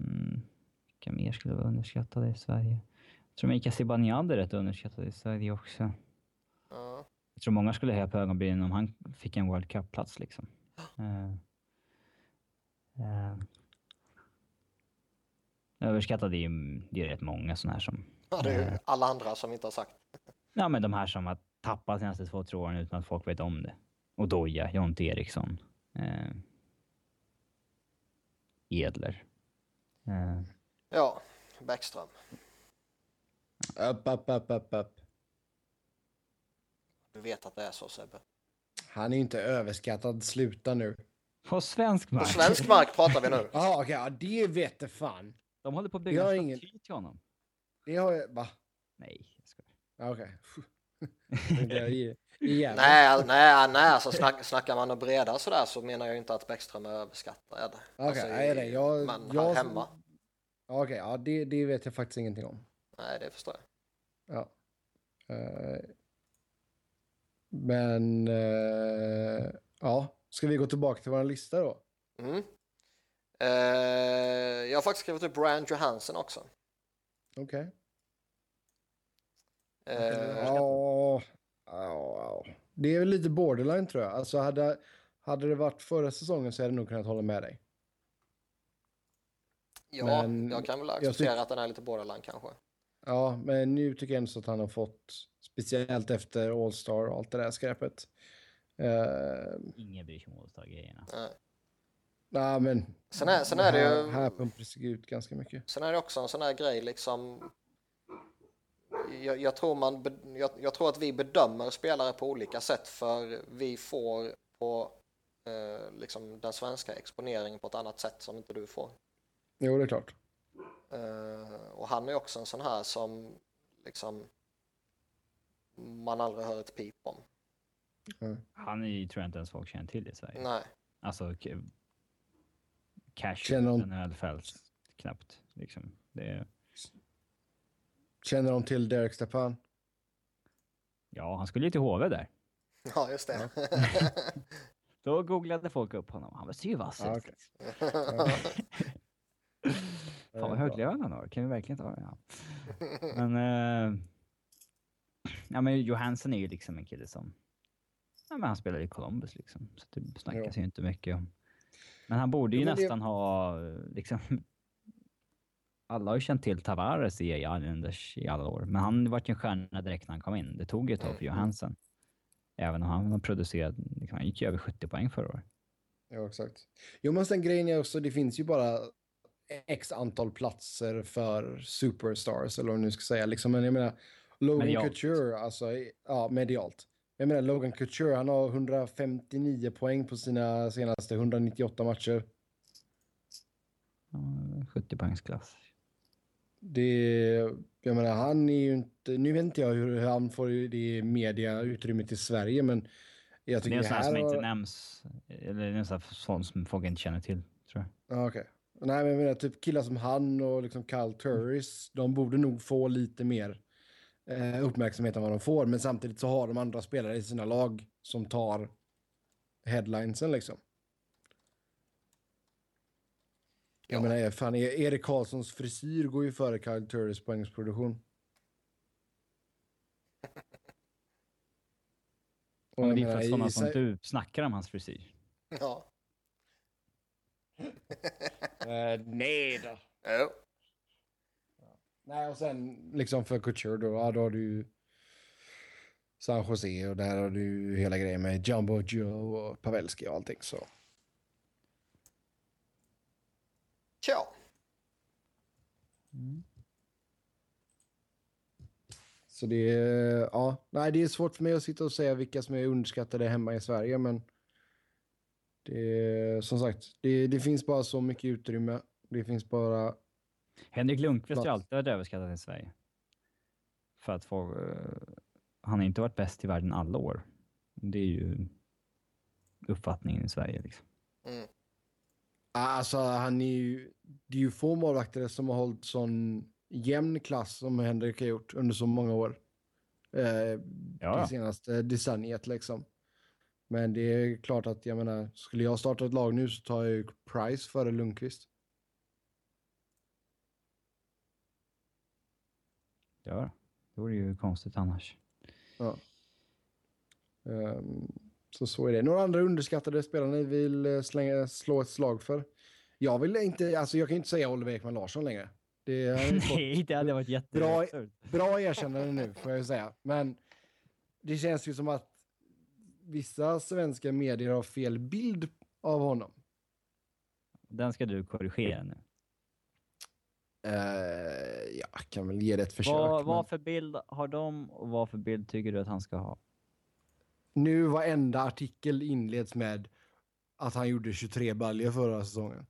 Mm, vilka mer skulle vara underskattade i Sverige? Jag tror Mika Zibanejad är rätt underskattad i Sverige också. Ja. Jag tror många skulle höja på ögonbrynen om han fick en World Cup-plats liksom. Eh, eh, överskattade är ju det är rätt många sådana här som... Ja, det är ju Eh, alla andra som vi inte har sagt. Ja, men de här som har tappat senaste två, tre åren utan att folk vet om det. Och Doja, Jonte Eriksson. Eh, Edler. Eh, Ja, Bäckström. Upp, upp, upp, upp, upp. Du vet att det är så Sebbe. Han är inte överskattad, sluta nu. på svensk På mark. svensk mark pratar vi nu. Jaha, okej, ja, det vete fan. De håller på att Jag bygga har en ingen- staty till honom. Det har jag, va? Nej, jag skojar. Ja, Okej. Igen. Nej, nej, nej, alltså snack, snackar man och breda sådär så menar jag inte att Bäckström är överskattad. Okej, Alltså, nej, nej, jag- men här jag- hemma. Ja, Okej, ja, det, det vet jag faktiskt ingenting om. Nej, det förstår jag. Ja. Eh, men, eh, ja. Ska vi gå tillbaka till vår lista då? Mm. Eh, jag har faktiskt skrivit upp Brian Johansson också. Okej. Eh, Ja, ja. Det är väl lite borderline tror jag. Alltså hade, hade det varit förra säsongen så hade jag nog kunnat hålla med dig. ja, men jag kan väl acceptera att den är lite borderline kanske. Ja, men nu tycker jag ändå så att han har fått, speciellt efter All-Star och allt det där skräpet. Uh, Ingen bryr sig om All-Star-grejerna. Nej, men Sen är- sen är det ju- här pumpades det ut ganska mycket. Sen är det också en sån här grej liksom. Jag, jag, tror man, jag, jag tror att vi bedömer spelare på olika sätt för vi får på eh, liksom den svenska exponeringen på ett annat sätt som inte du får. Jo, det är klart. Eh, och han är också en sån här som liksom man aldrig hör ett pip om. Han är ju, tror jag inte ens folk känner till i Sverige. Nej, Alltså, k- Känner hon- NHL-fält knappt. Liksom. Det är, Känner de till Derek Stepan? ja, han skulle ju till HV där. ja just det. Då googlade folk upp honom. Han ser ju vass Ja, okej. Fan vad hög lön han har. Kan vi verkligen ta det? Ja. Men, eh, ja, men Johansson är ju liksom en kille som... Ja, men han spelar i Columbus liksom. Så det snackas ju inte mycket om. Men han borde ju men det- nästan ha liksom... Alla har ju känt till Tavares i Islanders i alla år. Men han var ju en stjärna direkt när han kom in. Det tog ju ett tag för Johansson. Även om han har producerat, liksom, han gick ju över 70 poäng förra året. Ja, exakt. Jo, men sen grejen är också, det finns ju bara x antal platser för superstars, eller vad man nu ska säga. Liksom, men jag menar, Logan Medialt. Couture, alltså, ja, medialt. Jag menar Logan Couture, han har 159 poäng på sina senaste 198 matcher. Ja, 70 poängsklass. Det, jag menar, han är ju inte... Nu vet inte jag hur han får det mediautrymmet i Sverige, men jag Det är tycker en sån här som inte nämns. Eller det är en sån sån som folk inte känner till, tror jag. Ja, okej. Nej, men jag menar, typ killar som han och liksom Kyle Turris, de borde nog få lite mer eh, uppmärksamhet än vad de får. Men samtidigt så har de andra spelare i sina lag som tar headlinesen liksom. Jag Ja. menar, fan, E- Erik Karlssons frisyr går ju före Kyle Turris poängsproduktion. Och jag det är för sådana som du snackar om hans frisyr. Ja. Eh, nej då. Jo. Nej, och sen liksom för Couture då, ja, då har du San Jose och där har du hela grejen med Jumbo Joe och Pavelski och allting så. Tja. Så det är, ja, nej det är svårt för mig att sitta och säga vilka som är underskattade hemma i Sverige men det är som sagt, det, det finns bara så mycket utrymme. Det finns bara, Henrik Lundqvist har alltid varit överskattad i Sverige. För att få... eh, han har inte varit bäst i världen alla år. Det är ju uppfattningen i Sverige. Liksom. Mm. alltså han är ju, det är ju få målvakter som har hållit sån jämn klass som Henrik har gjort under så många år. Eh, Ja. det senaste decenniet liksom. Men det är klart att jag menar, skulle jag starta ett lag nu så tar jag ju Price före Lundqvist. Ja, det vore ju konstigt annars. Ja. Ehm, så så är det. Några andra underskattade spelare ni vill eh, slänga, slå ett slag för? Jag vill inte, alltså jag kan inte säga Oliver Ekman Larsson längre. Det Nej, det hade varit Bra- jätteabsurt. bra erkännande nu får jag ju säga. Men det känns ju som att vissa svenska medier har fel bild av honom. Den ska du korrigera nu. Uh, jag kan väl ge det ett försök. Vad, men vad för bild har de och vad för bild tycker du att han ska ha? Nu varenda artikel inleds med att han gjorde 23 baljor förra säsongen.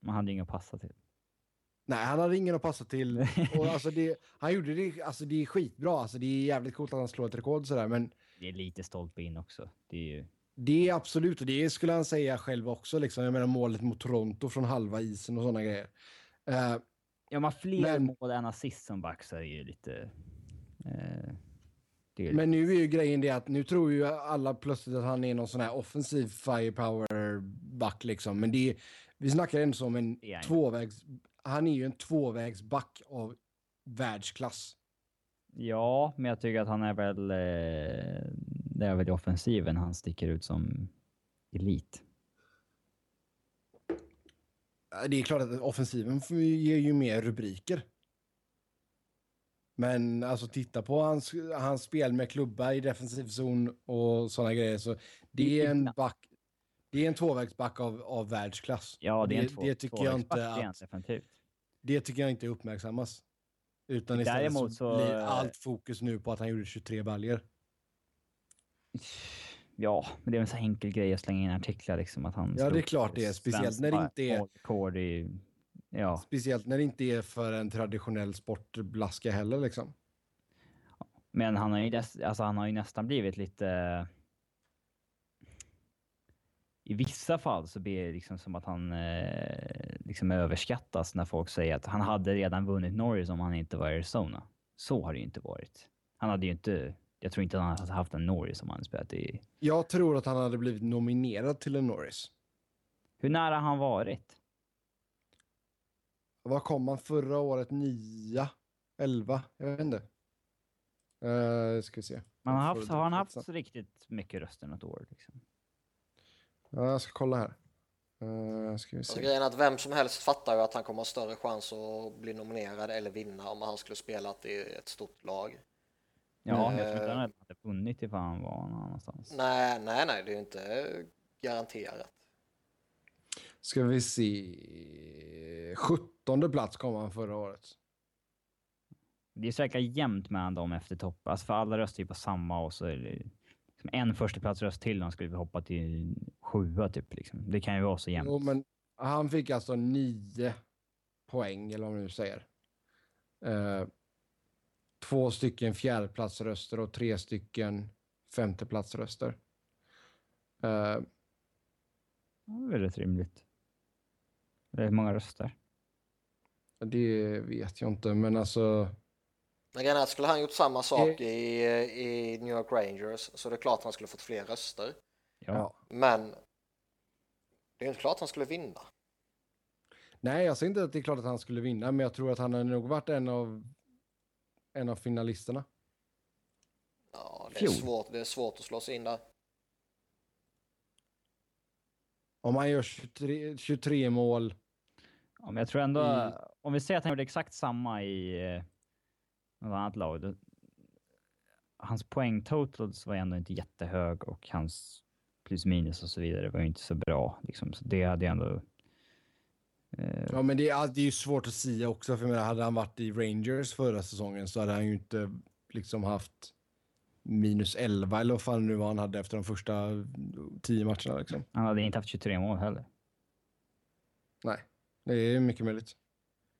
Man hade inga att passa till. Nej, han hade ingen att passa till. Och alltså det, han gjorde det, alltså det är skitbra. Alltså det är jävligt coolt att han slår ett rekord sådär. Men Det är lite stolpe in också. Det är ju... det är absolut, och det skulle han säga själv också. Liksom. Jag menar målet mot Toronto från halva isen och sådana grejer. Eh, Ja, man fler Men- mål än assist som back så är ju lite... Eh, men nu är ju grejen det att nu tror ju alla plötsligt att han är någon sån här offensiv firepower-back liksom. Men det är, vi snackar ändå som en ju. tvåvägs... Han är ju en tvåvägsback av världsklass. Ja, men jag tycker att han är väl... Eh, det är väl i offensiven han sticker ut som elit. Ja, Det är klart att offensiven ger ju mer rubriker. Men alltså titta på hans, hans spel med klubba i defensiv zon och sådana grejer. Så det är en back. Det är en tvåvägsback av, av världsklass. Ja, det är en det, två, det tycker jag inte det att, definitivt. det tycker jag inte uppmärksammas. Utan istället Däremot så, så- blir allt fokus nu på att han gjorde 23 baljor. Ja, men det är en så enkel grej att slänga in artiklar liksom att han Ja, det är klart det är, speciellt när det inte är- i... Ja, Speciellt när det inte är för en traditionell sportblaska heller liksom. men han har ju, dess, alltså, han har ju nästan blivit lite... I vissa fall så blir det liksom som att han eh, liksom överskattas när folk säger att han hade redan vunnit Norris om han inte var i Arizona. Så har det ju inte varit. Han hade ju inte... Jag tror inte han hade haft en Norris om han hade spelat i... Jag tror att han hade blivit nominerad till en Norris. Hur nära har han varit? Vad kom han förra året? Nia? Elva? Jag vet inte. Uh, ska vi se. Man har, haft, har han haft riktigt mycket röster något år? Liksom? Ja, jag ska kolla här. Uh, ska vi Alltså, se. grejen är att vem som helst fattar ju att han kommer ha större chans att bli nominerad eller vinna om han skulle spelat i ett stort lag. Ja, Eh. jag tror inte han hade vunnit ifall han var någon annanstans. Nej, nej, nej, det är ju inte garanterat. Ska vi se. 17 plats kom han förra året. Det är jäkla jämnt mellan dem efter topp. Alltså för alla röstar ju på samma och så är det liksom en förstaplatsröst till de skulle vi hoppa till sjua typ. Liksom. Det kan ju vara så jämnt. Jo, men han fick alltså nio poäng, eller vad man nu säger. Eh, två stycken fjärdeplatsröster och tre stycken femteplatsröster. Eh, Det är rätt rimligt. Det är många röster. det vet jag inte, men alltså... Men grejen är skulle han gjort samma sak Det- i, i New York Rangers så det är klart att han skulle fått fler röster. Ja. Ja. Men det är inte klart att han skulle vinna. Nej, jag säger inte att det är klart att han skulle vinna, men jag tror att han har nog varit en av, en av finalisterna. Ja, det är, Fjol. svårt, det är svårt att slå sig in där. Om han gör 23, 23 mål. Ja, men jag tror ändå, I- om vi säger att han gjorde exakt samma i eh, något annat lag. Då, hans poäng totals var ändå inte jättehög och hans plus minus och så vidare var ju inte så bra. Liksom. Så det hade ju ändå... Eh, Ja, men det är, det är ju svårt att säga också, för jag menar, hade han varit i Rangers förra säsongen så hade han ju inte liksom haft minus 11 eller vad fan nu var han hade efter de första 10 matcherna liksom. han hade inte haft 23 mål heller. Nej, det är mycket möjligt.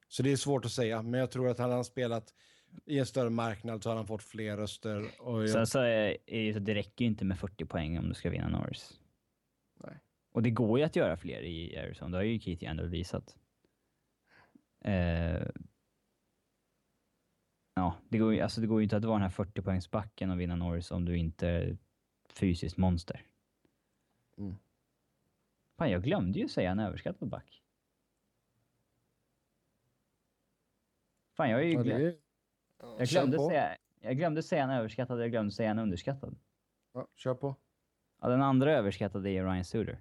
Så det är svårt att säga, men jag tror att hade han spelat i en större marknad så hade han fått fler röster. Och jag, Sen så är är det räcker ju inte med 40 poäng om du ska vinna Norris. Och det går ju att göra fler i Arizona. Det har ju Keith ändå visat. Eh, ja, det går, ju, alltså det går ju inte att vara den här 40-poängsbacken och vinna Norris om du inte är fysiskt monster. Mm. Fan, jag glömde ju säga en överskattad back. Fan, jag, är ju ja, glöm, det är, Ja, jag, glömde säga, jag glömde säga en överskattad, jag glömde säga en underskattad. ja, kör på. Ja, den andra överskattade är Ryan Suter.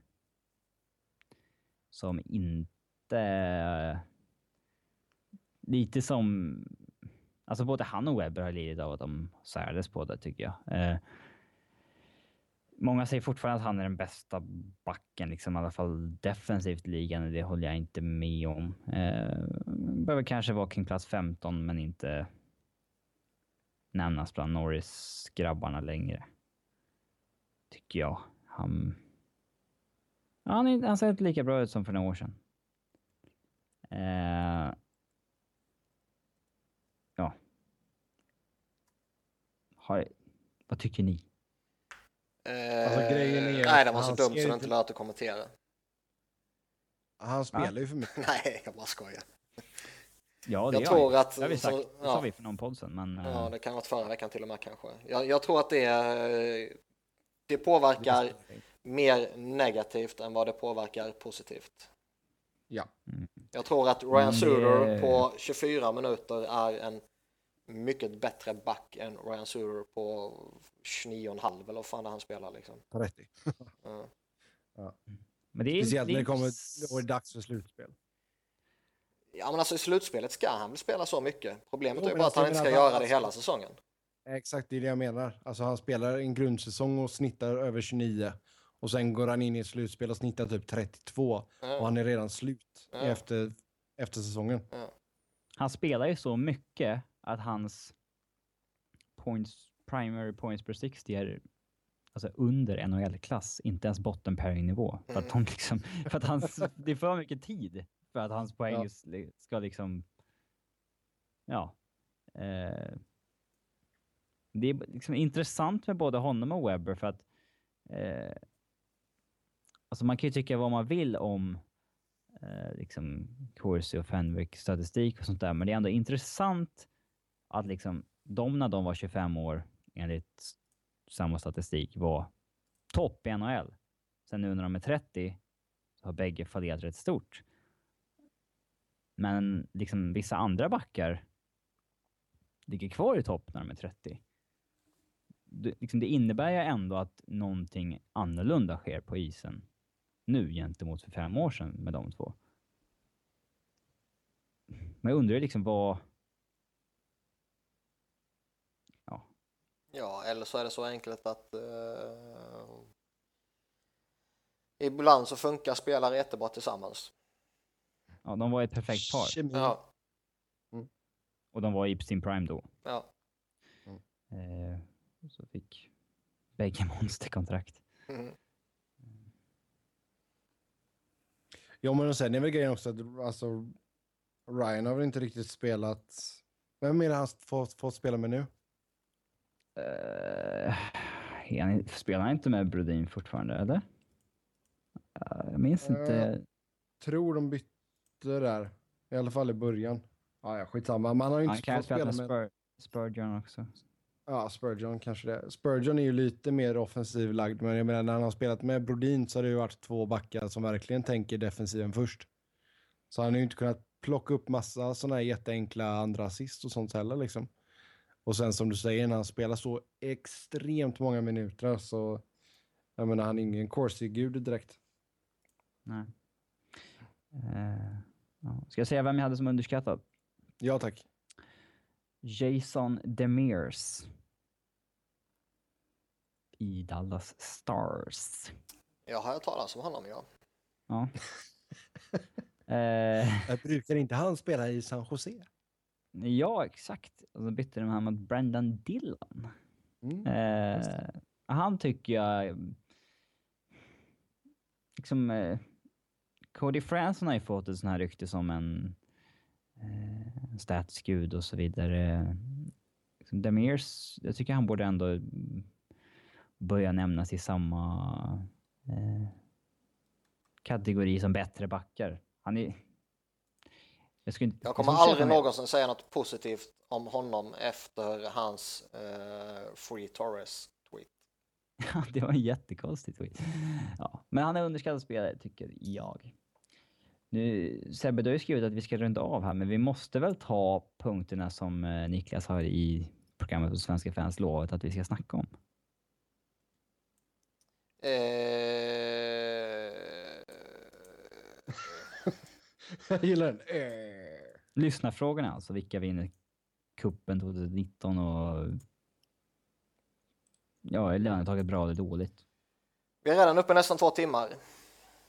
Som inte... Lite som... Alltså både han och Webber har lidit av att de särdes på det tycker jag. Eh, många säger fortfarande att han är den bästa backen, liksom, i alla fall defensivt i ligan. Det håller jag inte med om. Eh, behöver kanske vara kring plats 15 men inte nämnas bland Norris-grabbarna längre tycker jag. Han, ja, han, är, han ser inte lika bra ut som för några år sedan. Eh, ja. Har, vad tycker ni? Eh, Alltså, grejen är nej, det var så ser så det inte- lönt att kommentera. Han spelar ju för mycket. Nej, jag bara skojar. Ja, det Jag tror han. att... Det har vi sagt. så- Det sa ja, vi för någon podd sen, men... eh, ja, det kan ha varit förra veckan till och med kanske. Jag, jag tror att det, eh, det påverkar mer negativt än vad det påverkar positivt. Ja. Jag tror att Ryan det- Suter på 24 minuter är en mycket bättre back än Ryan Suter på 29,5 eller vad fan det han spelar liksom. Har rätt i. Ja. men det är, Speciellt när det kommer då är det dags för slutspel. Ja men alltså i slutspelet ska han väl spela så mycket. Problemet Jo, är ju bara att alltså, han inte ska menar, göra det hela säsongen. Exakt, det är det jag menar. Alltså han spelar en grundsäsong och snittar över 29. Och sen går han in i ett slutspel och snittar typ 32. Och Ja. han är redan slut Ja. efter, efter säsongen. Han spelar ju så mycket att hans points, primary points per 60 är alltså under NHL-klass, inte ens bottom pairing-nivå. För att, de liksom, för att hans, det är för mycket tid för att hans poäng Ja. ska liksom... Ja. Eh, det är liksom intressant med både honom och Webber för att eh, alltså man kan ju tycka vad man vill om eh, liksom Corsi och Fenwick statistik och sånt där, men det är ändå intressant att liksom de när de var 25 år enligt samma statistik var topp i NHL. Sen nu när de är 30 så har bägge fallerat rätt stort. Men liksom vissa andra backar ligger kvar i topp när de är 30. Det, liksom, det innebär ju ändå att någonting annorlunda sker på isen nu gentemot för fem år sedan med de två. Men jag undrar liksom vad... Ja, Ja, eller så är det så enkelt att eh, ibland så funkar spelare jättebra tillsammans. ja de var ett perfekt par. Ja. Och de var i sin prime då. Ja. Eh, så fick bägge monsterkontrakt. Mm. Ja, men sen är väl grejen också att alltså, Ryan har väl inte riktigt spelat... Vem är det han fått, fått spela med nu? Uh, han, spelar han inte med Brodin fortfarande, eller? Uh, jag minns Uh, inte. Tror de bytte där. I alla fall i början. Ah, ja, skitsamma. Man har ju Han inte kan fått spela med... Spur, Spurgeon också. Ja, Spurgeon kanske det. Spurgeon är ju lite mer offensiv lagd, men jag menar när han har spelat med Brodin så har det ju varit två backar som verkligen tänker defensiven först. Så han har ju inte kunnat plocka upp massa sådana här jätteenkla andra assist och sånt heller liksom. Och sen som du säger, när han spelar så extremt många minuter så, jag menar han är ingen Corsi-gud direkt. Nej. Uh, ja. Ska jag säga vem jag hade som underskattad? Ja tack. Jason Demers. I Dallas Stars. Jag har hört talas om honom, ja. Ja. eh, Jag brukar inte han spela i San Jose? ja, exakt. Och så bytte de här mot Brendan Dillon. Mm. Eh, han tycker jag... Liksom... Eh, Cody Franson har ju fått ett sånt här rykte som en eh, statsgud och så vidare. Liksom Demirs, jag tycker han borde ändå börja nämnas i samma eh, kategori som bättre backar. Han är... Jag, skulle inte, Jag kommer säga aldrig någonsin säga något positivt om honom efter hans eh, Free Torres tweet. Det var en jättekonstig tweet. Ja, men han är underskattad spelare, tycker jag. Nu, Sebbe, du har ju skrivit att vi ska runda av här, men vi måste väl ta punkterna som eh, Niklas har i programmet på Svenska fans lovat att vi ska snacka om. Eh, Jag gillar den. Eh. Lyssnarfrågorna alltså, vilka vinner kuppen 2019 och... Ja, är lönetaget bra eller dåligt? vi är redan uppe nästan två timmar.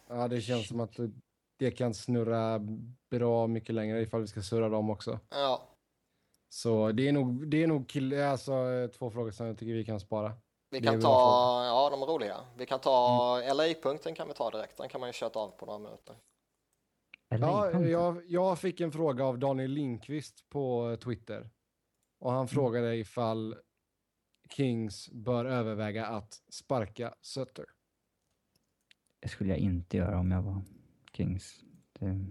Ja, det känns som att det kan snurra bra mycket längre ifall vi ska surra dem också. Ja, Så det är nog, det är nog kill, alltså, två frågor som jag tycker vi kan spara. vi kan ta, ja de är roliga. Vi kan ta LA-punkten kan vi ta direkt. Den kan man ju köta av på några minuter. Ja, jag, jag fick en fråga av Daniel Lindqvist på Twitter. Och han frågade ifall Kings bör överväga att sparka Sutter. Det skulle jag inte göra om jag var Kings. Det...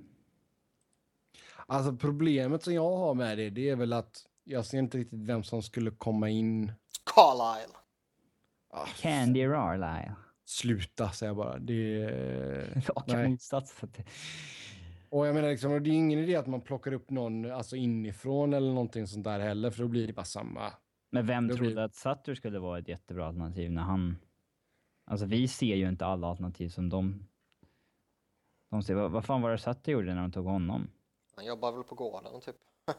Alltså problemet som jag har med det, det är väl att jag ser inte riktigt vem som skulle komma in. Carlisle. Ah, Candy Rarlyle. Sluta, säger jag bara. Det, Raka nej. motsatsen. till- Och jag menar liksom, det är ingen idé att man plockar upp någon alltså inifrån eller någonting sånt där heller, för då blir det bara samma. Men vem Då trodde blir- att Sutter skulle vara ett jättebra alternativ när han... Alltså vi ser ju inte alla alternativ som de... Ser, vad, vad fan var det Sutter gjorde när de tog honom? Han jobbar väl på gården typ.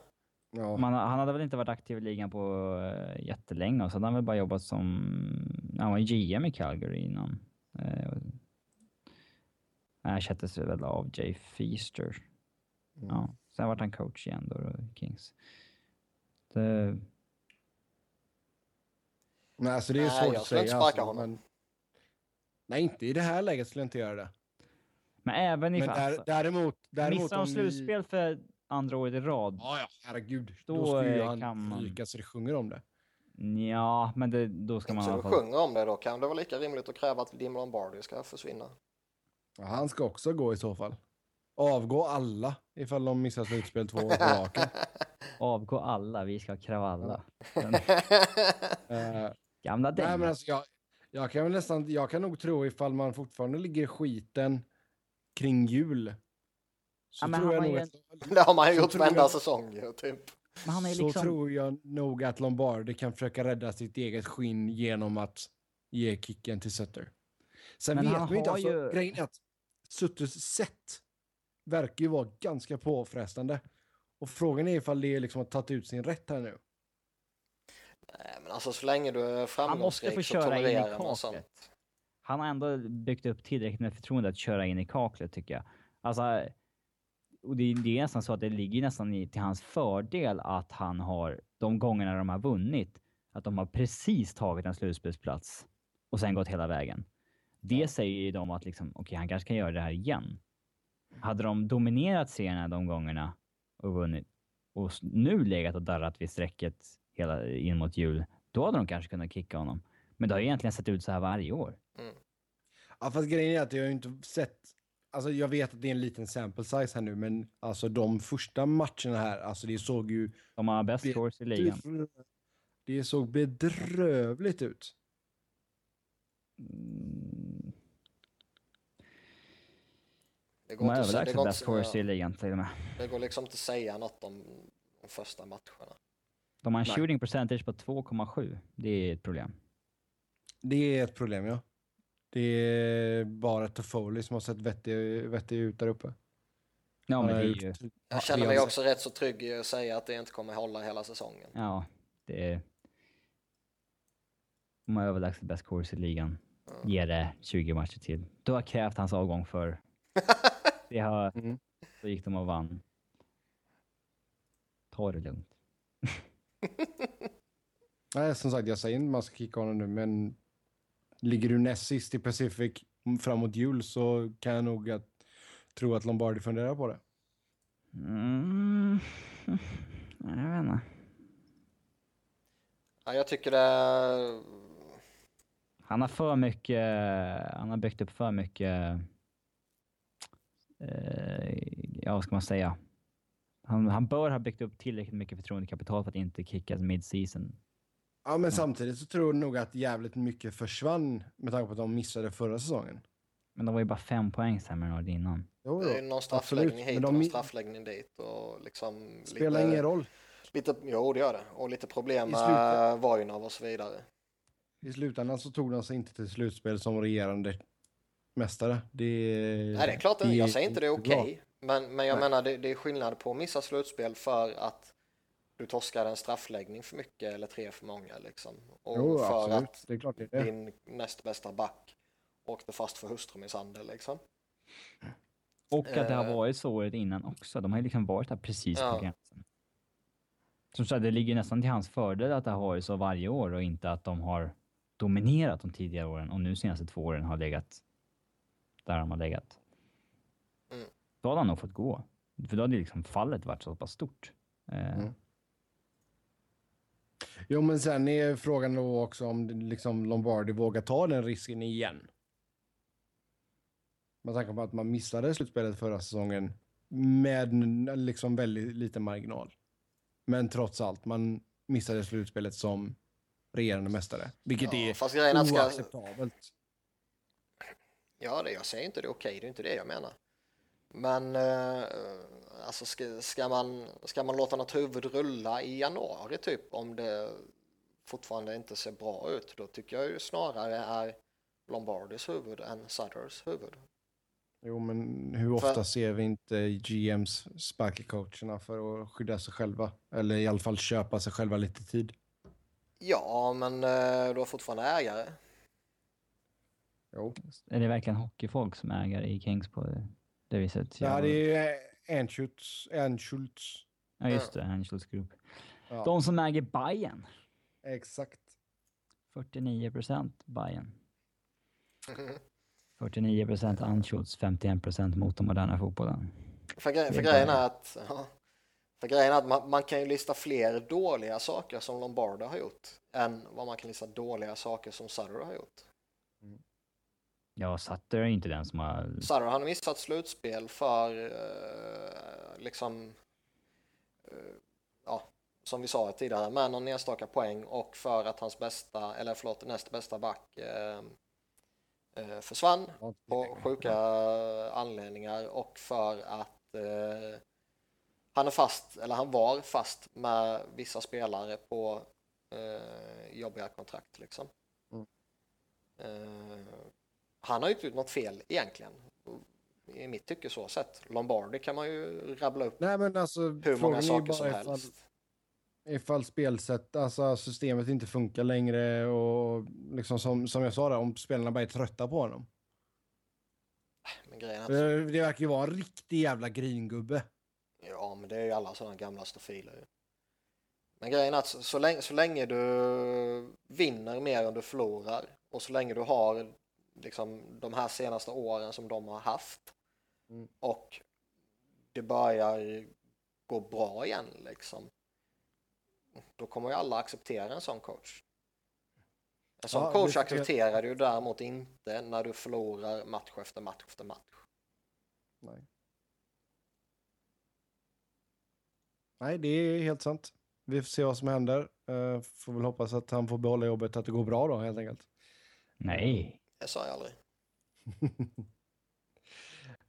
Ja. Man, han hade väl inte varit aktiv i ligan på uh, jättelänge och så hade han väl bara jobbat som... Han var GM i Calgary innan. Uh, ersattes väl av Jay Feaster. Ja. Sen vart han coach igen då, då Kings. Det, Nej, alltså det är Nej, svårt jag att skulle säga. inte sparka alltså, honom. Men... Nej, inte i det här läget skulle jag inte göra det. Men även Men ifall... där, alltså, däremot... däremot missar de om ni- slutspel för andra året i rad? Ja, ja, herregud. Då, Då, skulle ju han ryka så det sjunger om det. Ja, men det, då ska man alla du fall... sjunger om det då kan det vara lika rimligt att kräva att Dim Lombardi ska försvinna. Ja, han ska också gå i så fall. Avgå alla ifall de missar slutspel två år på raken. Avgå alla, vi ska kravalla. Den Eh, gamla nej, men alltså jag, jag kan väl nästan, jag kan nog tro ifall man fortfarande ligger i skiten kring jul. Så Ja, tror jag nog ju att, Det har man ju gjort varenda jag- säsong ju, typ. Men han är så liksom... tror jag nog att Lombardi kan försöka rädda sitt eget skinn genom att ge kicken till Sutter. Sen Men vet han man inte, har alltså, ju- grejen är att Sutters sätt verkar ju vara ganska påfrestande. Och frågan är ifall det är liksom har tagit ut sin rätt här nu. Nej, men alltså så länge du är framgångsrik så tolererar man sånt. Han har ändå byggt upp tillräckligt med förtroende att köra in i kaklet tycker jag. Alltså, och det, det är nästan så att det ligger nästan i, till hans fördel att han har, de gångerna de har vunnit, att de har precis tagit en slutspelsplats och sen gått hela vägen. Det Ja. säger ju dem att liksom, okej, han kanske kan göra det här igen. Hade de dominerat serierna de gångerna och vunnit och nu legat och darrat vid strecket hela in mot jul, då hade de kanske kunnat kicka honom. Men det har ju egentligen sett ut så här varje år. Ja, fast grejen är att jag har inte sett... Alltså jag vet att det är en liten sample size här nu, men alltså de första matcherna här, alltså det såg ju... De har bäst scores i ligan. Det såg bedrövligt ut. Mm, Det De går, har säga- det, överlägset går bäst scores inte, i ligan till och med. det går liksom inte att säga något om de första matcherna. De har en Nej. shooting percentage på 2,7. Det är ett problem. Det är ett problem, ja. Det är bara Toffoli som har sett vettig, vettig ut där uppe. Ja, men det är ju... Ja, Jag känner mig också rätt så trygg i att säga att det inte kommer hålla hela säsongen. Ja, det är... De har överlägset bäst scores i ligan. Ja. Ge det 20 matcher till. Du har krävt hans avgång för. Det har... Mm. Så gick de och vann. Ta det lugnt. Nej, som sagt, jag säger inte man ska kicka honom nu, men ligger du näst sist i Pacific framåt jul så kan jag nog att, tro att Lombardi funderar på det. Mm. Jag vet inte. Ja, jag tycker det... Han har för mycket, han har byggt upp för mycket, eh, ja vad ska man säga? Han, han bör ha byggt upp tillräckligt mycket förtroendekapital för att inte kickas mid-season. Ja, men samtidigt så tror jag nog att jävligt mycket försvann med tanke på att de missade förra säsongen. Men de var ju bara fem poäng sämre än året innan. Jo, Det är jo, någon straffläggning absolut, hit och de någon straffläggning dit och liksom... spelar lite, ingen roll. Lite, jo, det gör det. Och lite problem med Vojnov och så vidare. I slutändan så tog de sig inte till slutspel som regerande mästare. Det, Nej, det är klart, det, jag säger inte det är okej. Men, men jag Nej. menar, det, det är skillnad på att missa slutspel för att du torskade en straffläggning för mycket eller tre för många liksom. Och Jo, för absolut. att Det är klart det är det. din näst bästa back åkte fast för hustrumisshandel liksom. Och att det har Eh. varit så året innan också. De har ju liksom varit där precis Ja. på gränsen. Som sagt, det ligger nästan till hans fördel att det har varit så varje år och inte att de har dominerat de tidigare åren och nu senaste två åren har legat där de har legat. Mm. Då hade han nog fått gå. För då hade liksom fallet varit så pass stort. Eh, Mm. Jo, men sen är frågan då också om liksom Lombardi vågar ta den risken igen. Med tanke på att man missade slutspelet förra säsongen med liksom väldigt liten marginal. Men trots allt, man missade slutspelet som regerande mästare. Vilket Ja, är fast grejen är att ska, oacceptabelt. Ja, det, jag säger inte det är okej, det är inte det jag menar. Men eh, alltså ska, ska, man, ska man låta något huvud rulla i januari typ om det fortfarande inte ser bra ut då tycker jag ju snarare är Lombardis huvud än Sutters huvud. Jo, men hur För- ofta ser vi inte GMs sparka coacherna för att skydda sig själva? Eller i alla fall köpa sig själva lite tid. Ja, men eh, du har fortfarande ägare. Jo. Är det verkligen hockeyfolk som äger i Kings på det, det viset? Ja, Jag- det är ju Ernschultz. Ernschultz. Ja, just det. Angels Group. Ja, De som äger Bayern. exakt. 49 procent Bayern. 49 procent Anschutz, 51 procent mot den moderna fotbollen. För, gre- för grejen är att, ja, för grejen är att man, man kan ju lista fler dåliga saker som Lombardo har gjort än vad man kan lista dåliga saker som Sutter har gjort. Ja, Sutter är inte den som har... Sutter har missat slutspel för eh, liksom eh, ja, som vi sa tidigare med någon enstaka poäng och för att hans bästa, eller förlåt, näst bästa back eh, eh, försvann på sjuka anledningar och för att eh, han är fast, eller han var fast med vissa spelare på eh, jobbiga kontrakt liksom. Mm. Eh, han har ju inte gjort något fel egentligen. I mitt tycke så sett. Lombardi kan man ju rabbla upp Nej, men alltså hur många saker som ifall, helst. ifall spelsätt, alltså systemet inte funkar längre och liksom som, som jag sa där, om spelarna bara är trötta på honom. Men grejen är att Det, det verkar ju vara en riktig jävla gringubbe. Ja, men det är ju alla sådana gamla stofiler. Men grejen är att så, länge, så länge du vinner mer än du förlorar och så länge du har liksom de här senaste åren som de har haft Mm. och det börjar gå bra igen liksom. Då kommer ju alla acceptera en sån coach. En sån Ja, coach accepterar du däremot inte när du förlorar match efter match efter match. Nej. Nej, det är helt sant. Vi får se vad som händer. Uh, får väl hoppas att han får behålla jobbet, att det går bra då helt enkelt. Nej. Det sa jag aldrig.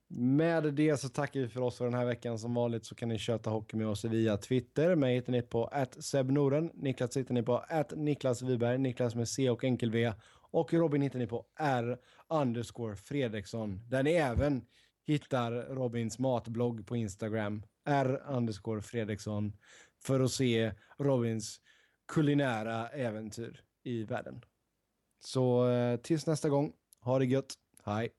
Med det så tackar vi för oss för den här veckan. Som vanligt så kan ni köta hockey med oss via Twitter. Mig hittar ni på @sebnoren. Niklas hittar ni på Niklas Wiberg, Niklas med C och enkel V. Och Robin hittar ni på R underscore Fredriksson. Där ni även hittar Robins matblogg på Instagram. R underscore Fredriksson. För att se Robins kulinära äventyr i världen. Så eh, tills nästa gång, ha det gött. Hej!